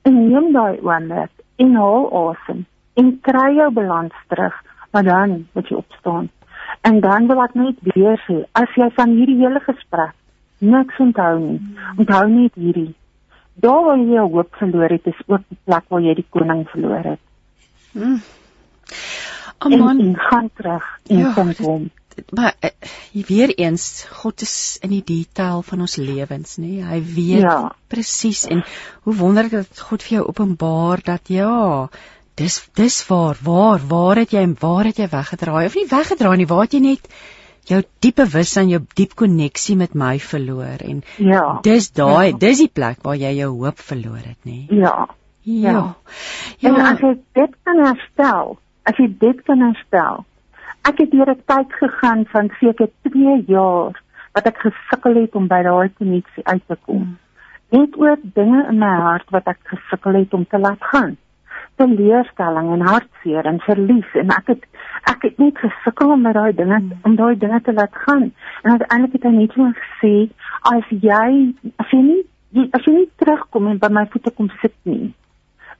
En neem daai oomblik en haal asem en kry jou balans terug, maar dan moet jy opstaan. En dan wil ek net weer sê, as jy van hierdie hele gesprek niks onthou nie, onthou net hierdie. Daar waar jy hoop verloor het, is ook die plek waar jy die koning verloor het. Hmm. Aman, en, en gaan terug en ja, kom hom maar uh, weer eens God is in die detail van ons lewens nê hy weet ja. presies en hoe wonderlik dat God vir jou openbaar dat ja dis dis waar waar waar het jy waar het jy weggedraai of nie weggedraai nie waar het jy net jou diepe bewussin jou diep koneksie met my verloor en ja dis daai ja. dis die plek waar jy jou hoop verloor het nê ja ja, ja. ja. en as jy dit kan herstel as jy dit kan herstel ek het deur 'n tyd gegaan van seker 2 jaar wat ek gesukkel het om by daai koneksie uit te kom. Net oor dinge in my hart wat ek gesukkel het om te laat gaan. Teleurstelling en hartseer en verlies en ek het ek het net gesukkel om met daai dinge om daai dinge te laat gaan. En uiteindelik het hy net so gesê as jy as jy nie as jy nie terugkom en by my voete kom sit nie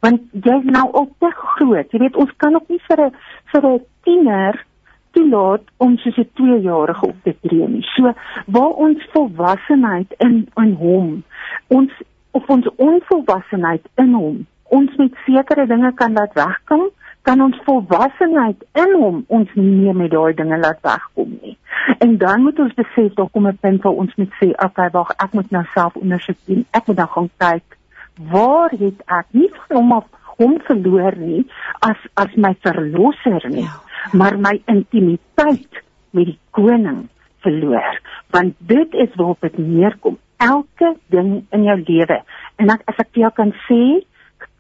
want jy's nou op te groot. Jy weet ons kan ook nie vir 'n vir 'n tiener toelaat om soos 'n 2-jarige op te tree nie. So waar ons volwassenheid in in hom, ons of ons onvolwassenheid in hom, ons met sekere dinge kan laat wegkom, kan ons volwassenheid in hom ons nie meer met daai dinge laat wegkom nie. En dan moet ons besef daar kom 'n punt waar ons moet sê, okay, wag, ek moet nou self ondersoek doen. Ek moet dan gaan kyk waar het ek nie van hom af hom verloor nie as as my verlosser nie. Ja. maar my intimiteit met die koning verloor. Want dit is waarop dit neerkom. Elke ding in jou lewe. En ek, as ek jou kan sê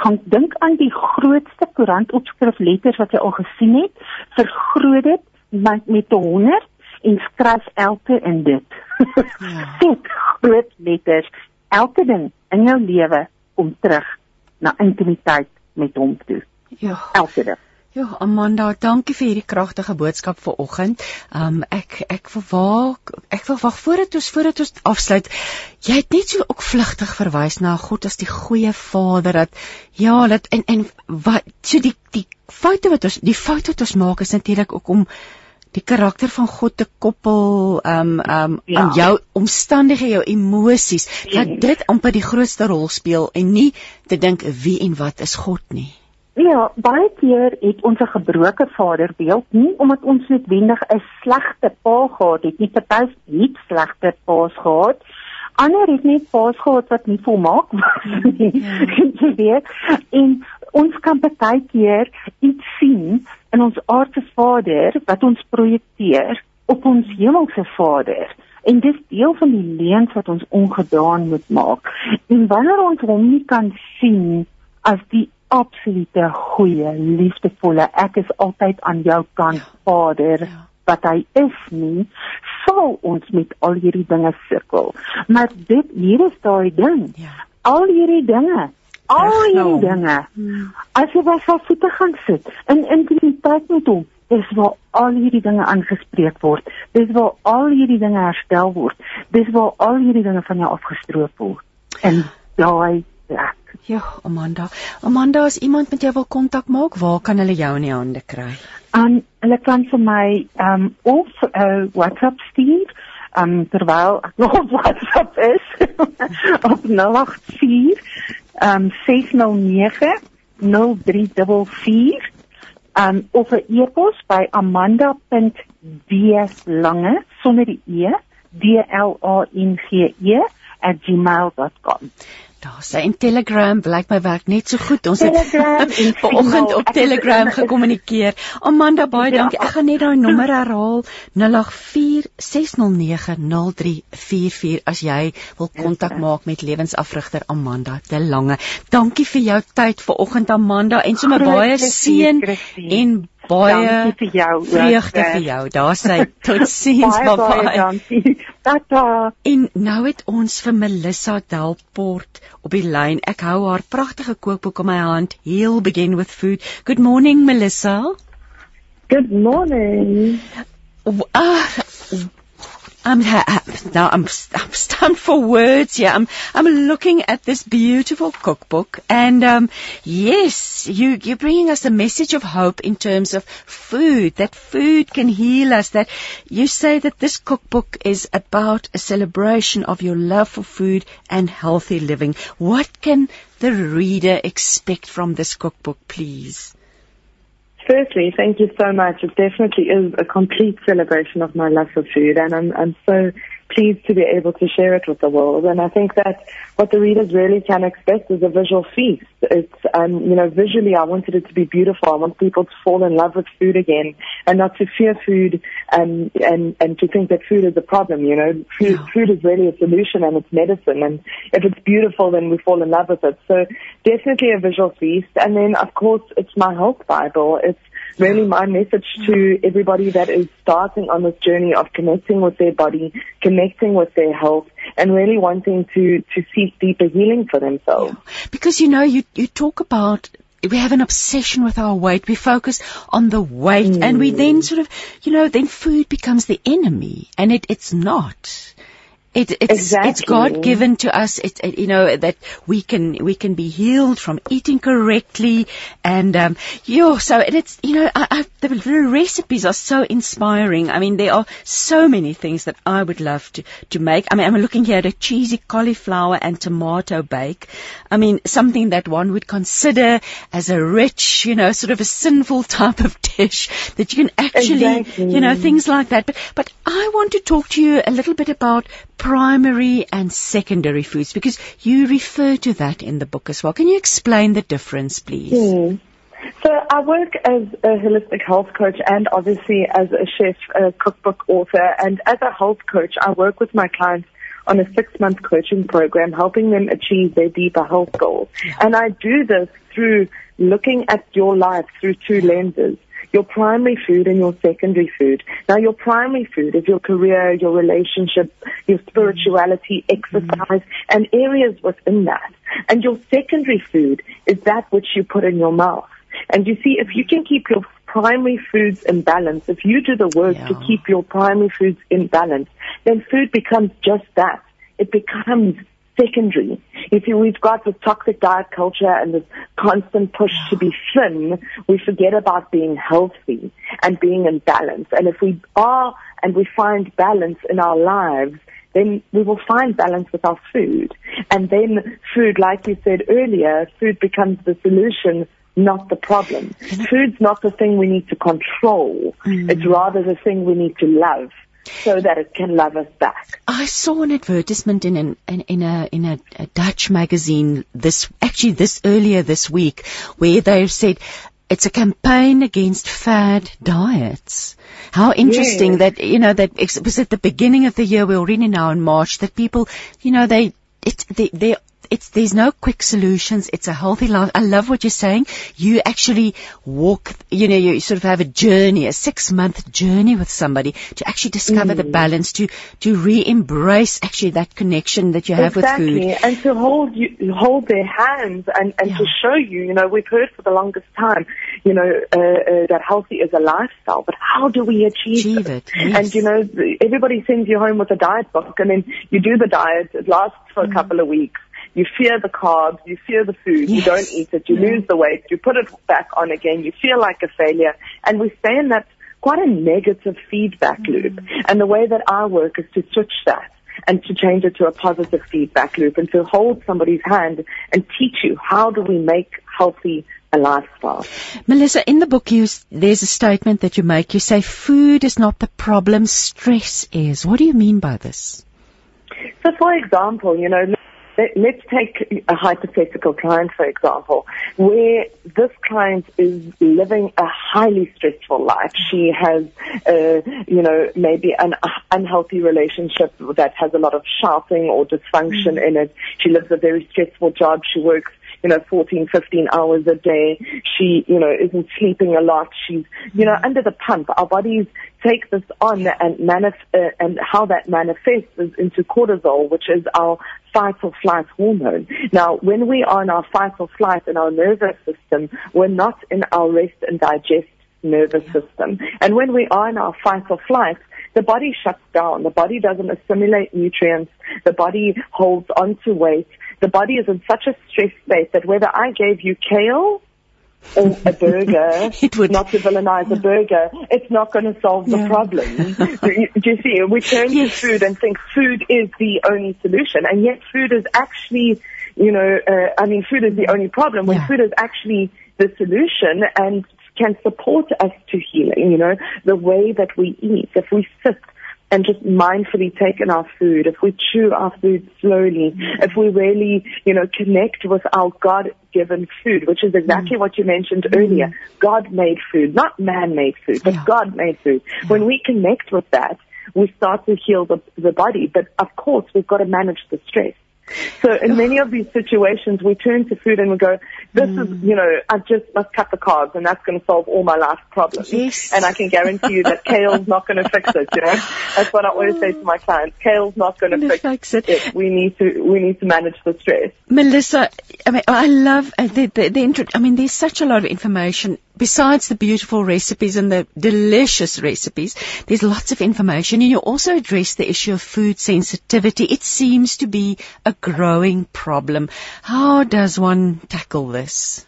kan dink aan die grootste koerantopskrif letters wat jy al gesien het. Vergroot dit met met 100 en skryf elke in dit. Ja. dit groot letters. Elke ding in jou lewe kom terug na intimiteit met hom toe ja elke ding Ja, Amanda, dankie vir hierdie kragtige boodskap vanoggend. Um ek ek wil wag, ek wil wag voordat ons voordat ons afsluit. Jy het net so ook vlugtig verwys na God as die goeie Vader dat ja, dat en en wat so die die foute wat ons die foute wat ons maak is natuurlik ook om die karakter van God te koppel um um ja. aan jou omstandighede, jou emosies, dat dit amper die grootste rol speel en nie te dink wie en wat is God nie. Ja, baie keer het ons 'n gebroke vaderbeeld nie omdat ons noodwendig 'n slegte pa gehad het nie, party het slegte pa's gehad. Ander het net pa's gehad wat nie volmaak was nie. Ja. Jy weet, en ons kan baie keer iets sien in ons aardse Vader wat ons projekteer op ons hemelse Vader. En dis deel van die leuns wat ons ongedaan moet maak. En wanneer ons hom nie kan sien as die absolute goeie, liefdevolle, ek is altyd aan jou kant, ja. Vader, ja. wat hy is nie, sal ons met al hierdie dinge sukkel. Maar dit hier is daai ding. Ja. Al hierdie dinge Al hierdie dinge. Hmm. As jy was op voete gaan sit in intimiteit met hom, dis waar al hierdie dinge aangespreek word. Dis waar al hierdie dinge herstel word. Dis waar al hierdie dinge van jou afgestroop word. En daai plek. Ja, Amanda. Amanda, as iemand met jou wil kontak maak, waar kan hulle jou in die hande kry? Aan hulle kan vir my um of uh, WhatsApp stuur, um terwyl ek nog op WhatsApp is op 084 um 609 0344 um of 'n e-pos by amanda.dlange sonder die e d l a n g e @gmail.com Daar sê in Telegram blyk my werk net so goed. Ons Telegram het vanoggend op Telegram gekommunikeer. Amanda, baie ja. dankie. Ek gaan net daai nommer herhaal: 0846090344 as jy wil kontak maak met lewensafrigter Amanda De Lange. Dankie vir jou tyd vanoggend Amanda en sommer baie seën en baie vir jou vreugde vir jou. Daar sê totsiens baie baie dankie. Tata. En nou het ons vir Melissa Delport op die lyn. Ek hou haar pragtige kookboek in my hand. Heal begin with food. Good morning Melissa. Good morning. Uh, I'm now I'm I'm stunned for words here. I'm I'm looking at this beautiful cookbook, and um, yes, you you're bringing us a message of hope in terms of food. That food can heal us. That you say that this cookbook is about a celebration of your love for food and healthy living. What can the reader expect from this cookbook, please? Firstly, thank you so much. It definitely is a complete celebration of my love for food, and I'm, I'm so pleased to be able to share it with the world. And I think that what the readers really can expect is a visual feast. It's, um, you know, visually I wanted it to be beautiful. I want people to fall in love with food again and not to fear food and, and, and to think that food is a problem, you know. Food, food is really a solution and it's medicine. And if it's beautiful, then we fall in love with it. So definitely a visual feast. And then, of course, it's my health Bible. It's, really my message to everybody that is starting on this journey of connecting with their body, connecting with their health, and really wanting to, to seek deeper healing for themselves. Yeah. Because you know, you, you talk about we have an obsession with our weight. We focus on the weight mm. and we then sort of, you know, then food becomes the enemy and it, it's not. It, it's exactly. it's God given to us. It, it, you know that we can we can be healed from eating correctly, and um, yeah. So it's you know I, I, the, the recipes are so inspiring. I mean there are so many things that I would love to to make. I mean I'm looking here at a cheesy cauliflower and tomato bake. I mean something that one would consider as a rich, you know, sort of a sinful type of dish that you can actually, exactly. you know, things like that. But but I want to talk to you a little bit about primary and secondary foods because you refer to that in the book as well. Can you explain the difference, please? Mm. So I work as a holistic health coach and obviously as a chef, a cookbook author. And as a health coach, I work with my clients on a six month coaching program, helping them achieve their deeper health goals. And I do this through looking at your life through two lenses your primary food and your secondary food. Now, your primary food is your career, your relationship, your spirituality, exercise, and areas within that. And your secondary food is that which you put in your mouth. And you see, if you can keep your primary foods in balance, if you do the work Yeah. to keep your primary foods in balance, then food becomes just that. It becomes secondary. You see, we've got this toxic diet culture and this constant push to be thin. We forget about being healthy and being in balance. And if we are and we find balance in our lives, then we will find balance with our food. And then food, like you said earlier, food becomes the solution, not the problem. Food's not the thing we need to control. Mm. It's rather the thing we need to love so that it can love us back. I saw an advertisement in an, in, in a in a, a Dutch magazine this actually this earlier this week where they've said it's a campaign against fad diets. How interesting Yes. that you know that it was at the beginning of the year. We're already now in March. That people, you know, they it's they they. It's, there's no quick solutions. It's a healthy life. I love what you're saying. You actually walk, you know, you sort of have a journey, a six month journey with somebody to actually discover the balance, to, to re-embrace actually that connection that you have exactly. with food. And to hold you, hold their hands and, and to show you, you know, we've heard for the longest time, you know, uh, uh, that healthy is a lifestyle, but how do we achieve, Achieve it, yes. And you know, everybody sends you home with a diet book and then you do the diet, it lasts for Mm. a couple of weeks. You fear the carbs, you fear the food, you don't eat it, you lose the weight, you put it back on again, you feel like a failure, and we stay in that quite a negative feedback Mm. loop. And the way that I work is to switch that and to change it to a positive feedback loop and to hold somebody's hand and teach you how do we make healthy a lifestyle. Melissa, in the book, you, there's a statement that you make. You say food is not the problem, stress is. What do you mean by this? So for example, you know, let, let's take a hypothetical client, for example, where this client is living a highly stressful life. She has, uh, you know, maybe an unhealthy relationship that has a lot of shouting or dysfunction in it. She lives a very stressful job. She works you know, 14, 15 hours a day. She, you know, isn't sleeping a lot. She's, you know, under the pump. Our bodies take this on and manif- uh, and how that manifests is into cortisol, which is our fight or flight hormone. Now, when we are in our fight or flight in our nervous system, we're not in our rest and digest nervous system. And when we are in our fight or flight, the body shuts down. The body doesn't assimilate nutrients. The body holds onto weight. The body is in such a stress state that whether I gave you kale or a burger, It would- not to villainize a burger, it's not going to solve the Yeah. problem. do, you, do you see? We turn Yes. to food and think food is the only solution, and yet food is actually, you know, uh, I mean, food is the only problem when Yeah. food is actually the solution and can support us to healing, you know, the way that we eat. If we sit and just mindfully take in our food, if we chew our food slowly, if we really, you know, connect with our God-given food, which is exactly mm. what you mentioned earlier. Mm. God-made food, not man-made food, but Yeah. God-made food. When we connect with that, we start to heal the, the body. But of course, we've got to manage the stress. So in many of these situations, we turn to food and we go, this is, you know, I just must cut the carbs and that's going to solve all my life problems. Yes. And I can guarantee you that kale's not going to fix it, you know. That's what I always say to my clients. Kale's not going to fix, fix it. it. We need to, we need to manage the stress. Melissa, I mean, I love uh, the, the, the intro. I mean, there's such a lot of information. Besides the beautiful recipes and the delicious recipes, there's lots of information. And you also address the issue of food sensitivity. It seems to be a growing problem. How does one tackle this?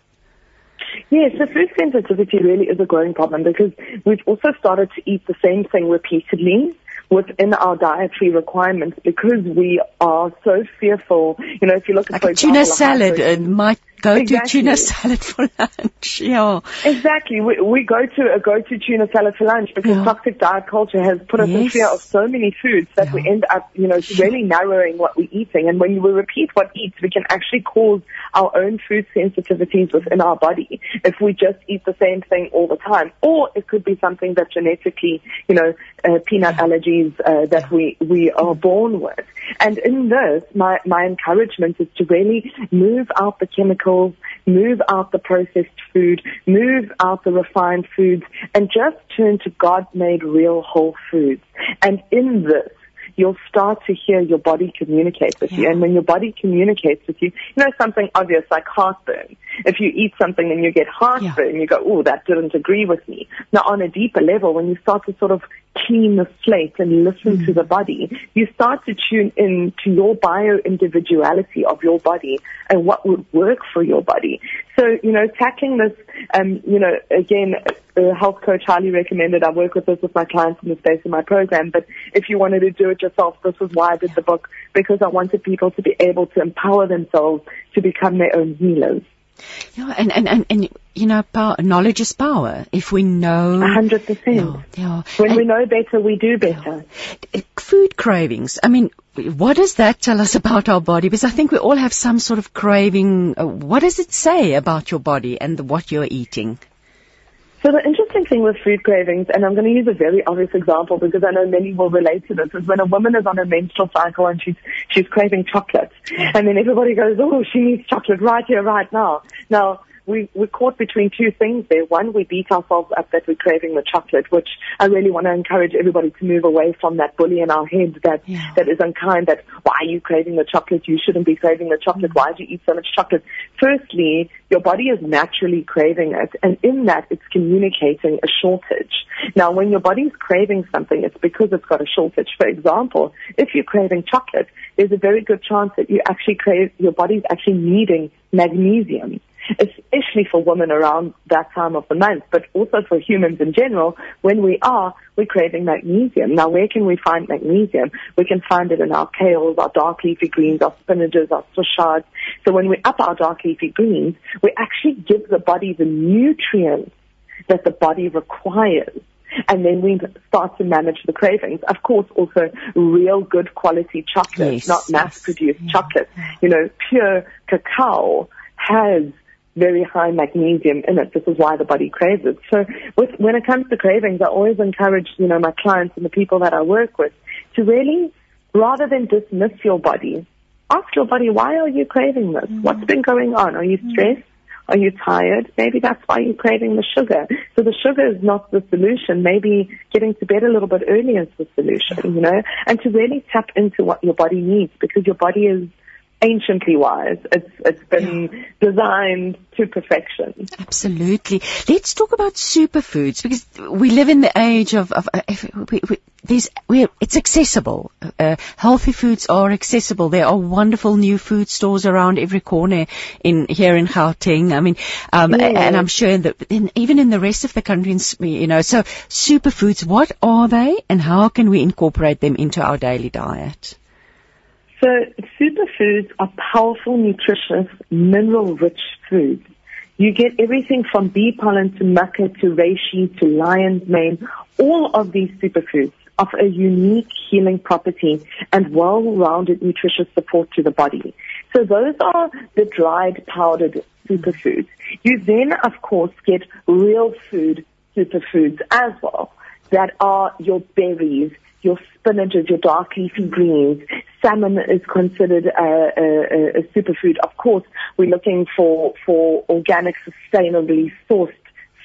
Yes, the food sensitivity really is a growing problem because we've also started to eat the same thing repeatedly within our dietary requirements because we are so fearful. You know, if you look at Like example, tuna salad uh, might go Exactly. to tuna salad for lunch. Yeah. Exactly. We, we go to a go-to tuna salad for lunch because Yeah. toxic diet culture has put us in fear of so many foods that we end up, you know, really narrowing what we're eating. And when we repeat what eats, we can actually cause our own food sensitivities within our body if we just eat the same thing all the time. Or it could be something that genetically, you know, uh, peanut allergies uh, that we, we are born with. And in this, my, my encouragement is to really move out the chemicals, move out the processed food, move out the refined foods, and just turn to God-made real whole foods. And in this, you'll start to hear your body communicate with you. And when your body communicates with you, you know, something obvious like heartburn. if you eat something and you get heartburn, yeah. you go, oh, that didn't agree with me. Now, on a deeper level, when you start to sort of clean the slate and listen mm. to the body, you start to tune in to your bio individuality of your body and what would work for your body. So, you know, tackling this, um, you know, again, a health coach highly recommended. I work with this with my clients in the space of my program. But if you wanted to do it yourself, this is why I did the book because I wanted people to be able to empower themselves to become their own healers. Yeah, and, and, and, and you know, power, knowledge is power. If we know. A hundred percent. Yeah. When and, we know better, we do better. Yeah. Food cravings. I mean, what does that tell us about our body? Because I think we all have some sort of craving. Uh, what does it say about your body and what you're eating? So the interesting thing with food cravings, and I'm going to use a very obvious example because I know many will relate to this, is when a woman is on a menstrual cycle and she's she's craving chocolate, and then everybody goes, "Oh, she needs chocolate right here, right now." Now we, we're caught between two things there. One, we beat ourselves up that we're craving the chocolate, which I really want to encourage everybody to move away from that bully in our head that, yeah. that is unkind, that why are you craving the chocolate? You shouldn't be craving the chocolate. Why do you eat so much chocolate? Firstly, your body is naturally craving it, and in that, it's communicating a shortage. Now, when your body's craving something, it's because it's got a shortage. For example, if you're craving chocolate, there's a very good chance that you actually crave, your body's actually needing magnesium especially for women around that time of the month, but also for humans in general, when we are, we're craving magnesium. Now, where can we find magnesium? We can find it in our kales, our dark leafy greens, our spinaches, our swiss chards. So when we up our dark leafy greens, we actually give the body the nutrients that the body requires and then we start to manage the cravings. Of course, also real good quality chocolate, yes, not mass produced yes. chocolate. You know, pure cacao has very high magnesium in it. This is why the body craves it. So with, when it comes to cravings, I always encourage, you know, my clients and the people that I work with to really, rather than dismiss your body, ask your body, why are you craving this? Mm-hmm. What's been going on? Are you mm-hmm. stressed? Are you tired? Maybe that's why you're craving the sugar. So the sugar is not the solution. Maybe getting to bed a little bit earlier is the solution, you know, and to really tap into what your body needs because your body is anciently wise. It's it's been yeah. designed to perfection. Absolutely. Let's talk about superfoods because we live in the age of, of uh, we, we, these. We, it's accessible. Uh, healthy foods are accessible. There are wonderful new food stores around every corner in here in Gauteng. I mean, um, yeah. and I'm sure that in, even in the rest of the country, you know. So superfoods, what are they, and how can we incorporate them into our daily diet? So superfoods are powerful, nutritious, mineral-rich foods. You get everything from bee pollen to maca to reishi to lion's mane. All of these superfoods offer a unique healing property and well-rounded nutritious support to the body. So those are the dried powdered superfoods. You then, of course, get real food superfoods as well that are your berries, your spinaches, your dark leafy greens. Salmon is considered a, a, a superfood. Of course, we're looking for, for organic, sustainably sourced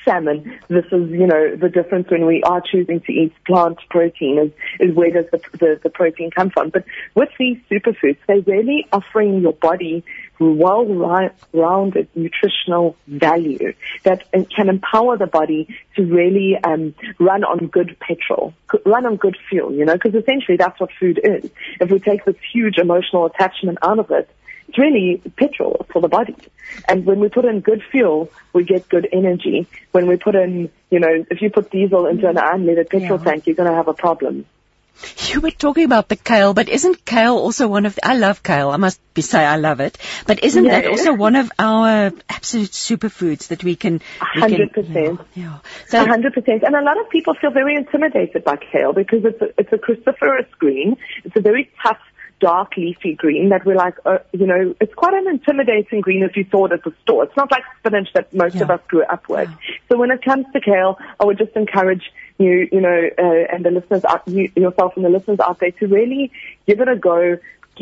salmon. This is, you know, the difference when we are choosing to eat plant protein is, is where does the, the, the protein come from. But with these superfoods, they're really offering your body well-rounded nutritional value that can empower the body to really um, run on good petrol, run on good fuel, you know, because essentially that's what food is. If we take this huge emotional attachment out of it, it's really petrol for the body. And when we put in good fuel, we get good energy. When we put in, you know, if you put diesel into an unleaded petrol yeah. tank, you're going to have a problem. You were talking about the kale, but isn't kale also one of the, I love kale. I must be say I love it. But isn't yeah. that also one of our absolute superfoods that we can hundred percent. Yeah. A hundred percent. And a lot of people feel very intimidated by kale because it's a, it's a cruciferous green. It's a very tough dark leafy green that we're like, uh, you know, it's quite an intimidating green if you saw it at the store. It's not like spinach that most yeah. of us grew up with. Yeah. So when it comes to kale, I would just encourage you, you know, uh, and the listeners, out, you, yourself and the listeners out there to really give it a go.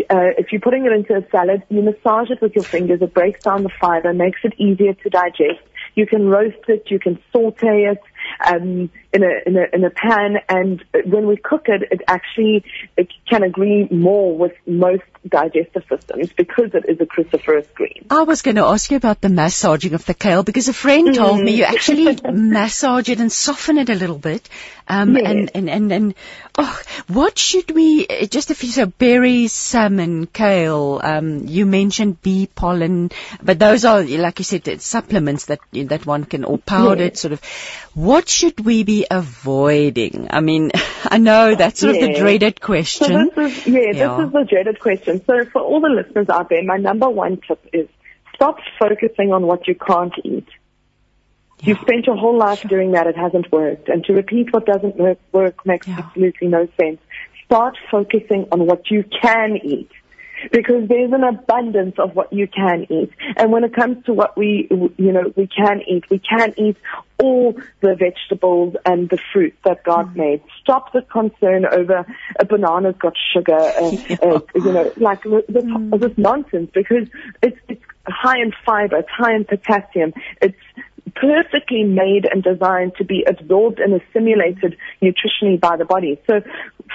Uh, if you're putting it into a salad, you massage it with your fingers. It breaks down the fiber, makes it easier to digest. You can roast it, you can saute it, um, in a in a in a pan, and when we cook it, it actually it can agree more with most digestive systems because it is a cruciferous green. I was going to ask you about the massaging of the kale because a friend told me you actually massage it and soften it a little bit. Um, Yes. and, and, and, and, oh, what should we, uh, just a few, so berries, salmon, kale, um, you mentioned bee pollen, but those are, like you said, it's supplements that, that one can, or powdered Yes. sort of. What should we be avoiding? I mean, I know that's sort of the dreaded So question. this is yeah, Yeah. this is the dreaded question. So for all the listeners out there, my number one tip is stop focusing on what you can't eat. You've spent your whole life doing that. It hasn't worked. And to repeat what doesn't work, work makes Yeah. absolutely no sense. Start focusing on what you can eat. Because there's an abundance of what you can eat. And when it comes to what we, you know, we can eat, we can eat all the vegetables and the fruit that God made. Stop the concern over a banana's got sugar, uh, uh, you know, like this, this nonsense because it's, it's high in fiber, it's high in potassium, it's perfectly made and designed to be absorbed and assimilated nutritionally by the body. So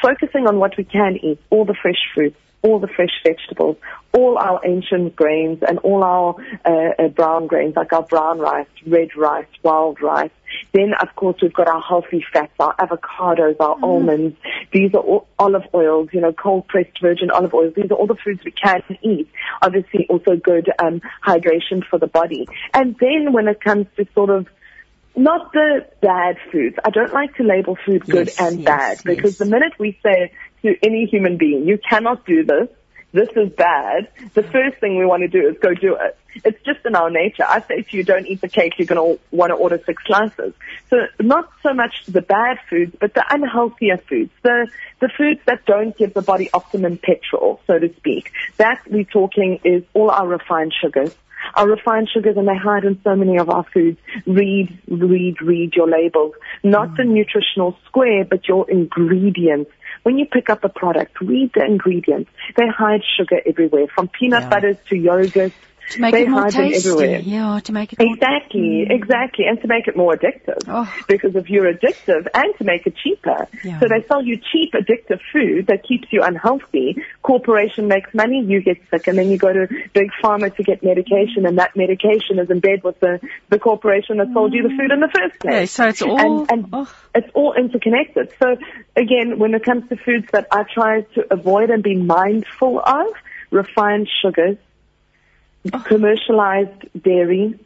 focusing on what we can eat, all the fresh fruits, all the fresh vegetables, all our ancient grains and all our uh, uh, brown grains like our brown rice, red rice, wild rice. Then of course we've got our healthy fats, our avocados, our almonds. These are all olive oils, you know, cold pressed virgin olive oils. These are all the foods we can eat. Obviously also good um, hydration for the body. And then when it comes to sort of not the bad foods. I don't like to label food good Yes, and yes, bad because yes. the minute we say to any human being, you cannot do this, this is bad, the first thing we want to do is go do it. It's just in our nature. I say to you, don't eat the cake, you're going to want to order six slices. So not so much the bad foods, but the unhealthier foods, the, the foods that don't give the body optimum petrol, so to speak. That we're talking is all our refined sugars. Our refined sugars and they hide in so many of our foods. Read, read, read your labels. Not the mm. nutritional square, but your ingredients. When you pick up a product, read the ingredients. They hide sugar everywhere, from peanut Yeah. butters to yogurts. To make they it more hide them tasty. everywhere. Yeah, to make it more Exactly, mm. exactly, and to make it more addictive. Oh. Because if you're addictive, and to make it cheaper. Yeah. So they sell you cheap, addictive food that keeps you unhealthy. Corporation makes money, you get sick, and then you go to big pharma to get medication, and that medication is in bed with the the corporation that sold you the food in the first place. Yeah, so it's all- and, and oh. it's all interconnected. So again, when it comes to foods that I try to avoid and be mindful of, refined sugars, commercialized dairy,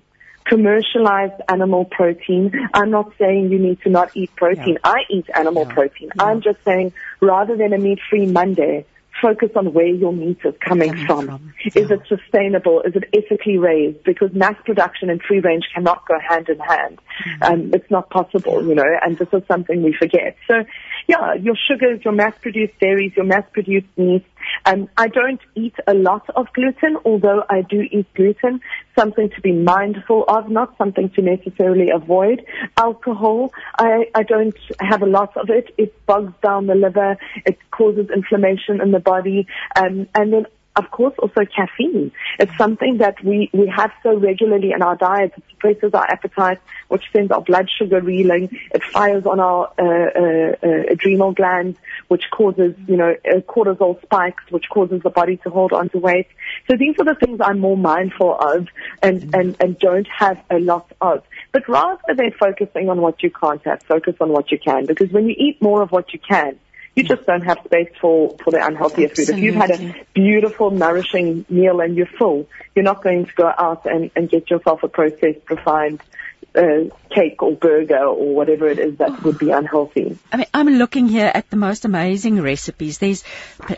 commercialized animal protein. I'm not saying you need to not eat protein. I eat animal protein. I'm just saying rather than a meat-free Monday, focus on where your meat is coming, Coming from. from, Is it sustainable? Is it ethically raised? Because mass production and free range cannot go hand in hand. Um, it's not possible, you know, and this is something we forget. So, yeah, your sugars, your mass-produced dairies, your mass-produced meats. Um, I don't eat a lot of gluten, although I do eat gluten. Something to be mindful of, not something to necessarily avoid. Alcohol, I, I don't have a lot of it. It bogs down the liver. It causes inflammation in the body. Um, and then of course, also caffeine. It's something that we, we have so regularly in our diet. It suppresses our appetite, which sends our blood sugar reeling. It fires on our uh, uh, uh, adrenal glands, which causes, you know, uh, cortisol spikes, which causes the body to hold on to weight. So these are the things I'm more mindful of and, and, and don't have a lot of. But rather than focusing on what you can't have, focus on what you can. Because when you eat more of what you can, you just don't have space for, for the unhealthier food. If you've had a beautiful, nourishing meal and you're full, you're not going to go out and, and get yourself a processed, refined uh, cake or burger or whatever it is that would be unhealthy. I mean, I'm looking here at the most amazing recipes. There's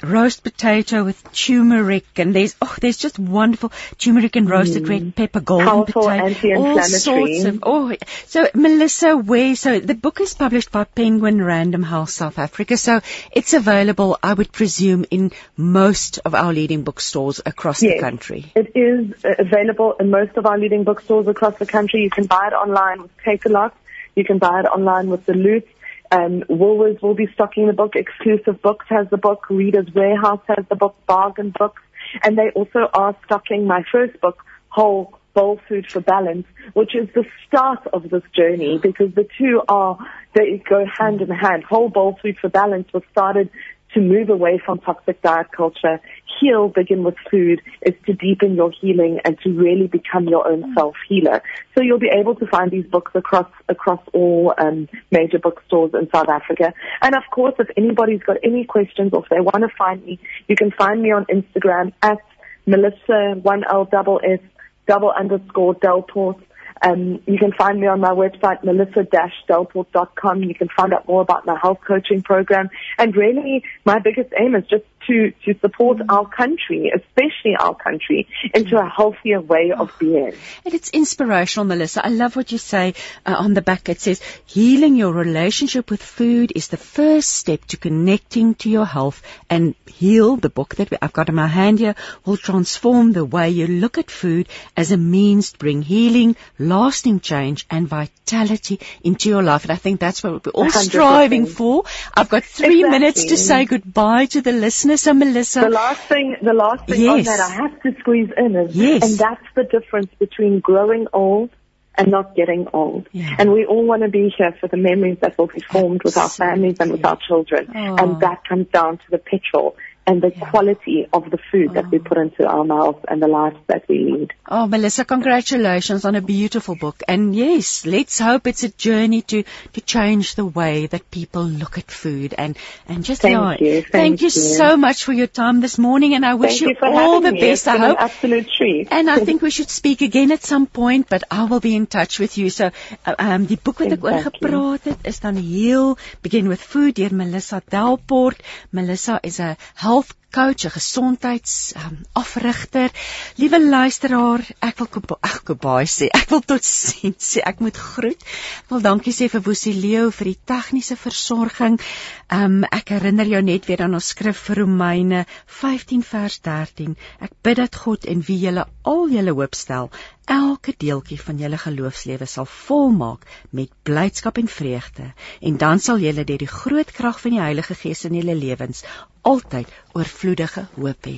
roast potato with turmeric, and there's oh, there's just wonderful turmeric and roasted red pepper, golden Mm. Powerful potato, all sorts of. Oh, so Melissa, where? So the book is published by Penguin Random House South Africa. So it's available, I would presume, in most of our leading bookstores across the country. It is uh, available in most of our leading bookstores across the country. You can buy it online with Take a Lot. You can buy it online with the Loot. Um, Woolworths will be stocking the book. Exclusive Books has the book. Reader's Warehouse has the book. Bargain Books. And they also are stocking my first book, Whole Bowl Food for Balance, which is the start of this journey because the two are, they go hand in hand. Whole Bowl Food for Balance was started to move away from toxic diet culture. Heal, begin with food, is to deepen your healing and to really become your own self healer. So you'll be able to find these books across across all um, major bookstores in South Africa. And of course, if anybody's got any questions or if they want to find me, you can find me on Instagram at Melissa one L double S double underscore Delport. Um, you can find me on my website, melissa-delport.com. You can find out more about my health coaching program. And really, my biggest aim is just to, to support Mm. our country, especially our country, into a healthier way of being. And it's inspirational, Melissa. I love what you say uh, on the back. It says, healing your relationship with food is the first step to connecting to your health and heal. The book that we, I've got in my hand here will transform the way you look at food as a means to bring healing, lasting change and vitality into your life. And I think that's what we're all 100%. striving for. I've got three Exactly. minutes to say goodbye to the listeners. Melissa, The last thing, the last thing on that I have to squeeze in is, Yes. and that's the difference between growing old and not getting old. Yeah. And we all want to be here for the memories that will be formed with our families and with our children. Oh. And that comes down to the petrol and the quality of the food that we put into our mouths and the life that we lead. Oh, Melissa, congratulations on a beautiful book. And yes, let's hope it's a journey to, to change the way that people look at food and, and just, Thank yeah, you, thank, thank you you. so much for your time this morning and I wish Thank you, for all the me. best. I hope. absolute treat. And I think we should speak again at some point, but I will be in touch with you. So, uh, um, die boek wat ek oor gepraat het, is dan Heal, Begin with Food deur Melissa Delport. Melissa is 'n health coach, 'n gesondheids um, afrigter. Liewe luisteraar, ek wil koop- ag kobai sê. Ek wil tot sien sê. Ek moet groet. Ek wil dankie sê vir Woesie Leo vir die tegniese versorging. Um ek herinner jou net weer aan ons skrif vir Romeine 15 vers 13. Ek bid dat God en wie julle al julle hoop stel, elke deeltjie van julle geloofslewe sal volmaak met blydskap en vreugde. En dan sal julle deur die groot krag van die Heilige Gees in julle lewens altyd oorvloedige hoop hê.